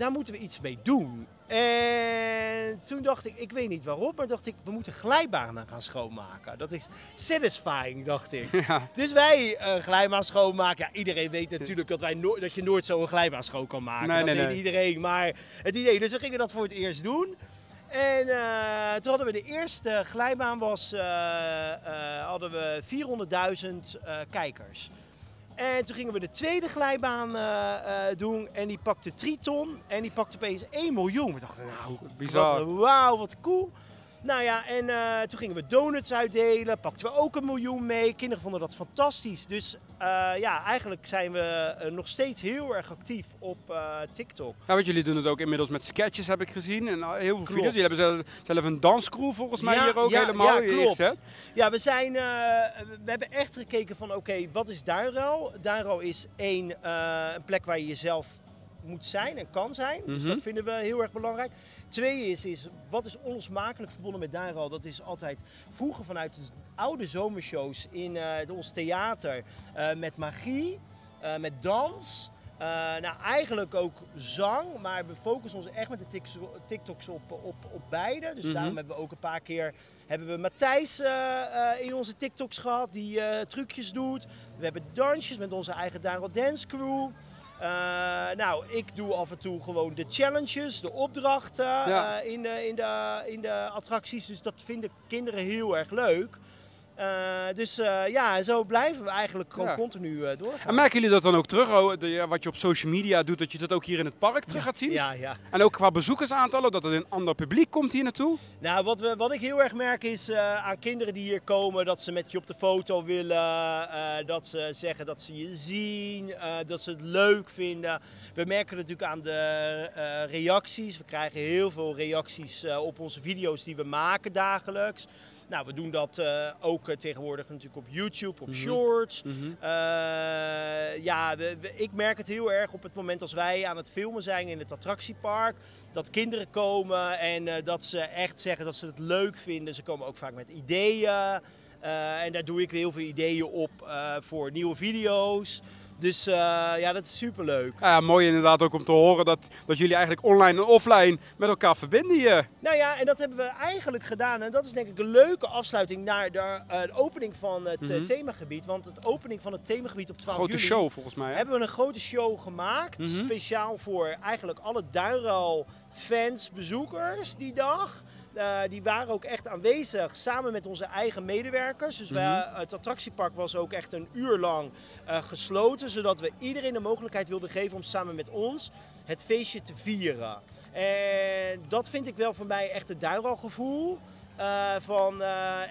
Speaker 4: daar moeten we iets mee doen. En toen dacht ik, ik weet niet waarom, maar dacht ik, we moeten glijbanen gaan schoonmaken. Dat is satisfying, dacht ik.
Speaker 5: Ja.
Speaker 4: Dus wij een glijbaan schoonmaken. Ja, iedereen weet natuurlijk dat, wij no- dat je nooit zo een glijbaan schoon kan maken.
Speaker 5: Nee,
Speaker 4: dat
Speaker 5: nee,
Speaker 4: weet
Speaker 5: nee.
Speaker 4: iedereen. Maar het idee, dus we gingen dat voor het eerst doen. En eh, toen hadden we de eerste glijbaan, was, eh, hadden we 400.000 eh, kijkers. En toen gingen we de tweede glijbaan eh, eh, doen en die pakte Triton en die pakte opeens 1 miljoen. We dachten, nou,
Speaker 5: Bizar.
Speaker 4: Wauw, wat cool. Nou ja, en eh, toen gingen we donuts uitdelen, pakten we ook een miljoen mee. Kinderen vonden dat fantastisch. Dus ja, eigenlijk zijn we eh, nog steeds heel erg actief op eh, TikTok.
Speaker 5: Ja, want jullie doen het ook inmiddels met sketches, heb ik gezien. En heel veel
Speaker 4: Klopt.
Speaker 5: video's. Jullie hebben zelf, zelf een danscrew volgens mij
Speaker 4: Ja,
Speaker 5: hier ook
Speaker 4: ja,
Speaker 5: helemaal.
Speaker 4: ja, klopt. Ja, we, zijn, eh, we hebben echt gekeken van oké, wat is Duinruil? Duinruil is één, eh, een plek waar je jezelf moet zijn en kan zijn. Dus
Speaker 5: Mhm.
Speaker 4: dat vinden we heel erg belangrijk. Twee is, is wat is onlosmakelijk verbonden met Duinruil? Dat is altijd vroeger vanuit de oude zomershows in eh, ons theater eh, met magie, eh, met dans. Nou, eigenlijk ook zang, maar we focussen ons echt met de TikToks op, op, op beide. Dus
Speaker 5: Mhm.
Speaker 4: daarom hebben we ook een paar keer hebben we Matthijs in onze TikToks gehad, die trucjes doet. We hebben dansjes met onze eigen Daro Dance Crew. Eh, nou, ik doe af en toe gewoon de challenges, de opdrachten
Speaker 5: Ja.
Speaker 4: eh, in, de, in, de, in de attracties. Dus dat vinden kinderen heel erg leuk. Eh, dus eh, ja, zo blijven we eigenlijk gewoon
Speaker 5: Ja.
Speaker 4: continu eh, doorgaan.
Speaker 5: En merken jullie dat dan ook terug, oh, de- wat je op social media doet, dat je dat ook hier in het park terug gaat zien?
Speaker 4: Ja, ja.
Speaker 5: En ook qua bezoekersaantallen, dat er een ander publiek komt hier naartoe?
Speaker 4: Nou, wat, we, wat ik heel erg merk is aan kinderen die hier komen dat ze met je op de foto willen, dat ze zeggen dat ze je zien, dat ze het leuk vinden. We merken natuurlijk aan de reacties. We krijgen heel veel reacties op onze video's die we maken dagelijks. Nou, we doen dat eh, ook eh, tegenwoordig natuurlijk op YouTube, op
Speaker 5: Mhm.
Speaker 4: Shorts.
Speaker 5: Mhm.
Speaker 4: Eh, ja, we- we- ik merk het heel erg op het moment als wij aan het filmen zijn in het attractiepark. Dat kinderen komen en dat ze echt zeggen dat ze het leuk vinden. Ze komen ook vaak met ideeën. En daar doe ik heel veel ideeën op voor nieuwe video's. Dus eh, ja, dat is superleuk.
Speaker 5: Ja, mooi inderdaad ook om te horen dat, dat jullie eigenlijk online en offline met elkaar verbinden hier.
Speaker 4: Nou ja, en dat hebben we eigenlijk gedaan. En dat is denk ik een leuke afsluiting naar de, eh, de opening van het eh,
Speaker 5: Mhm.
Speaker 4: themagebied. Want het opening van het themagebied op 12
Speaker 5: Grote
Speaker 4: juli...
Speaker 5: show volgens mij. Hè?
Speaker 4: hebben we een grote show gemaakt.
Speaker 5: Mhm.
Speaker 4: Speciaal voor eigenlijk alle Duinruil fans, bezoekers die dag. Eh, die waren ook echt aanwezig samen met onze eigen medewerkers. Dus wij-
Speaker 5: Mhm.
Speaker 4: het attractiepark was ook echt een uur lang eh, gesloten. Zodat we iedereen de mogelijkheid wilden geven om samen met ons het feestje te vieren. En dat vind ik wel voor mij echt het Duinruil gevoel. Eh, van,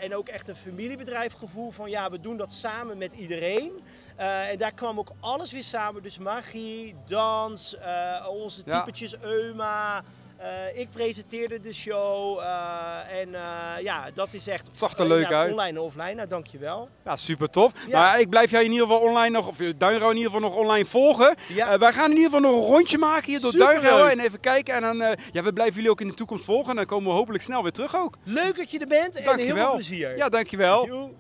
Speaker 4: en ook echt een familiebedrijf gevoel van ja, we doen dat samen met iedereen. En daar kwam ook alles weer samen. Dus magie, dans, onze
Speaker 5: Ja.
Speaker 4: typetjes Euma. Eh, ik presenteerde de show. eh, en eh, ja, dat is echt
Speaker 5: Het zag er leuk uit.
Speaker 4: online en offline. Nou, dankjewel.
Speaker 5: Ja, super tof.
Speaker 4: Ja.
Speaker 5: Nou, ik blijf jij in ieder geval online nog, of Duinrouw in ieder geval nog online volgen.
Speaker 4: Ja.
Speaker 5: Eh, wij gaan in ieder geval nog een rondje maken hier door. Duinrouw en even kijken. En dan, eh, ja, we blijven jullie ook in de toekomst volgen. En dan komen we hopelijk snel weer terug ook.
Speaker 4: Leuk dat je er bent en heel
Speaker 5: Dankjewel.
Speaker 4: veel plezier.
Speaker 5: Ja, dankjewel.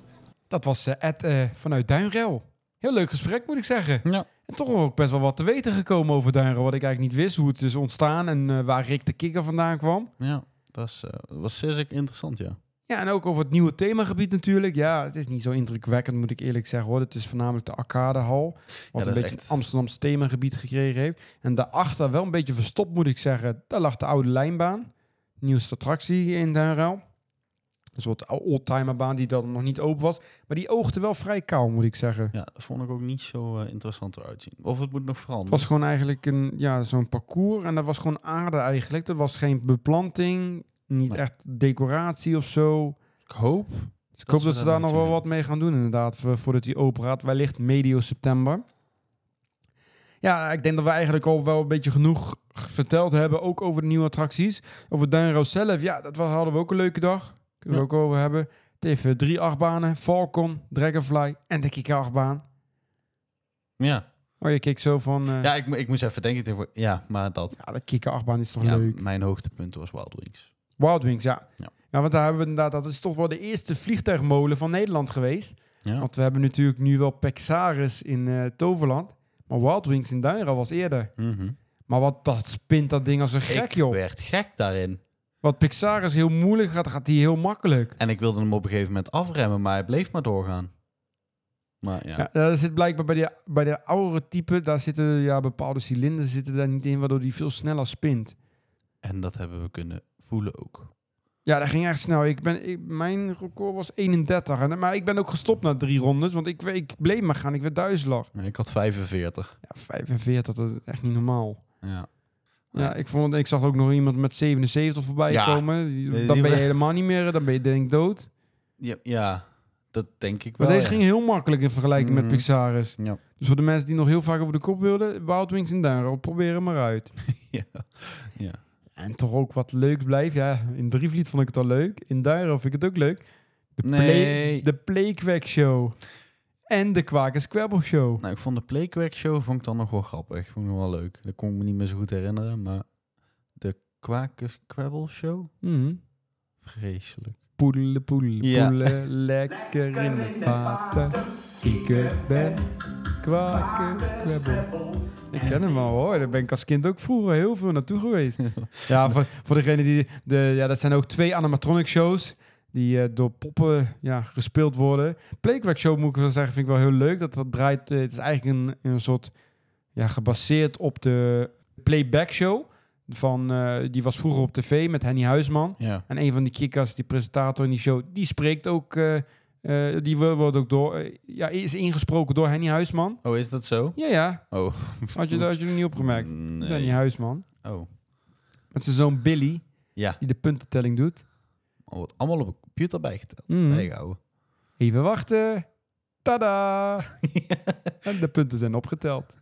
Speaker 1: Dat was eh, Ed vanuit Duinrel. Heel leuk gesprek, moet ik zeggen.
Speaker 2: Ja.
Speaker 1: En toch ook best wel wat te weten gekomen over Duinrel, wat ik eigenlijk niet wist. Hoe het is ontstaan en eh, waar Rick de Kikker vandaan kwam.
Speaker 2: Ja, dat is, dat was zeer interessant, ja.
Speaker 1: Ja, en ook over het nieuwe themagebied natuurlijk. Ja, het is niet zo indrukwekkend, moet ik eerlijk zeggen. Hoor. Het is voornamelijk de Arcadehal. Wat een beetje
Speaker 2: echt-
Speaker 1: het Amsterdamse themagebied gekregen heeft. En daarachter, wel een beetje verstopt moet ik zeggen, daar lag de oude lijnbaan. Nieuwste attractie in Duinrel. Een soort oldtimerbaan die dan nog niet open was. Maar die oogde wel vrij kaal, moet ik zeggen.
Speaker 2: Ja, dat vond ik ook niet zo eh, interessant eruit zien. Of het moet nog
Speaker 1: Het
Speaker 2: veranderen.
Speaker 1: was gewoon eigenlijk een, ja, zo'n parcours. En dat was gewoon aarde eigenlijk. Er was geen beplanting, niet
Speaker 2: Nee.
Speaker 1: echt decoratie of zo.
Speaker 2: Ik hoop.
Speaker 1: Dus ik hoop
Speaker 2: ze
Speaker 1: dat ze
Speaker 2: daar
Speaker 1: nog wel wat mee gaan doen inderdaad. voor- Voordat die open gaat. Wellicht medio september. Ja, ik denk dat we eigenlijk al wel een beetje genoeg verteld hebben. Ook over de nieuwe attracties. Over Duinroos zelf. Ja, dat was, hadden we ook een leuke dag. Kunnen we ook over hebben. Het heeft eh, drie achtbanen. Falcon, Dragonfly en de kikker-achtbaan.
Speaker 2: Ja,
Speaker 1: Oh, je keek zo van... eh,
Speaker 2: ja ik, ik moest even denken. ik denk, Ja, maar dat.
Speaker 1: ja, de kikker-achtbaan is toch
Speaker 2: Ja,
Speaker 1: leuk.
Speaker 2: mijn hoogtepunt was Wild Wings.
Speaker 1: Wild Wings, ja.
Speaker 2: Ja.
Speaker 1: ja. want daar hebben we inderdaad... Dat is toch wel de eerste vliegtuigmolen van Nederland geweest.
Speaker 2: Ja.
Speaker 1: Want we hebben natuurlijk nu wel Pexaris in eh, Toverland. Maar Wild Wings in Duinra was eerder.
Speaker 2: Mhm.
Speaker 1: Maar wat dat spint dat ding als een gek,
Speaker 2: ik
Speaker 1: joh.
Speaker 2: werd gek daarin.
Speaker 1: Wat Pixaris heel moeilijk gaat, gaat die heel makkelijk.
Speaker 2: En ik wilde hem op een gegeven moment afremmen, maar hij bleef maar doorgaan. Maar ja,
Speaker 1: Ja. daar zit blijkbaar bij de, bij de oudere type, daar zitten ja, bepaalde cilinders zitten daar niet in, waardoor die veel sneller spint.
Speaker 2: en dat hebben we kunnen voelen ook.
Speaker 1: Ja, dat ging echt snel. Ik ben, ik, mijn record was 31. En, maar ik ben ook gestopt na drie rondes, want ik, ik bleef maar gaan. Ik werd duizelig.
Speaker 2: Nee, Ik had 45.
Speaker 1: Ja, 45, dat is echt niet normaal.
Speaker 2: Ja.
Speaker 1: Ja, ik, vond, ik zag ook nog iemand met 77 voorbij
Speaker 2: Ja.
Speaker 1: komen. Die-
Speaker 2: Nee,
Speaker 1: dan
Speaker 2: die
Speaker 1: ben je
Speaker 2: we-
Speaker 1: helemaal niet meer, dan ben je denk ik dood.
Speaker 2: Ja, ja, dat denk ik
Speaker 1: Maar
Speaker 2: wel.
Speaker 1: deze
Speaker 2: ja.
Speaker 1: ging heel makkelijk in vergelijking
Speaker 2: Mhm.
Speaker 1: met Pixaris.
Speaker 2: Ja.
Speaker 1: Dus voor de mensen die nog heel vaak over de kop wilden, Wild Wings in Duinrol, probeer hem maar uit.
Speaker 2: ja. ja.
Speaker 1: En toch ook wat leuks blijft. Ja, in Drievliet vond ik het al leuk. In Duinrol vind ik het ook leuk. De, play,
Speaker 2: Nee.
Speaker 1: de Playquack Show. En de Kwakers Squabble Show.
Speaker 2: Nou, ik vond de Playquack Show vond ik dan nog wel grappig. Vond ik nog wel leuk. Dat kon ik me niet meer zo goed herinneren, maar de Kwakers Quabble Show?
Speaker 1: Mhm.
Speaker 2: Vreselijk.
Speaker 1: Poedelen, poedelen,
Speaker 2: Ja.
Speaker 1: poedelen. Lekker in het water. Ik ben Kwakers Squabble. Ik ken hem al hoor. Daar ben ik als kind ook vroeger heel veel naartoe geweest. Ja, voor, voor degene die... De, ja, dat zijn ook twee animatronic shows die eh, door poppen ja, gespeeld worden. Playback show moet ik wel zeggen, vind ik wel heel leuk. Dat, dat draait... eh, het is eigenlijk een, een soort... Ja, gebaseerd op de playback show. Van, eh, die was vroeger op tv met Henny Huisman.
Speaker 2: Ja.
Speaker 1: En een van die kikkers, die presentator in die show, die spreekt ook... die wo- wordt ook door... ja, is ingesproken door Henny Huisman.
Speaker 2: Oh, is dat zo?
Speaker 1: Ja, ja.
Speaker 2: Oh.
Speaker 1: Had je, dat niet opgemerkt. Dat is Henny. Huisman.
Speaker 2: Oh.
Speaker 1: Met zijn zoon Billy,
Speaker 2: Ja.
Speaker 1: die de puntentelling doet.
Speaker 2: Wordt allemaal op een computer bijgeteld. Bijgehouden.
Speaker 1: Even wachten. Tada! en de punten zijn opgeteld.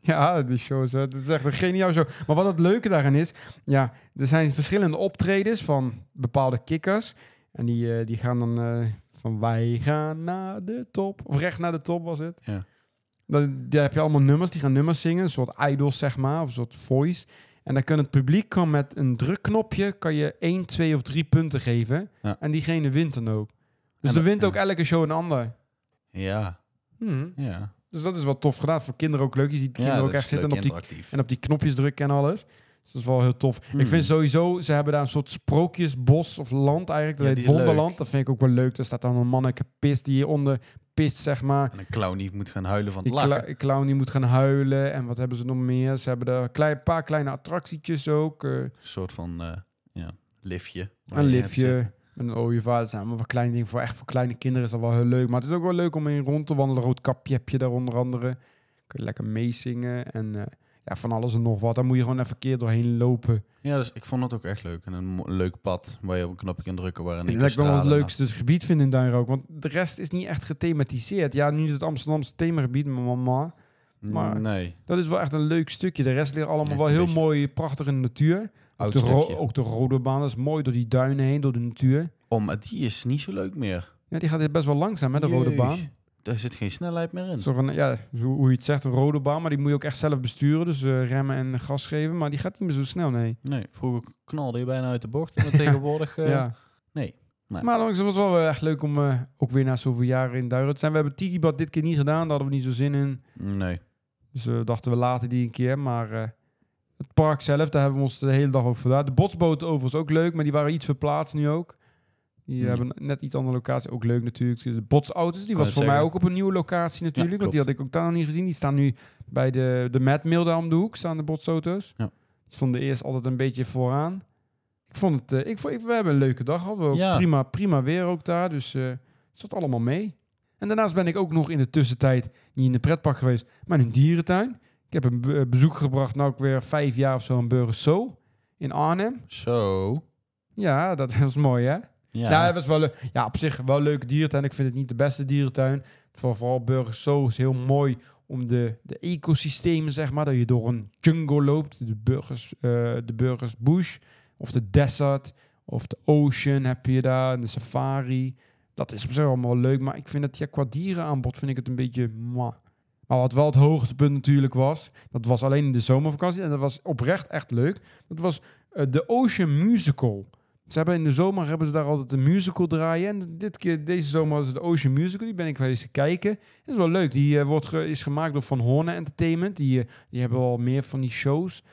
Speaker 1: Ja, die show is, eh, het is echt een geniaal show. Maar wat het leuke daarin is, ja, er zijn verschillende optredens van bepaalde kikkers. En die, eh, die gaan dan eh, van wij gaan naar de top. Of recht naar de top was het.
Speaker 2: Ja.
Speaker 1: Dan daar heb je allemaal nummers, die gaan nummers zingen. Een soort idols, zeg maar, of een soort voice. En dan kan het publiek kan met een drukknopje kan je 1, 2 of 3 punten geven.
Speaker 2: Ja.
Speaker 1: En diegene wint dan ook. Dus
Speaker 2: En
Speaker 1: er wint ook elke show een ander.
Speaker 2: Ja.
Speaker 1: Hmm.
Speaker 2: Ja.
Speaker 1: Dus dat is wel tof gedaan. Voor kinderen ook leuk. Je ziet kinderen ook echt zitten en op, die, en op die knopjes drukken en alles. Dus dat is wel heel tof.
Speaker 2: Hmm.
Speaker 1: Ik vind sowieso, ze hebben daar een soort sprookjesbos of land eigenlijk. Dat
Speaker 2: Ja,
Speaker 1: heet Wonderland. Dat vind ik ook wel leuk. Daar staat dan een manneke pist die hieronder pist, zeg maar.
Speaker 2: En een clown die moet gaan huilen van het
Speaker 1: Die
Speaker 2: lachen.
Speaker 1: cla- clown die moet gaan huilen. En wat hebben ze nog meer? Ze hebben er een klein, paar kleine attractietjes ook. eh,
Speaker 2: Een soort van eh, ja, liftje.
Speaker 1: een liftje. Met een ooievaar. Dat zijn allemaal wat kleine dingen. Voor echt voor kleine kinderen is dat wel heel leuk. Maar het is ook wel leuk om in rond te wandelen. Rood kapje heb je daar onder andere. Kun je lekker meezingen. En eh, ja, van alles en nog wat. Dan moet je gewoon even keer doorheen lopen.
Speaker 2: Ja, dus ik vond het ook echt leuk. En een leuk pad waar je op een knopje kan drukken. Waar
Speaker 1: En
Speaker 2: een
Speaker 1: dat ik wel het leukste gebied vind in Duinrook. Want de rest is niet echt gethematiseerd. Ja, nu het Amsterdamse themagebied, maar mama. maar-
Speaker 2: Nee,
Speaker 1: Dat is wel echt een leuk stukje. De rest ligt allemaal
Speaker 2: Echt
Speaker 1: wel heel mooi, prachtig in de natuur. Ook de, ook de rode baan, is mooi door die duinen heen, door de natuur.
Speaker 2: Oh, maar die is niet zo leuk meer.
Speaker 1: Ja, die gaat best wel langzaam, hè, de rode baan.
Speaker 2: Daar zit geen snelheid meer in.
Speaker 1: Zo van, ja, zo, hoe je het zegt, een rode baan, maar die moet je ook echt zelf besturen. Dus eh, remmen en gas geven, maar die gaat niet meer zo snel, nee.
Speaker 2: Nee, vroeger knalde je bijna uit de bocht. En tegenwoordig... eh,
Speaker 1: ja.
Speaker 2: nee. Nee.
Speaker 1: Maar langs, het was wel echt leuk om eh, ook weer na zoveel jaren in Duiren te zijn. We hebben Tikibad dit keer niet gedaan, daar hadden we niet zo zin in.
Speaker 2: Nee.
Speaker 1: Dus eh, dachten we later die een keer, maar... eh, het park zelf, daar hebben we ons de hele dag over gedaan. De botsboten overigens ook leuk, maar die waren iets verplaatst nu ook. Die
Speaker 2: Hmm.
Speaker 1: hebben net iets andere locatie. Ook leuk natuurlijk. De botsauto's, die was
Speaker 2: het
Speaker 1: voor mij ook op een nieuwe locatie natuurlijk. want die had ik ook daar nog niet gezien. Die staan nu bij de, de Mad Mill daar om de hoek, staan de botsauto's.
Speaker 2: Ja.
Speaker 1: Die stonden eerst altijd een beetje vooraan. Ik vond het, eh, ik vond, ik- we hebben een leuke dag gehad. Ook
Speaker 2: Ja.
Speaker 1: prima, prima weer ook daar, dus eh zat allemaal mee. En daarnaast ben ik ook nog in de tussentijd niet in de pretpark geweest, maar in een dierentuin. Ik heb een be- bezoek gebracht, nou ook weer vijf jaar of zo, een Burgers in Arnhem.
Speaker 2: Zo.
Speaker 1: Ja, dat was mooi hè?
Speaker 2: Ja.
Speaker 1: Ja, het was wel, ja, op zich wel een leuke dierentuin. Ik vind het niet de beste dierentuin. Voor, vooral Burgers Zoo is heel mooi om de, de ecosystemen, zeg maar. Dat je door een jungle loopt. De Burgers, eh, de Burgers Bush. Of de desert. Of de ocean heb je daar. De safari. Dat is op zich allemaal leuk. Maar ik vind het, ja, qua dierenaanbod vind ik het een beetje... mwah. Maar wat wel het hoogtepunt natuurlijk was... Dat was alleen in de zomervakantie. En dat was oprecht echt leuk. Dat was eh, de Ocean Musical. Ze hebben in de zomer hebben ze daar altijd een musical draaien. En dit keer, deze zomer was het de Ocean Musical. Die ben ik geweest kijken. Dat is wel leuk. Die eh, wordt ge- is gemaakt door Van Horne Entertainment. Die, eh, die hebben al meer van die shows.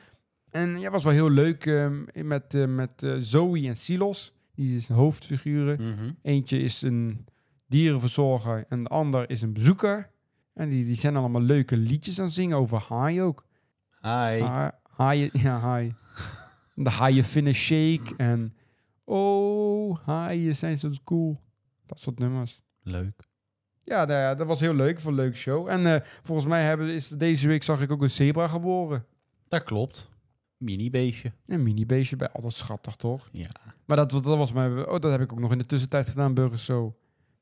Speaker 1: En ja, was wel heel leuk ehm, met, eh, met Zoe en Silos. Die is een hoofdfiguren.
Speaker 2: Mhm.
Speaker 1: Eentje is een dierenverzorger en de ander is een bezoeker. En die, die zijn allemaal leuke liedjes aan zingen over haai ook.
Speaker 2: Hi.
Speaker 1: Ha- Haaien, ja, haai. De haaien vinden shake en oh, haaien zijn zo cool. Dat soort nummers.
Speaker 2: Leuk.
Speaker 1: Ja, nou ja, dat was heel leuk. Voor een leuke show. En eh, volgens mij hebben, is deze week zag ik ook een zebra geboren.
Speaker 2: Dat klopt. Mini-beestje.
Speaker 1: Een mini-beestje bij altijd schattig, toch?
Speaker 2: Ja.
Speaker 1: Maar dat, dat was mijn... Oh, dat heb ik ook nog in de tussentijd gedaan, Burgers Zo.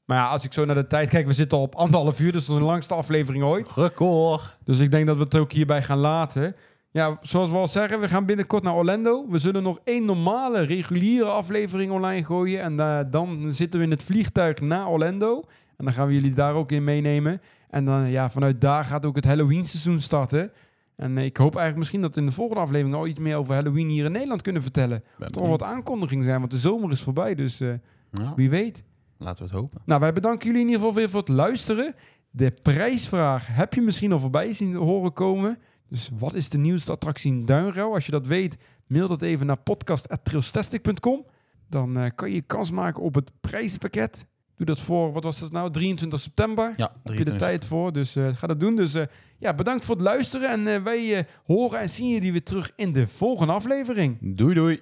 Speaker 1: Maar ja, als ik zo naar de tijd kijk, we zitten al op anderhalf uur. Dus dat is de langste aflevering ooit.
Speaker 2: Record.
Speaker 1: Dus ik denk dat we het ook hierbij gaan laten. Ja, zoals we al zeggen, we gaan binnenkort naar Orlando. We zullen nog één normale, reguliere aflevering online gooien. En eh, dan zitten we in het vliegtuig naar Orlando. En dan gaan we jullie daar ook in meenemen. En dan, ja, vanuit daar gaat ook het Halloween seizoen starten. En eh, ik hoop eigenlijk misschien dat we in de volgende aflevering al iets meer over Halloween hier in Nederland kunnen vertellen.
Speaker 2: Ben
Speaker 1: wel wat aankondiging zijn, want de zomer is voorbij. Dus eh,
Speaker 2: Ja,
Speaker 1: wie weet.
Speaker 2: laten we het hopen.
Speaker 1: Nou, wij bedanken jullie in ieder geval weer voor het luisteren. De prijsvraag heb je misschien al voorbij zien horen komen. Dus wat is de nieuwste attractie in Duinruil? Als je dat weet, mail dat even naar podcast.trailstastic.com. Dan eh, kan je kans maken op het prijzenpakket. Doe dat voor, wat was dat nou, 23 september.
Speaker 2: Ja,
Speaker 1: Heb je de
Speaker 2: 23.
Speaker 1: tijd voor, dus eh, ga dat doen. Dus eh, ja, bedankt voor het luisteren. En wij horen en zien jullie weer terug in de volgende aflevering.
Speaker 2: Doei doei.